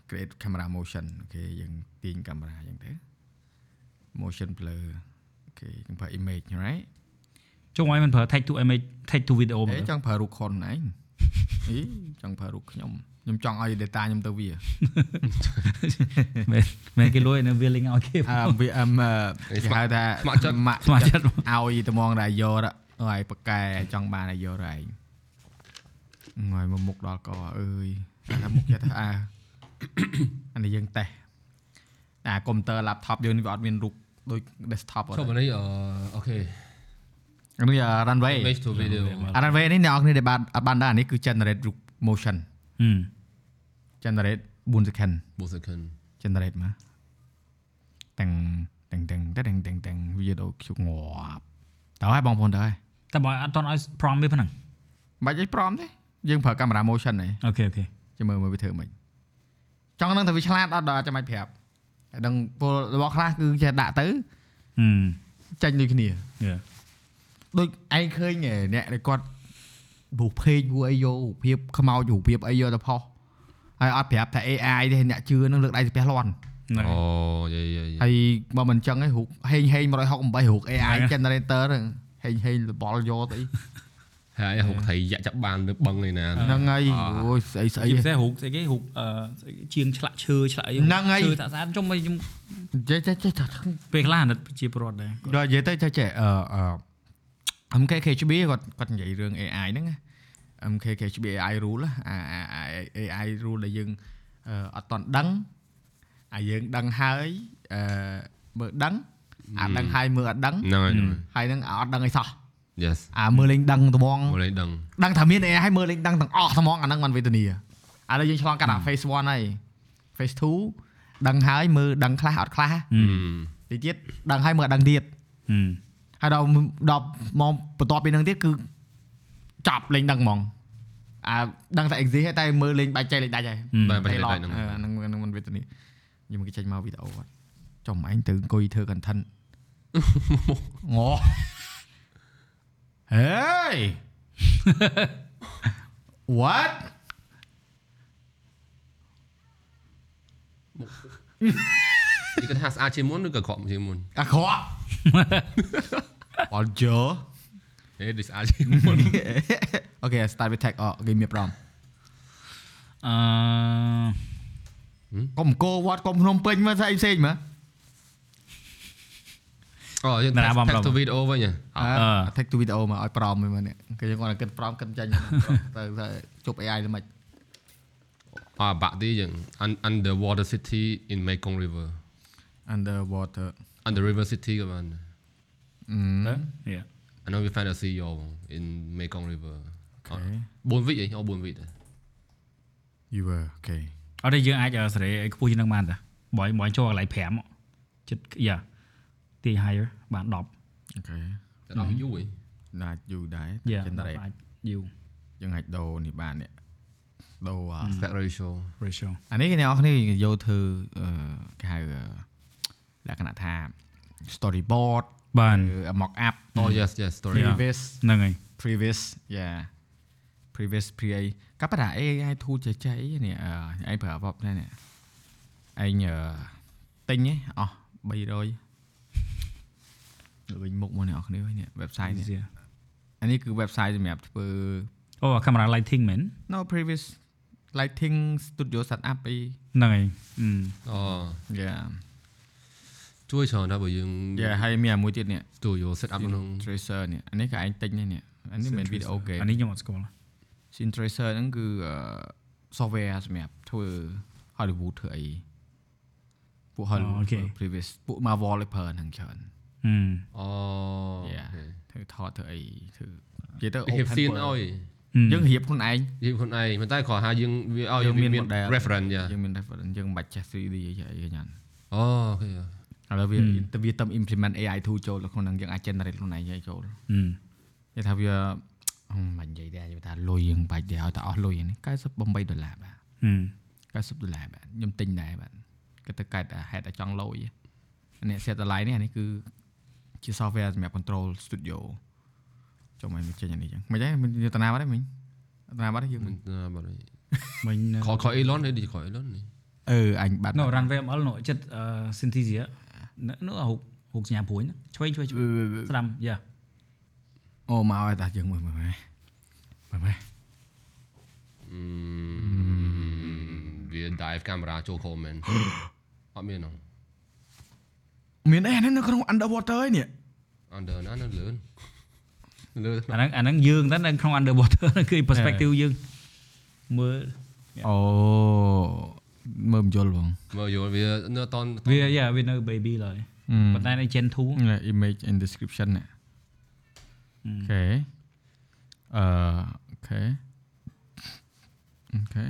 create camera motion អូខេយើងទាញកាមេរ៉ាអញ្ចឹងទៅ motion blur អូខេយើងប្រើ image right ចុងឲ្យមិនប្រើ take to image take to video មកអេចង់ប្រើរូបខុនឯង អីចង់ប្រើរូបខ្ញុំខ្ញុំចង់ឲ្យ data ខ្ញុំទៅវាមែនមែនគេលួយនៅវាលេងឲ្យគេអឺវាអឹមអឺគេហៅថាស្ម័គ្រចិត្តម៉ាក់ស្មាចិត្តឲ្យត្មងតែយកទៅឲ្យប៉កែចង់បានឲ្យយកទៅឯងងយមកមុខដល់កអើយតែមុខចិត្តថាអើអានេះយើងតេស្តអាកុំព្យូទ័រ laptop យើងនេះវាអត់មានរូបដូច desktop អត់ឈប់អានេះអឺអូខេអា នេះ runway image to video អា runway នេះអ្នកនរគ្នាដែលបានអត់បានដែរអានេះគឺ generate រូប motion ហឹម generate 4 second 4 second generate មកតាំងតាំងតាំងតាំងតាំងតាំងវាដូចខ្ជុកងាប់តើហើយបងប្អូនតើហើយតែបើអត់តន់ឲ្យ prom វាប៉ុណ្ណឹងមិនបាច់ឲ្យព្រមទេយើងប្រើកាមេរ៉ា motion ទេអូខេអូខេចាំមើលមើលវាធ្វើមិនចង់នឹងថាវាឆ្លាតអត់ដល់ចាំបាច់ប្រាប់តែដឹងពលរបស់ខ្លះគឺចេះដាក់ទៅហឹមចាញ់ដូចគ្នាយេ ដូចឯងឃើញអ្នកដែលគាត់រូបភេករូបអីយករូបភាពខ្មោចរូបភាពអីយកទៅផុសហើយអត់ប្រាប់ថា AI ទេអ្នកជឿនឹងលើកដៃស្ពះលាន់ហ្នឹងអូយេយេហើយបើមិនចឹងឯងរូបហេងហេង168រូប AI ហ្នឹង generator ហ្នឹងហេងហេងរបល់យកទៅអីហើយហុកថៃយ៉ាក់ចាប់បាននៅបឹងឯណាហ្នឹងហើយអូយស្អីស្អីជាពិសេសរូបស្អីគេរូបអឺស្អីគេជាងឆ្លាក់ឈើឆ្លាក់អីហ្នឹងហើយឈើតាក់ស្អាតចុំឲ្យខ្ញុំចេះចេះចេះពេលខ្លះអាណិតជាប្រវត្តិដែរដល់និយាយទៅចេះចេះអឺអឺ MKKHB គាត់គាត់និយាយរឿង AI ហ្នឹងណា MKKHB AI rule អាអាអា AI rule ដែលយើងអឺអត់តន់ដឹងអាយើងដឹងហើយអឺមើលដឹងអាដឹងហើយមើលអត់ដឹងហ្នឹងហើយហើយនឹងអត់ដឹងអីសោះ yes អាមើលលេងដឹងត្មងមកលេងដឹងដឹងថាមាន AI ហើយមើលលេងដឹងទាំងអស់ត្មងអាហ្នឹងមិនវេទនាឥឡូវយើងឆ្លងកាត់អា phase 1ហើយ phase 2ដឹងហើយមើលដឹងខ្លះអត់ខ្លះហឹមទីទៀតដឹងហើយមើលអត់ដឹងទៀត ហឹមហើយដល់ដល់មកបន្ទាប់ពីហ្នឹងទៀតគឺចាប់លេងដឹងហ្មងអាដឹងតែ exist ហើយតែមើលលេងបែកចែកលេងដាច់ហើយបាទបាទតែតែឡហ្នឹងហ្នឹងហ្នឹងមិនវេទនាខ្ញុំគេចេញមកវីដេអូអត់ចំឯងទៅអង្គុយធ្វើ content ងោហេ What នេះគាត់ថាស្អាតជាងមុនឬក៏ក្រក់ជាងមុនអាក្រក់ អត់ជើហេនេះស្អាតជាងមុនអូខេ start with tech អ give me a prompt អឺកុំអង្គរវត្តកុំភ្នំពេញមកស្អីផ្សេងមើលអូយើងណាបង text to video វិញហ៎អឺ take to video មកឲ្យប្រមមួយនេះគេយើងគាត់តែគិតប្រមគិតចាញ់ទៅទៅជប់ AI ទៅមិនអបាក់ទីយើង Un- underwater city in Mekong River underwater under river city ក៏បាន អឺយេ I know we find a CEO in Mekong River អូខេ4វិចអីអូ4វិចដែរ you were okay អត់ទេយើងអាចអឺសេរីអីខ្ពស់ជាងនឹងបានតាបើបើចូលកន្លែង5ចិត្តយ៉ាទី higher បាន10អូខេតែដល់យូរហីណាស់យូរដែរយ៉ា generate អាចយូយើងអាចដូរនេះបាននេះដូរអា aspect ratio ratio អានេះគេអ្នកនរគ្នាយកធ្វើអឺគេហៅអឺលក្ខណៈថា storyboard បានឬ mock up oh yes yes story Yeah. previous ហ្នឹងហើយ previous yeah previous pre អីកាប់ប៉ា AI ធូរចេះចេះអីនេះអឺឯងប្រើអបបនេះឯងអឺទិញឯងអស់300លើវិញមុខមកអ្នកនរគ្នាវិញនេះ website នេះ easier អានេះគឺ website សម្រាប់ធ្វើអូកាមេរ៉ា lighting មែន no previous lighting studio setup អីហ្នឹងហើយអឺអូ yeah ជួយច្រើនដល់បើយើង yeah ហើយមានអាមួយទៀតនេះ studio set up ក្នុង tracer នេះអានេះក៏ឯងទិញដែរនេះអានេះមិនមែន video game អានេះខ្ញុំអត់ស្គាល់ Scene Tracer ហ្នឹងគឺអឺ software សម្រាប់ធ្វើ Hollywood ធ្វើអីពួក Hollywood អូខេធ្វើ previous ពួក Marvel ឯប្រើហ្នឹងច្រើនហឹមអូ Yeah ធ្វើថតធ្វើអីធ្វើនិយាយទៅហៀប open ស៊ីន world អើយយើងរៀបខ្លួនឯងយើងខ្លួនឯងប៉ុន្តែគ្រាន់ថាយើងវាឲ្យយើងមានមាន model reference យ៉ាយើងមាន reference យើងមិនបាច់ចេះ 3D អីអីយ៉ាងអូអូខេ ឥឡូវវាទៅវាទៅ implement AI tool ចូលទៅក្នុងហ្នឹងយើងអាច generate ខ្លួនឯងឲ្យចូលហឹមនិយាយថាវាអឺមិននិយាយដែរនិយាយថាលុយយើងបាច់ដែរឲ្យតែអស់លុយហ្នឹង98ដុល្លារបាទហឹម90ដុល្លារបាទខ្ញុំទិញដែរបាទគេទៅកែតហេតុតែចង់លុយនេះ set តម្លៃនេះអានេះគឺជា software សម្រាប់ control studio ចុះមកចេញអានេះចឹងមិនទេមិនយកតាណាបាត់ទេមិញតាណាបាត់ទេយើងមិនណាបាត់ហើយមិញខខ Elon នេះខ Elon នេះអឺអញបាត់នៅ runway ML នៅចិត្ត synthesia នៅរូបរូបសញ្ញាព្រួយហ្នឹងឆ្វេងឆ្វេងឆ្វេងស្ដាំយ៉ាអូមកឲ្យតាយើងមើលមើលមើលមើលវា dive camera ចូល comment អត់មានហ៎មានអីអាហ្នឹងនៅក្នុង underwater ឯនេះ under ណានៅលឿនលឿនអាហ្នឹងអាហ្នឹងយើងតែនៅក្នុង underwater ហ្នឹងគឺ perspective យើងមើលអូ មើលមិនយល់បងមើលយល់វានៅអត់តន់វាយ៉ាវានៅ baby ឡើយប៉ុន្តែនៅ Gen 2នេះ image in description នេះOK អឺ OK OK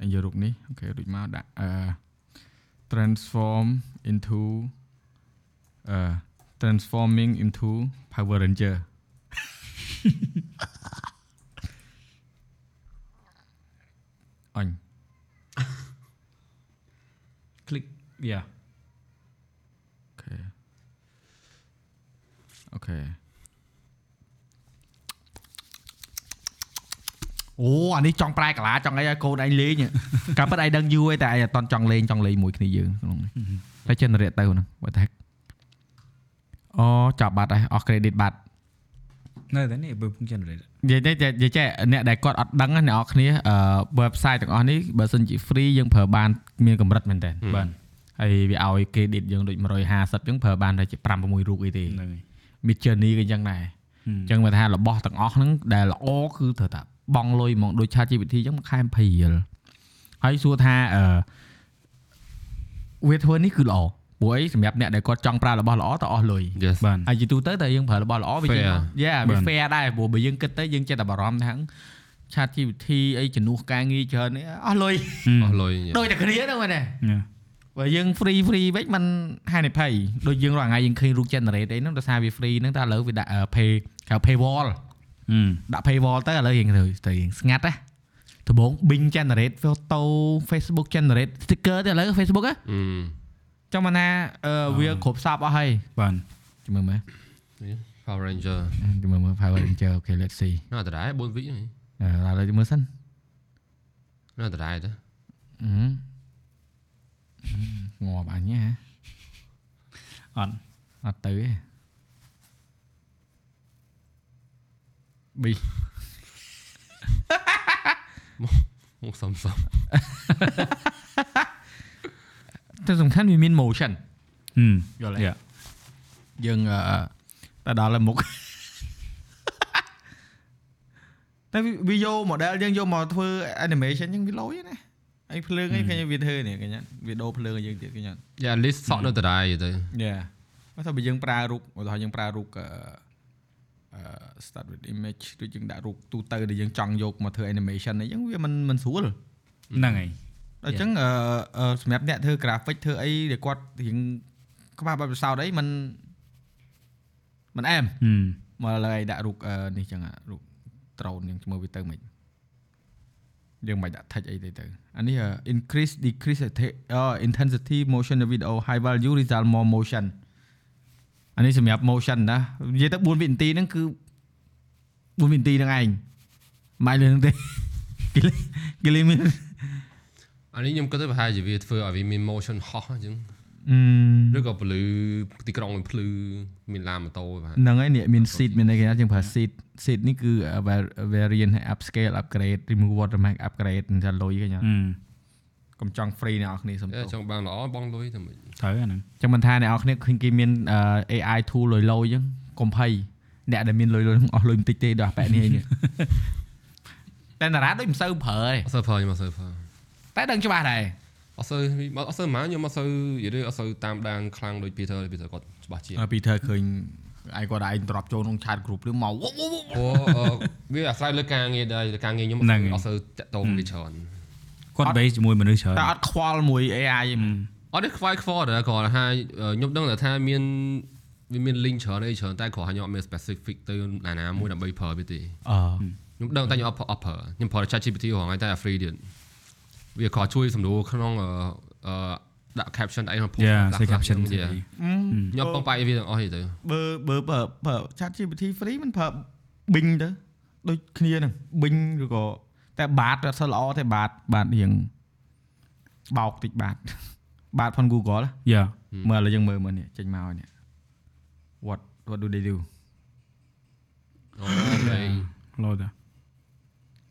អញយករូបនេះ OK ដូចមកដាក់អឺ transform into អឺ transforming into Power Ranger អញ click យ៉ាអូខេអូខេអូអានេះចង់ប្រែកាឡាចង់អីឲ្យកូនឯងលេងកាលពិតឯងដឹងយូរឯងតែឯងអត់តន់ចង់លេងចង់លេងមួយគ្នាយើងក្នុងនេះតែ generate ទៅហ្នឹង what the heck អូចាប់បាត់ហើយអស់ credit បាត់ នៅតែនេះបើពង generate និយាយទៅនិយាយចេះអ្នកដែលគាត់អត់ដឹងណាអ្នកនរគ្នាអឺ website ទាំងអស់នេះបើសិនជា free យើងប្រើបានមានកម្រិតមែនតើបាទហើយវាឲ្យ credit យើងដូច150យើងប្រើបានតែជា5 6រូបអីទេហ្នឹងហើយ mid journey ក៏អញ្ចឹងដែរអញ្ចឹងមកថារបស់ទាំងអស់ហ្នឹងដែលល្អគឺត្រូវតែបង់លុយហ្មងដូច ChatGPT អញ្ចឹងមួយខែ20រៀលហើយសួរថាអឺវាធ្វើនេះគឺល្អ ព្រោះអីសម្រាប់អ្នកដែលគាត់ចង់ប្រើរបស់ល្អតើអស់លុយ yes បាទហើយជាទូទៅតែយើងប្រើរបស់ល្អវាជា Fair យ៉ាបាវាទ fair ដែរព្រោះបើយើងគិតទៅយើងចិត្តតែបារម្ភថា ChatGPT អីជំនួសការងារច្រើននេះអស់លុយអស់លុយដូចតែគ្នាហ្នឹងមែនទេយ៉ាបើយើង free free វិញมันហានិភ័យដូចយើងរាល់ថ្ងៃយើងឃើញរូប generate អីហ្នឹងដោយសារវា free ហ្នឹងតែឥឡូវវាដាក់ pay ហៅ paywall ដាក់ paywall ទៅឥឡូវរៀងទៅទៅរៀងស្ងាត់ណាដំបូង Bing generate photo Facebook generate sticker ទៅឥឡូវ Facebook ហ៎អឺ ចង់មកណាអឺវាគ្រប់សពអស់ហើយបាទជមើលមើល Power Ranger ជមើលមើល Power Ranger okay let's see នៅតែដែរ4វិហ្នឹងអឺឥឡូវមើលសិននៅតែដែរទៅអឺងាប់អញហ៎អត់អត់ទៅទេ B មកសំសំ តែសំខាន់វាមាន motion ហឹមយល់ទេយ៉ាយើងអឺតែដល់ហើយមុខតែវាយក model យើងយកមកធ្វើ animation អញ្ចឹងវាលយណាអីភ្លើងអីឃើញវាធ្វើនេះកញ្ញាវាដូរភ្លើងឲ្យយើងទៀតកញ្ញាយ៉ា at least សក់នៅតែដែរទៅយ៉ាបើថាបើយើងប្រើរូបឧទាហរណ៍យើងប្រើរូបអឺអឺ start with image ដូចយើងដាក់រូបទូទៅដែលយើងចង់យកមកធ្វើ animation អីចឹងវាមិនមិនស្រួលហ្នឹងហើយដល់ អញ្ចឹងអឺអឺសម្រាប់អ្នកធ្វើ graphic ធ្វើអីដែលគាត់រៀងខ្វះបទពិសោធន៍អីមិនមិនអែមហឹមមកឥឡូវឲ្យដាក់រូបអឺនេះចឹងអារូប drone យើងមើលវាទៅមិនយើងមិនដាក់ touch អីទៅទៅអានេះអឺ increase decrease atta- អឺ intensity motion video high value result more motion អានេះសម្រាប់ motion ណានិយាយទៅ4វិនាទីហ្នឹងគឺ4វិនាទីហ្នឹងឯងមិនលើហ្នឹងទេគេលេគេលេមាន អានេះខ្ញុំគិតទៅប្រហែលជាវាធ្វើឲ្យវាមាន motion ហោះអញ្ចឹងអឺឬក៏ពលឺទីក្រុងមានភ្លឺមានឡានម៉ូតូបាទហ្នឹងហើយនេះមាន seed មានអីគេណាយើងប្រើ seed seed នេះគឺ var- variant ហើយ upscale upgrade remove watermark upgrade អញ្ចឹងលុយគេញ៉ាំហឹមកុំចង់ free អ្នកនរគ្នាសុំទោសចង់បានល្អបងលុយតែមិនត្រូវអាហ្នឹងចឹងមិនថាអ្នកនរគ្នាឃើញគេមានអឺ AI tool លុយលុយអញ្ចឹងកុំភ័យអ្នកដែលមានលុយលុយហ្នឹងអស់លុយបន្តិចទេដល់អាប៉ែនេះឯងតែតារាដូចមិនសូវប្រើទេអត់សូវប្រើខ្ញុំអត់សូវប្រើ តែដឹងច្បាស់ដែរអត់សូវអត់សូវហ្មងខ្ញុំអត់សូវនិយាយទៅអត់សូវតាមដានខ្លាំងដូច Peter Peter គាត់ច្បាស់ជាងពីធ្វើឃើញឯងគាត់ឯងទ្របចូលក្នុង chat group នេះមកព្រោះអឺវាអាស្រ័យលើការងារដែរលើការងារខ្ញុំអត់សូវតាក់ទងវាច្រើនគាត់ base ជាមួយមនុស្សច្រើនតែអត់ខ្វល់មួយ AI ទេអត់ទេខ្វាយខ្វល់ដែរគ្រាន់តែថាខ្ញុំដឹងតែថាមានវាមាន link ច្រើនអីច្រើនតែគ្រាន់តែខ្ញុំអត់មាន specific ទៅណាណាមួយដើម្បីប្រើវាទេអឺខ្ញុំដឹងតែខ្ញុំអត់អត់ប្រើខ្ញុំប្រើ ChatGPT រហងៃតែ free ទៀត វាក៏ជួយសម្រួលក្នុងអឺអឺដាក់ caption អីក្នុង post យ៉ាដាក់ say caption ខ្ញុំខ្ញុំបងបាយវាទាំងអស់ទេទៅបើបើប្រើប្រើ chat GPT free មិនប្រើ Bing ទៅដូចគ្នាហ្នឹង Bing ឬក៏តែបាតអត់សូវល្អទេបាតបាតរៀងបោកតិចបាតបាតផង Google ណាយ៉ាមើលឥឡូវយើងមើលមើលនេះចេញមកហើយនេះ what what do they do អូខេលោតា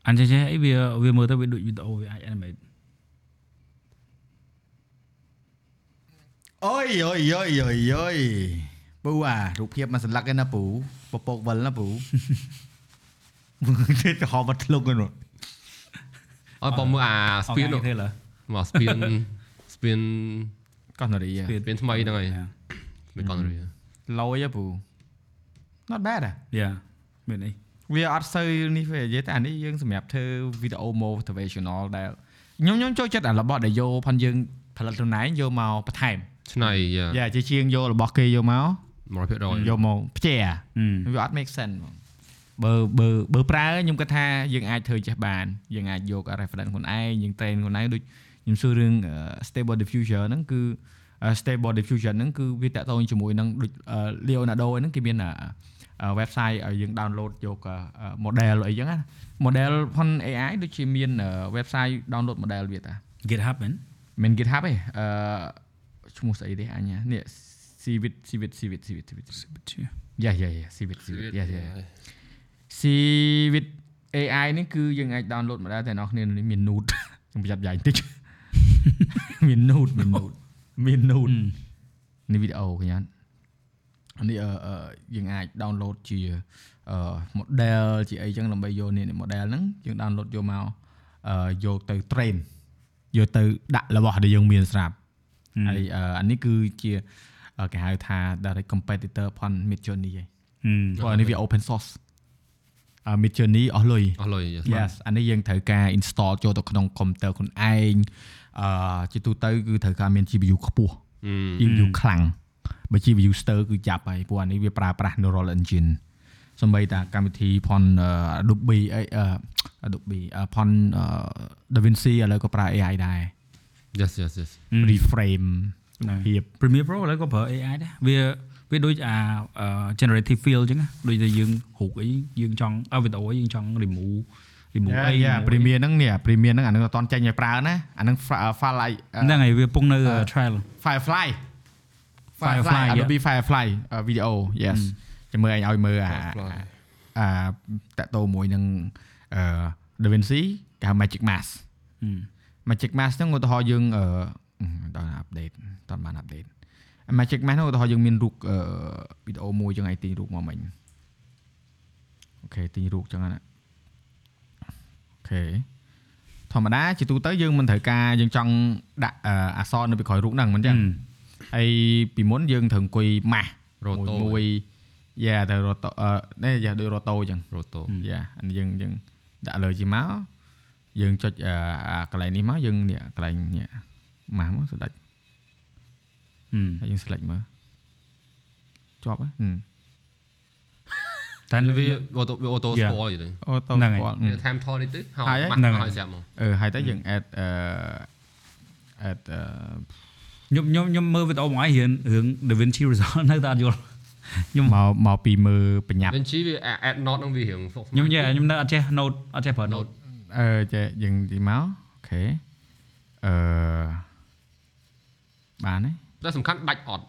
អញ្ចឹងចេះអីវាវាមើលទៅវាដូចវីដេអូវាអាច animate អូយអូយអូយអូយអូយពូអារូបភាពមកសន្លឹកឯណាពូពពកវិលណាពូគេទៅហមបាត់ធ្លុកហ្នឹងអត់បងមើលអា speed នោះទេឡើមក speed speed កោះនារី speed ថ្មីហ្នឹងហើយមានកនរីលយហ៎ពូ not bad ហ៎យ៉ាមានអីវាអត់សូវនេះទេនិយាយតែអានេះយើងសម្រាប់ធ្វើវីដេអូ motivational ដែលខ្ញុំខ្ញុំចូលចិត្តអារបស់ដែលយកផនយើងផលិតខ្លួនឯងយកមកបន្ថែម ឆ្នៃយ៉ាយ៉ាជាជាងយករបស់គេយកមក100%យកមកផ្ជាវាអត់ make sense ហ្មងបើបើបើប្រើខ្ញុំគិតថាយើងអាចធ្វើចេះបានយើងអាចយក reference ខ្លួនឯងយើង train ខ្លួនឯងដូចខ្ញុំសួររឿង stable diffusion ហ្នឹងគឺ stable diffusion ហ្នឹងគឺវាតកតងជាមួយនឹងដូច Leonardo ហ្នឹងគេមាន website ឲ្យយើង download យក model អីចឹងណា model ផន AI ដូចជាមាន website download model វាតា GitHub មែនមិន GitHub ទេអឺ ឈ្មោះស្អីទេអញនេះ Civit Civit Civit Civit Civit យ៉ាយ៉ាយ៉ា Civit Civit យ៉ាយ៉ា Civit AI នេះគឺយើងអាច download មកដែរតែអ្នកគ្នានេះមាន node ខ្ញុំប្រយ័ត្នយ៉ាយបន្តិចមាន node មាន node មាន node នេះវីដេអូកញ្ញានេះអឺអឺយើងអាច download ជាអឺ model ជាអីចឹងដើម្បីយកនេះ model ហ្នឹងយើង download យកមកអឺយកទៅ train យកទៅដាក់របស់ដែលយើងមានស្រាប់ ហើយអឺអានេះគឺជាអឺគេហៅថា direct competitor ផន Midjourney ហីព្រោះអានេះវា open source អឺ Midjourney អស់លុយអស់លុយ yes អានេះយើងត្រូវការ install ចូលទៅក្នុង computer ខ្លួនឯងអឺជាទូទៅគឺត្រូវការមាន GPU ខ្ពស់ GPU ខ្លាំងបើ GPU ស្ទើរគឺចាប់ហើយព្រោះអានេះវាប្រើប្រាស់ neural engine សម្បីតាកម្មវិធីផន Adobe អី Adobe ផន DaVinci ឥឡូវក៏ប្រើ AI ដែរ yes yes yes reframe ហ្នឹងភាព Premiere Pro ឥឡូវក៏ប្រើ AI ដែរវាវាដូចអា generative fill អញ្ចឹងណាដូចតែយើងរូបអីយើងចង់ឲ្យវីដេអូយើងចង់ remove remove អីយ៉ា Premiere ហ្នឹងនេះ Premiere ហ្នឹងអាហ្នឹងអត់តន់ចេញឲ្យប្រើណាអាហ្នឹង file ហ្នឹងហើយវាពងនៅ trial Firefly Firefly, yeah. Adobe Firefly វីដេអូ yes ចាំមើលអញឲ្យមើលអា Firefly អាតកតោមួយនឹងអឺ DaVinci គេហៅ Magic Mask ហឹម Magic Mask ហ្នឹងឧទាហរណ៍យើងអឺដល់ update តន់បាន update Magic Mask ហ្នឹងឧទាហរណ៍យើងមានរូបអឺវីដេអូមួយចឹងឯងទិញរូបមកមិញអូខេទិញរូបចឹងណាអូខេធម្មតាជាទូទៅយើងមិនត្រូវការយើងចង់ដាក់អឺអក្សរនៅពីក្រោយរូបហ្នឹងមិនចឹងហើយពីមុនយើងត្រូវអង្គុយម៉ាស់ Roto មួយមួយយ៉ាទៅរ៉ូតូអឺនេះយ៉ាដូចរ៉ូតូអញ្ចឹង Roto យ៉ាអានេះយើងយើងដាក់លើជាមក យើងចុចអឺអាកន្លែងនេះមកយើងនេះកន្លែងនេះម៉ាស់មកស្ដេចហឹមហើយយើង select មើលជាប់ហ៎ហឹមតែវា auto វា auto Yeah. spoil ទៅអូតូហ្នឹងហើយស្គាល់វា time thought នេះទៅហៅហើយម៉ាស់ហ្នឹងឲ្យស្រាប់មកអឺហើយទៅយើង add អឺ add អឺខ្ញុំខ្ញុំខ្ញុំមើលវីដេអូមួយរឿងរឿង DaVinci Resolve នៅតែអត់យល់មកមកពីមើលបញ្ញាប់ Vinci វា add note ហ្នឹងវារៀង Fox ខ្ញុំយេខ្ញុំនៅអត់ចេះ note អត់ចេះប្រើ note អឺចេះយើងទីមកអូខេអឺបានទេតែសំខាន់ដាច់អត់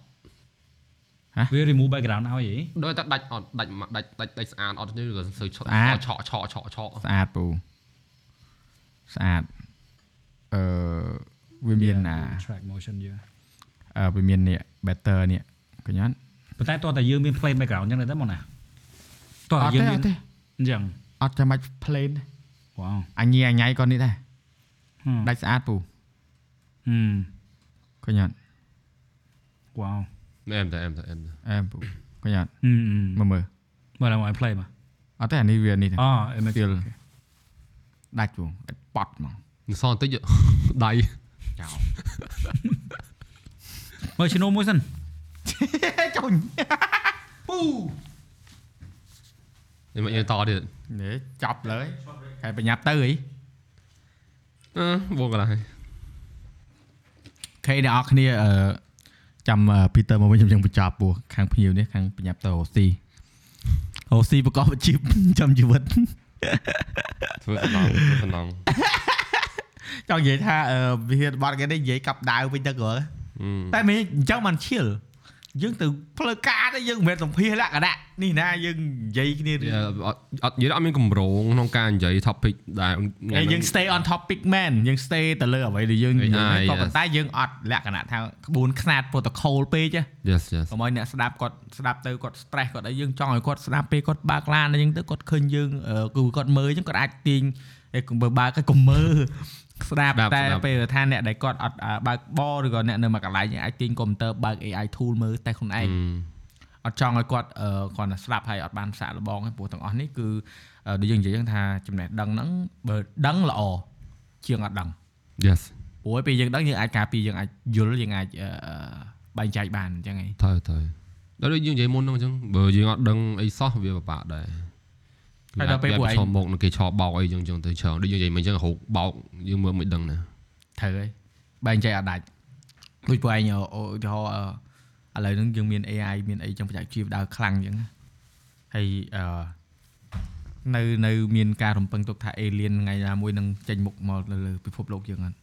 វា remove background ឲ្យហីដោយតែដាច់អត់ដាច់មកដាច់ដាច់ដាច់ស្អាតអត់ទេឬក៏សើឆក់ស្អាតឆក់ឆក់ឆក់ឆក់ស្អាតពូស្អាតអឺវាមានអា track motion យើអឺវាមាននេះ better នេះកញ្ញាប៉ុន្តែតោះតែយើងមាន play background អញ្ចឹងទៅមកណាតោះអតែត់យើងទេមាអនត់ទេអញ្ចឹងអត់ចាំបាច់ plain វ៉ា វអញញីអញញ៉ៃក៏នេះដែរហឹមដាច់ស្អាតពូហឹមកញ្ញាវ៉ាវអែមតែអែមតែអែមតែអែមពូកញ្ញាហឹមមើលមើលមើលឡើងមកឲ្យ play មកអត់ទេអានេះវានេះទេអូ image Feel ដាច់ពូដាច់ប៉ត់ហ្មងនឹងសល់បន្តិចដៃចោលមើលឈ្នួលមួយសិនចុញពូ នេះមកយើងតទៀតនេះចាប់លើហើយប្រញាប់ទៅអីអឺបងកន្លះហើយខេអ្នកនរគ្នាអឺចាំពីតើមកវិញខ្ញុំនឹងបញ្ចប់ពោះខាងភ្ញៀវនេះខាងបញ្ញាប់ទៅអូស៊ីអូស៊ីប្រកបអាជីពចាំជីវិតធ្វើសំណងធ្វើសំណងចង់និយាយថាអឺវិធានបត់គេនេះនិយាយកាប់ដាវវិញទៅគ្រាន់អឺតែមិនអញ្ចឹងបានឈៀល យើងទៅផ្លូវការទៅយើងមិនមែនសម្ភារលក្ខណៈនេះណាយើងនិយាយគ្នាវាអត់អត់និយាយអត់មានកម្រងក្នុងការនិយាយ topic ដែលហើយយើង stay on topic man យើង stay ទៅលើអ្វីដែលយើងនិយាយ AI ក៏ប៉ុន្តែយើងអត់លក្ខណៈថាក្បួនខ្នាត protocol ពេកណា Yes yes កុំឲ្យអ្នកស្ដាប់គាត់ស្ដាប់ទៅគាត់ stress គាត់អីយើងចង់ឲ្យគាត់ស្ដាប់ពេលគាត់បើកឡានអីចឹងទៅគាត់ឃើញយើងអឺគឺគាត់មើលចឹងគាត់អាចទាញឯកុំបើបើកក៏កុំមើល ស្ដាប់ស្ដាប់តែស្ដាប់ពេលថាអ្នកដែលគាត់អត់អ่าបើកបឬក៏អ្នកនៅមួយកន្លែងអាចទាញកុំព្យូទ័របើក AI tool មើលតែខ្លួនឯងអត់ចង់ឲ្យគាត់អឺគាត់តែស្ដាប់ហើយអត់បានសាកល្បងទេព្រោះទាំងអស់នេះគឺអឺដូចយើងនិយាយចឹងថាចំណេះដឹងហ្នឹងបើដឹងល្អជាងអត់ដឹង Yes ព្រោះពេលយើងដឹងយើងអាចការពារយើងអាចយល់យើងអាចអឺបែងចែកបានអញ្ចឹងឯងត្រូវត្រូវដល់ដូចយើងនិយាយមុនហ្នឹងអញ្ចឹងបើយើងអត់ដឹងអីសោះវាពិបាកដែរ ហើយដល់ពេលពួកឯងឈប់មកនឹងគេឆោបោកអីចឹងចឹងទៅច្រើនដូចយើងនិយាយមិញអញ្ចឹងរោគបោកយើងមើលមិនដឹងណាត្រូវហើយបែងចែកអត់ដាច់ដូចពួកឯងឧទាហរណ៍អឺឥឡូវហ្នឹងយើងមាន AI មានអីចឹងបច្ចេកវិទ្យាដើរខ្លាំងចឹងណាហើយអឺនៅនៅមានការរំពឹងទុកថា alien ថ្ងៃណាមួយនឹងចេញមុខមកនៅលើពិភពលោកយើងអត់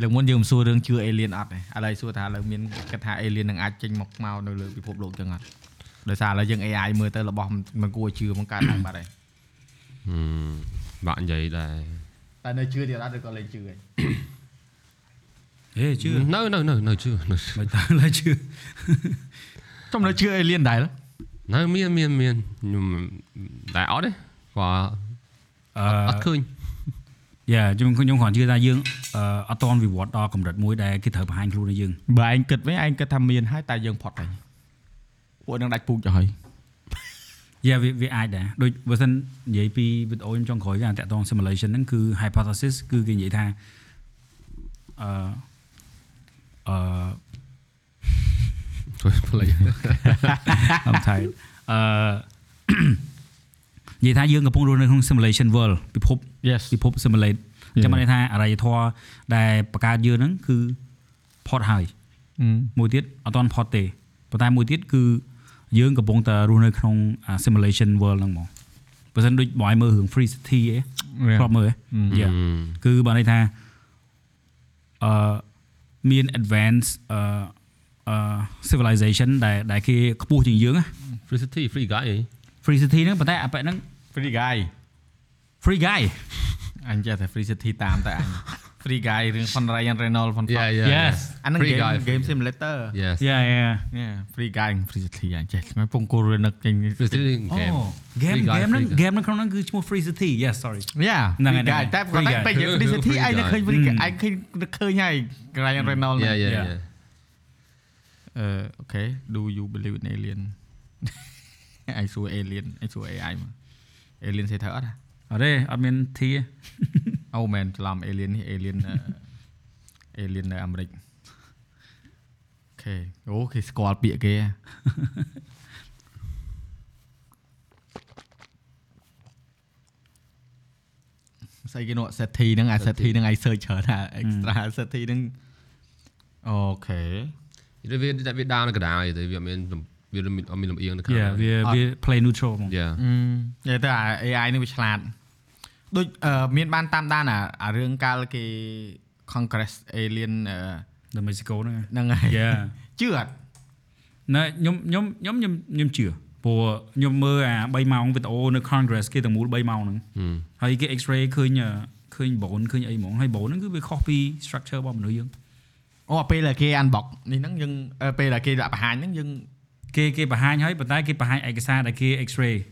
លើកមុនយើងមិនសួររឿងជឿ alien អត់ទេឥឡូវសួរថាឥឡូវមានគិតថា alien នឹងអាចចេញមកមកនៅលើពិភពលោកចឹងអត់ ដោយសារឥឡូវយើង AI មើលទៅរបស់មិនមិនគួរឲ្យជឿមកកើតឡើងបាត់ហើយហឹមបាក់និយាយដែរតែនៅជឿទៀតអត់ឬក៏លេងជឿហើយហេជឿនៅនៅនៅនៅជឿនៅមិនតើឡើយជឿចំនៅជឿ alien ដែរនៅមានមានមានខ្ញុំតែអត់ទេគាត់អឺអត់ឃើញយ៉ាខ្ញុំខ្ញុំគ្រាន់ជឿថាយើងអឺអត់តន់វិវត្តដល់កម្រិតមួយដែលគេត្រូវបង្ហាញខ្លួនឲ្យយើងបើឯងគិតវិញឯងគិតថាមានហើយតែយើងផុតហើយ ពួកនឹងដាច់ពូជទៅហើយយ៉ាវាវាអាចដែរដូចបើសិននិយាយពីវីដេអូខ្ញុំចុងក្រោយអាតាក់តង simulation ហ្នឹងគឺ hypothesis គឺគេនិយាយថាអឺអឺជួយផ្លេច I'm tired អឺនិយាយថាយើងកំពុងរស់នៅក្នុង simulation world ពិភព Yes ពិភព simulate អញ្ចឹង Yeah. បានន័យថាអរិយធម៌ដែលបង្កើតយើងហ្នឹងគឺផុតហើយមួយទៀតអត់ទាន់ផុតទេប៉ុន្តែមួយទៀតគឺ យើងកំពុងតែរស់នៅក្នុងអា simulation world ហ្នឹងហ្មងបើមិនដូចបងឲ្យមើលរឿង free city ឯងធ្លាប់មើលឯង Yeah គឺបានន័យថាអឺមាន advance អឺអឺ civilization ដែលដែលគេខ្ពស់ជាងយើងណា free city free guy អី free city ហ្នឹងប៉ុន្តែអាប៉ែហ្នឹង free guy free guy អញចេះតែ free city តាមតែអញ free guy រឿង Fun Ryan Reynolds Fun Yeah yeah Yes អាហ្នឹង Free game guy game simulator Yes yeah yeah នេះ free guy free city អញចេះខ្ញុំពងគូរនឹកចេញ free city game game Free guy, game ហ្នឹង free guy. game ហ្នឹងក្នុងហ្នឹងគឺឈ្មោះ free city yes sorry យ៉ាហ្នឹងហើយ free guy តែ Free គាត់តែ guy ពេញ free city Free ឯងនឹកឃើញ free guy ហឹមឯងឃើញនឹកឃើញហើយ Ryan Reynolds yeah yeah Yeah. yeah អឺអូខេ do you believe in alien អញសួរ alien អញសួរ AI មក alien សេត្រូវអត់ហ៎អត់ទេអត់មាន T ទេ អូមែនច្រឡំ alien នេះ alien អឺ alien នៅអាមេរិកអូខេអូគេស្គាល់ពាក្យគេហ៎ស្អីគេនោះ SETI ហ្នឹងអា SETI ហ្នឹងឯង search ច្រើនថា extra SETI ហ្នឹងអូខេវាវាវាដើរនៅកណ្ដាលទេវាអត់មានវាអត់មានលំអៀងនៅខាង Yeah វាវា play neutral ហ្មង Yeah អឺនិយាយទៅអា AI នេះវាឆ្លាត ដូចអឺមានបានតាមដានអាអារឿងកាលគេ Congress alien អឺនៅ Mexico ហ្នឹងហ្នឹងហើយ Yeah ជឿអត់ណែខ្ញុំខ្ញុំខ្ញុំខ្ញុំខ្ញុំជឿព្រោះខ្ញុំមើលអា3ម៉ោងវីដេអូនៅ Congress គេទាំងមូល3ម៉ោងហ្នឹងហឹមហើយគេ X-ray ឃើញអឺឃើញ bone ឃើញអីហ្មងហើយ bone ហ្នឹងគឺវាខុសពី structure របស់មនុស្សយើងអូពេលដែលគេ unbox នេះហ្នឹងយើងអឺពេលដែលគេដាក់បង្ហាញហ្នឹងយើងគេគេបង្ហាញហើយប៉ុន្តែគេបង្ហាញឯកសារដែលគេ X-ray អូ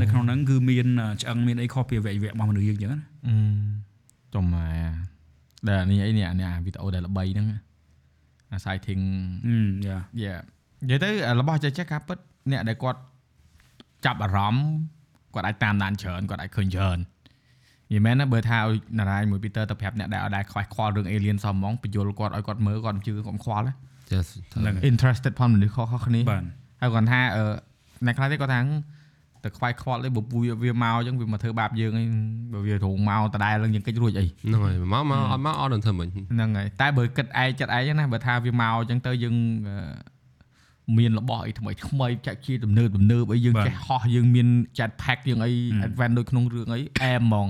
នៅក្នុងហ្នឹងគឺមានអឺឆ្អឹងមានអីខុសពីអវយវៈរបស់មនុស្សយើងអញ្ចឹងណាអឺចំម៉ែដែលនេះអីនេះអានេះអាវីដេអូដែលល្បីហ្នឹងអា sighting ហឹមយ៉ាយ៉ានិយាយទៅរបស់ចេះចេះការពិតអ្នកដែលគាត់ចាប់អារម្មណ៍គាត់អាចតាមដានច្រើនគាត់អាចឃើញច្រើននិយាយមែនណាបើថាឲ្យណារ៉ាយមួយពីតើទៅប្រាប់អ្នកដែលអត់ដែរខ្វះខ្វល់រឿង alien សោះហ្មងបញ្យល់គាត់ឲ្យគាត់មើលគាត់មិនជឿគាត់មិនខ្វល់ណា Yes ហ្នឹងហើយ interested ផងមនុស្សខុសៗគ្នាបាទហើយគាត់ថាអឺអ្នកខ្លះទេគាត់ថា ទៅខ្វាយខ្វល់ទេបើវាវាមកអញ្ចឹងវាមកធ្វើបាបយើងអីបើវារងមកដដែលឡើងយើងកិច្ចរួចអីហ្នឹងហើយមកមកអត់មកអត់នឹងធ្វើមិនហ្នឹងហើយតែបើគិតឯងចិត្តឯងណាបើថាវាមកអញ្ចឹងទៅយើងអឺមានរបស់អីថ្មីថ្មីចាក់ជាទំនើបទំនើបអីយើងចេះហោះយើងមាន jet pack យើងអី advance ដូចក្នុងរឿងអីអែមហ្មង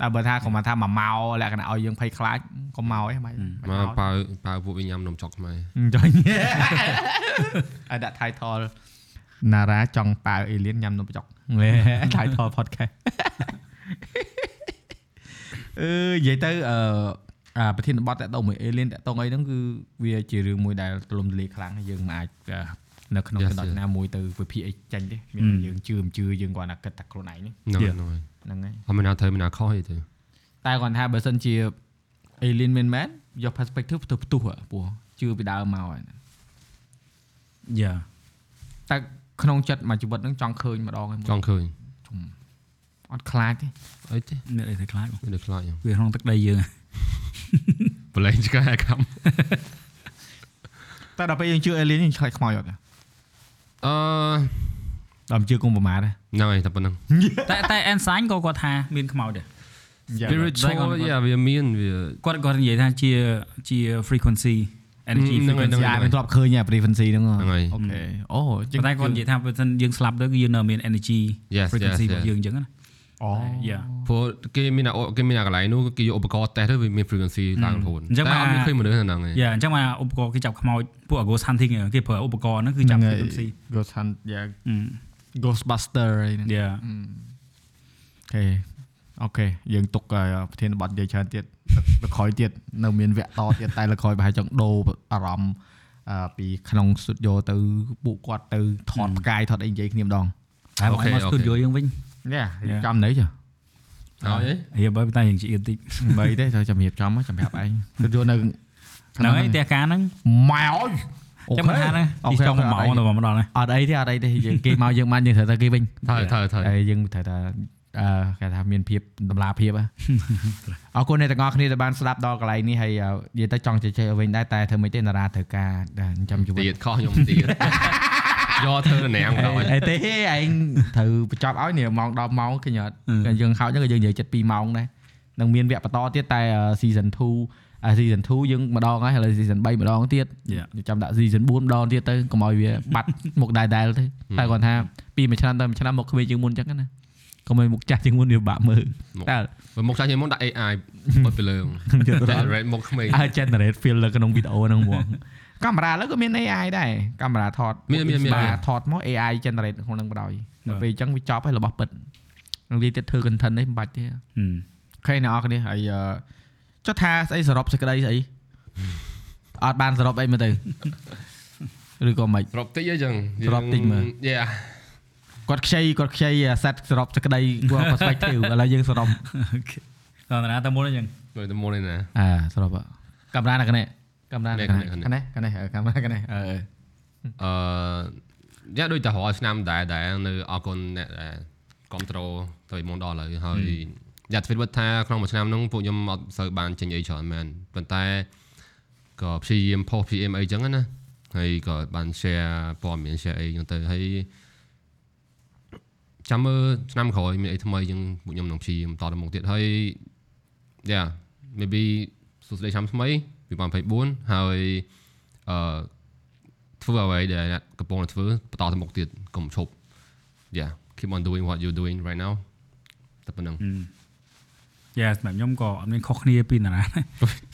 តែបើថាគាត់មកថាមកមកលក្ខណៈឲ្យយើងភ័យខ្លាចកុំមកអីមិនមកប៉ៅប៉ៅពួកវិញញ៉ាំនំចុកខ្មែរចាញ់ឲ្យដាក់ title ណារ៉ាចង់ប៉ាវអេលៀនញ៉ាំនំបញ្ចុក title podcast អឺនិយាយទៅអឺអាប្រធានបទតទៅមួយអេលៀនតទៅអីហ្នឹងគឺវាជារឿងមួយដែលទលំទលាយខ្លាំងហើយយើងមិនអាចអឺនៅក្នុង Yes, កណ្ដាប់ yes. ណាមួយទៅវិភាគអីចាញ់ទេមានតែយើងជឿមិនជឿយើងគាត់ថាគិតតែខ្លួនឯងហ្នឹងហ្នឹង Yeah. ហ្នឹងហើយហ្នឹងហើយអត់មានណាត្រូវមានណាខុសអីទេតែគាត់ថាបើសិនជា alien មែនមែនយក perspective ទៅផ្ទុះហ៎ព្រោះជឿពីដើមមកហើយយ៉ាតែ ក្នុងចិត្តមួយជីវិតហ្នឹងចង់ឃើញម្ដងហើយចង់ឃើញអត់ខ្លាចទេអីទេមានអីទៅខ្លាចបងមានតែខ្លាចវាក្នុងទឹកដីយើងបលែងឆ្កែខំតែដល់ពេលយើងជឿ alien យើងឆ្លៃខ្មោចអត់ទេអឺដល់ជឿគុំប្រមាទទេហ្នឹងហើយតែប៉ុណ្្នឹងតែតែ Ensign ក៏គាត់ថាមានខ្មោចដែរ spiritual យ៉ាវាមានវាគាត់គាត់និយាយថាជាជា frequency energy ហ្នឹងហើយ frequency អាមិនធ្លាប់ឃើញអា frequency ហ្នឹងហ្នឹងហើយអូខេអូប៉ុន្តែគាត់និយាយថាបើសិនយើងស្លាប់ទៅគឺយើងនៅមាន energy Yes, frequency yes, របស់ yes. យើងអញ្ចឹងណាអូយ៉ាព្រោះគេមានអាគេមានអាកន្លែងនោះគេយកឧបករណ៍តេស្តទៅវាមាន frequency ឡើងរហូតអញ្ចឹងតែមកអត់មានឃើញមនុស្សនៅហ្នឹងឯងយ៉ាអញ្ចឹងមកឧបករណ៍គេចាប់ខ្មោចពួក ghost hunting គេប្រើឧបករណ៍ហ្នឹងគឺចាប់ frequency Ghost Hunt yeah អឺ Ghostbuster អីហ្នឹង yeah OK OK យើងទុកឲ្យប្រធានបទនិយាយច្រើនទៀត លក្រោយទៀតនៅមានវគ្គតទៀតតែលក្រោយប្រហែលចង់ដូរអារម្មណ៍អឺពីក្នុង studio ទៅពួកគាត់ទៅថតផ្កាយថតអីនិយាយគ្នាម្ដងតែមកមក studio យើងវិញ yeah Yeah. ចាំនៅចុះហើយរៀបទៅតែយើងជាអៀនតិចបីទេត្រូវចាំរៀបចំមកចាំប្រាប់ឯង studio នៅហ្នឹងហើយផ្ទះការហ្នឹងម៉ោយចាំមិនថាណាទីចង់1ម៉ោងទៅម្ដងណាអត់អីទេអត់អីទេយើងគេមកយើងបានយើងត្រូវទៅគេវិញត្រូវត្រូវត្រូវហើយយើងត្រូវតែអឺ គេថាមានភាពតម្លាភាពហ៎អរគុណអ្នកទាំងអស់គ្នាដែលបានស្ដាប់ដល់កន្លែងនេះហើយអឺនិយាយទៅចង់ជជែកឲ្យវិញដែរតែធ្វើមិនទេតារាត្រូវការដែលចិញ្ចឹមជីវិតទៀតខុសខ្ញុំទៀតយកធ្វើណាំងដល់អីទេឯងត្រូវបញ្ចប់ឲ្យនេះម៉ោង10ម៉ោងឃើញអត់តែយើងហៅចឹងក៏យើងនិយាយចិត្ត2ម៉ោងដែរនឹងមានវគ្គបន្តទៀតតែ season 2អា season 2យើងម្ដងហើយឥឡូវ season 3ម្ដងទៀតយ៉ាចាំដាក់ season 4ម្ដងទៀតទៅកុំឲ្យវាបាត់មុខដែរដែរទៅតែគាត់ថាពីមួយឆ្នាំទៅមួយឆ្នាំមកក្មេងជាងមុនចឹងណា កុំឲ្យមុខចាស់ជាងមុនវាបាក់មើលតែបើមុខចាស់ជាងមុនដាក់ AI បត់ទៅលើយល់ទៅ generate មុខក្មេងឲ្យ generate feel នៅក្នុងវីដេអូហ្នឹងហ្មងកាមេរ៉ាឥឡូវក៏មាន AI ដែរកាមេរ៉ាថតមានមានមានបាទថតមក AI generate ក្នុងហ្នឹងបដ ாய் ដល់ពេលអញ្ចឹងវាចប់ហើយរបស់ពិតនឹងនិយាយទៀតធ្វើ content នេះមិនបាច់ទេហឹមខេអ្នកនរគ្នាហើយអឺចុះថាស្អីសរុបសេចក្តីស្អីអត់បានសរុបអីមើលទៅឬក៏មិនស្របតិចអីចឹងស្របតិចមើលយ៉ា គាត់ខ្ចីគាត់ខ្ចីសេតសរុបសេចក្តីគាត់ perspective ឥឡូវយើងសរុបអូខេតើណាតើមុនអញ្ចឹងមើលទៅមុននេះណាអាសរុបកាមេរ៉ានៅកណេកាមេរ៉ានៅកណេនេះកនេះណេកណេកាមេរ៉ាកណេអឺអឺយ៉ាដូចតែរាល់ឆ្នាំដែរដែរនៅអរគុណអ្នកដែលគ្រប់ត្រូលទៅមុនដល់ឥឡូវហើយយ៉ាទ្វីតវត្តថាក្នុងមួយឆ្នាំហ្នឹងពួកខ្ញុំអត់សូវបានចេញអីច្រើនមែនប៉ុន្តែក៏ព្យាយាមផុស PM អីចឹងណាហើយក៏បាន share ព័ត៌មាន share អីចឹងទៅហើយ ចាំមើលឆ្នាំក្រោយមានអីថ្មីចឹងពួកខ្ញុំនឹងព្យាយាមតទៅមុខទៀតហើយ yeah maybe សួស្តីឆ្នាំថ្មី2024ហើយអឺធ្វើអ្វីដែលអ្នកកំពុងតែធ្វើបន្តទៅមុខទៀតកុំឈប់ yeah keep on doing what you doing right now តែប៉ុណ្្នឹងយ៉ាសម្រាប់ខ្ញុំក៏អត់មានខុសគ្នាពីណាណា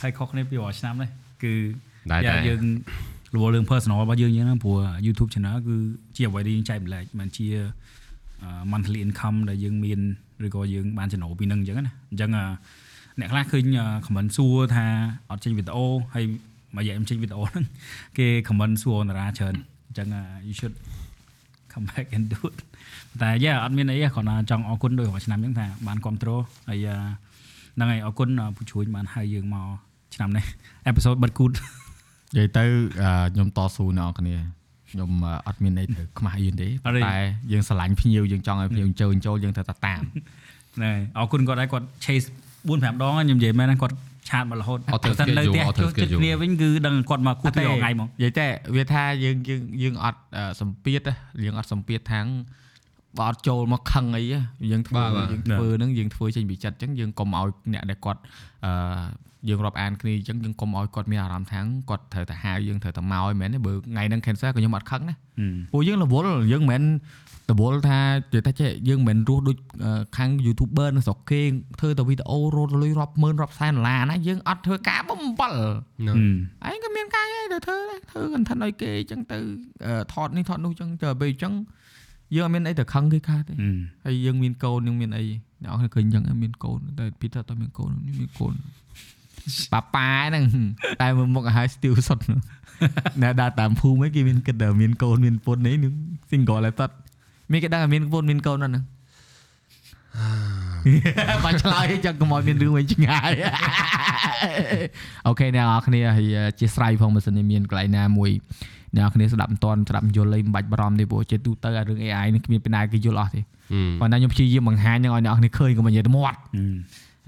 ហើយខុសគ្នាពីរាល់ឆ្នាំដែរគឺដែរយ៉ាដែរយើងរវល់រឿង personal របស់យើងអញ្ចឹងណាព្រោះ YouTube channel គឺជាអ្វីដែលយើងចែកម្លែកមិនជាអឺ monthly income ដែលយើងមានឬក៏យើងបានចំណូលពីនឹងអញ្ចឹងណាអញ្ចឹងអឺអ្នកខ្លះឃើញ comment សួរថាអត់ចេញវីដេអូហើយមកនិយាយមិនចេញវីដេអូហ្នឹងគេ comment សួរតារាច្រើនអញ្ចឹងអឺ you should come back and do it តែយ៉ាអត់មានអីទេគ្រាន់តែចង់អរគុណដោយរាល់ឆ្នាំអញ្ចឹងថាបានគ្រប់គ្រងហើយអឺហ្នឹងហើយអរគុណអឺពូជួញបានហៅយើងមកឆ្នាំនេះ episode បិទគូតនិយាយទៅអឺខ្ញុំតស៊ូអ្នកនរគ្នា ខ្ញុំអឺអត់មានអីទៅខ្មាស់អីទេអត់ទេតែយើងស្រឡាញ់ភ្ញៀវយើងចង់ឲ្យភ្ញៀវអញ្ជើញចូលយើងត្រូវតែតាមណែអរគុណគាត់ដែរគាត់ chase 4 5ដងខ្ញុំនិយាយមែនណាគាត់ឆាតមករហូតអត់ធ្វើតែនៅ schedule ផ្ទះអត់ធ្វើចុះចិត្ត schedule គ្នាវិញគឺដឹងគាត់មកគូទីរងថ្ងៃហ្មងនិយាយតែវាថាយើងយើងយើងអត់អឺសម្ពាធទេយើងអត់សម្ពាធខាង បើអត់ចូលមកខឹងអីហ៎យើងធ្វើបាទបាទយើងធ្វើហ្នឹងយើងធ្វើចេញពីចិត្តអញ្ចឹងយើងកុំឲ្យអ្នកដែលគាត់អឺយើងរាប់អានគ្នាអញ្ចឹងយើងកុំឲ្យគាត់មានអារម្មណ៍ថាគាត់ត្រូវតែហៅយើងត្រូវតែមកឲ្យមែនទេបើថ្ងៃហ្នឹង cancel ក៏ខ្ញុំអត់ខឹងដែរពួកយើងរវល់យើងមិនមែនរវល់ថានិយាយថាចេះយើងមិនមែនរស់ដូចអឺខាង YouTuber នៅស្រុកគេធ្វើតែវីដេអូរត់លុយរាប់ម៉ឺនរាប់សែនដុល្លារណាយើងអត់ធ្វើការបំបល់ហ្នឹងឯងក៏មានការឯងទៅធ្វើដែរធ្វើ content ឲ្យគេអញ្ចឹងទៅអឺថតនេះថតនោះអញ្ចឹងទៅពេលអញ្ចឹង យើងអត់មានអីទៅខឹងគេខាតទេហើយយើងមានកូនយើងមានអីអ្នកនរឃើញអញ្ចឹងមានកូនតែ Peter តើមានកូននេះមានកូនប៉ាប៉ាហ្នឹងតែមើលមុខឲ្យហើយ still សុតអ្នកដើរតាមភូមិឯងគេមានគិតថាមានកូនមានពុននេះនឹង single ហើយតត់មានគេដឹងថាមានពុនមានកូនហ្នឹងបាច់ឆ្លើយចឹងកុំឲ្យមានរឿងវិញឆ្ងាយអូខេអ្នកនរគ្នាហើយជាស្រ័យផងបើសិនជាមានកន្លែងណាមួយ អ្នកនរគ្នាស្ដាប់មិនតាន់ស្ដាប់មិនយល់អីមិនបាច់បារម្ភទេព្រោះជាទូទៅអារឿង AI នេះគ្មានពីណាគេយល់អស់ទេប៉ុន្តែខ្ញុំព្យាយាមបង្ហាញនឹងឲ្យអ្នកនរគ្នាឃើញកុំឲ្យនិយាយទៅមាត់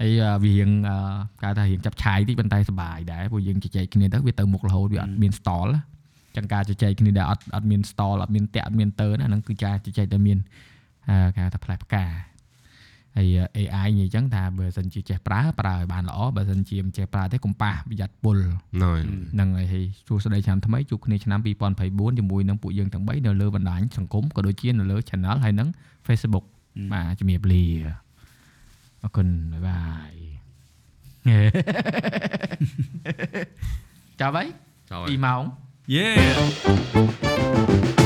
ហើយអឺវារៀងអឺគេថារៀងចាប់ឆាយតិចប៉ុន្តែសប្បាយដែរព្រោះយើងជជែកគ្នាទៅវាទៅមុខរហូតវាអត់មាន stall ណាចឹងការជជែកគ្នាដែលអត់អត់មាន stall អត់មានតាក់អត់មានតើណាហ្នឹងគឺការជជែកតែមានអឺគេហៅថាផ្លែផ្កា ហើយ AI និយាយចឹងថាបើសិនជាចេះប្រើប្រើឲ្យបានល្អបើសិនជាមិនចេះប្រើទេកុំប៉ះប្រយ័ត្នពុលហ្នឹងហើយហ្នឹងហើយហើយជួស្ដីឆ្នាំថ្មីជួបគ្នាឆ្នាំ2024ជាមួយនឹងពួកយើងទាំង3នៅលើបណ្ដាញសង្គមក៏ដូចជានៅលើ Channel ហើយនឹង Facebook បាទជំរាបលាអរគុណបាយបាយចាប់ហើយចោលហើយ2ម៉ោង Yeah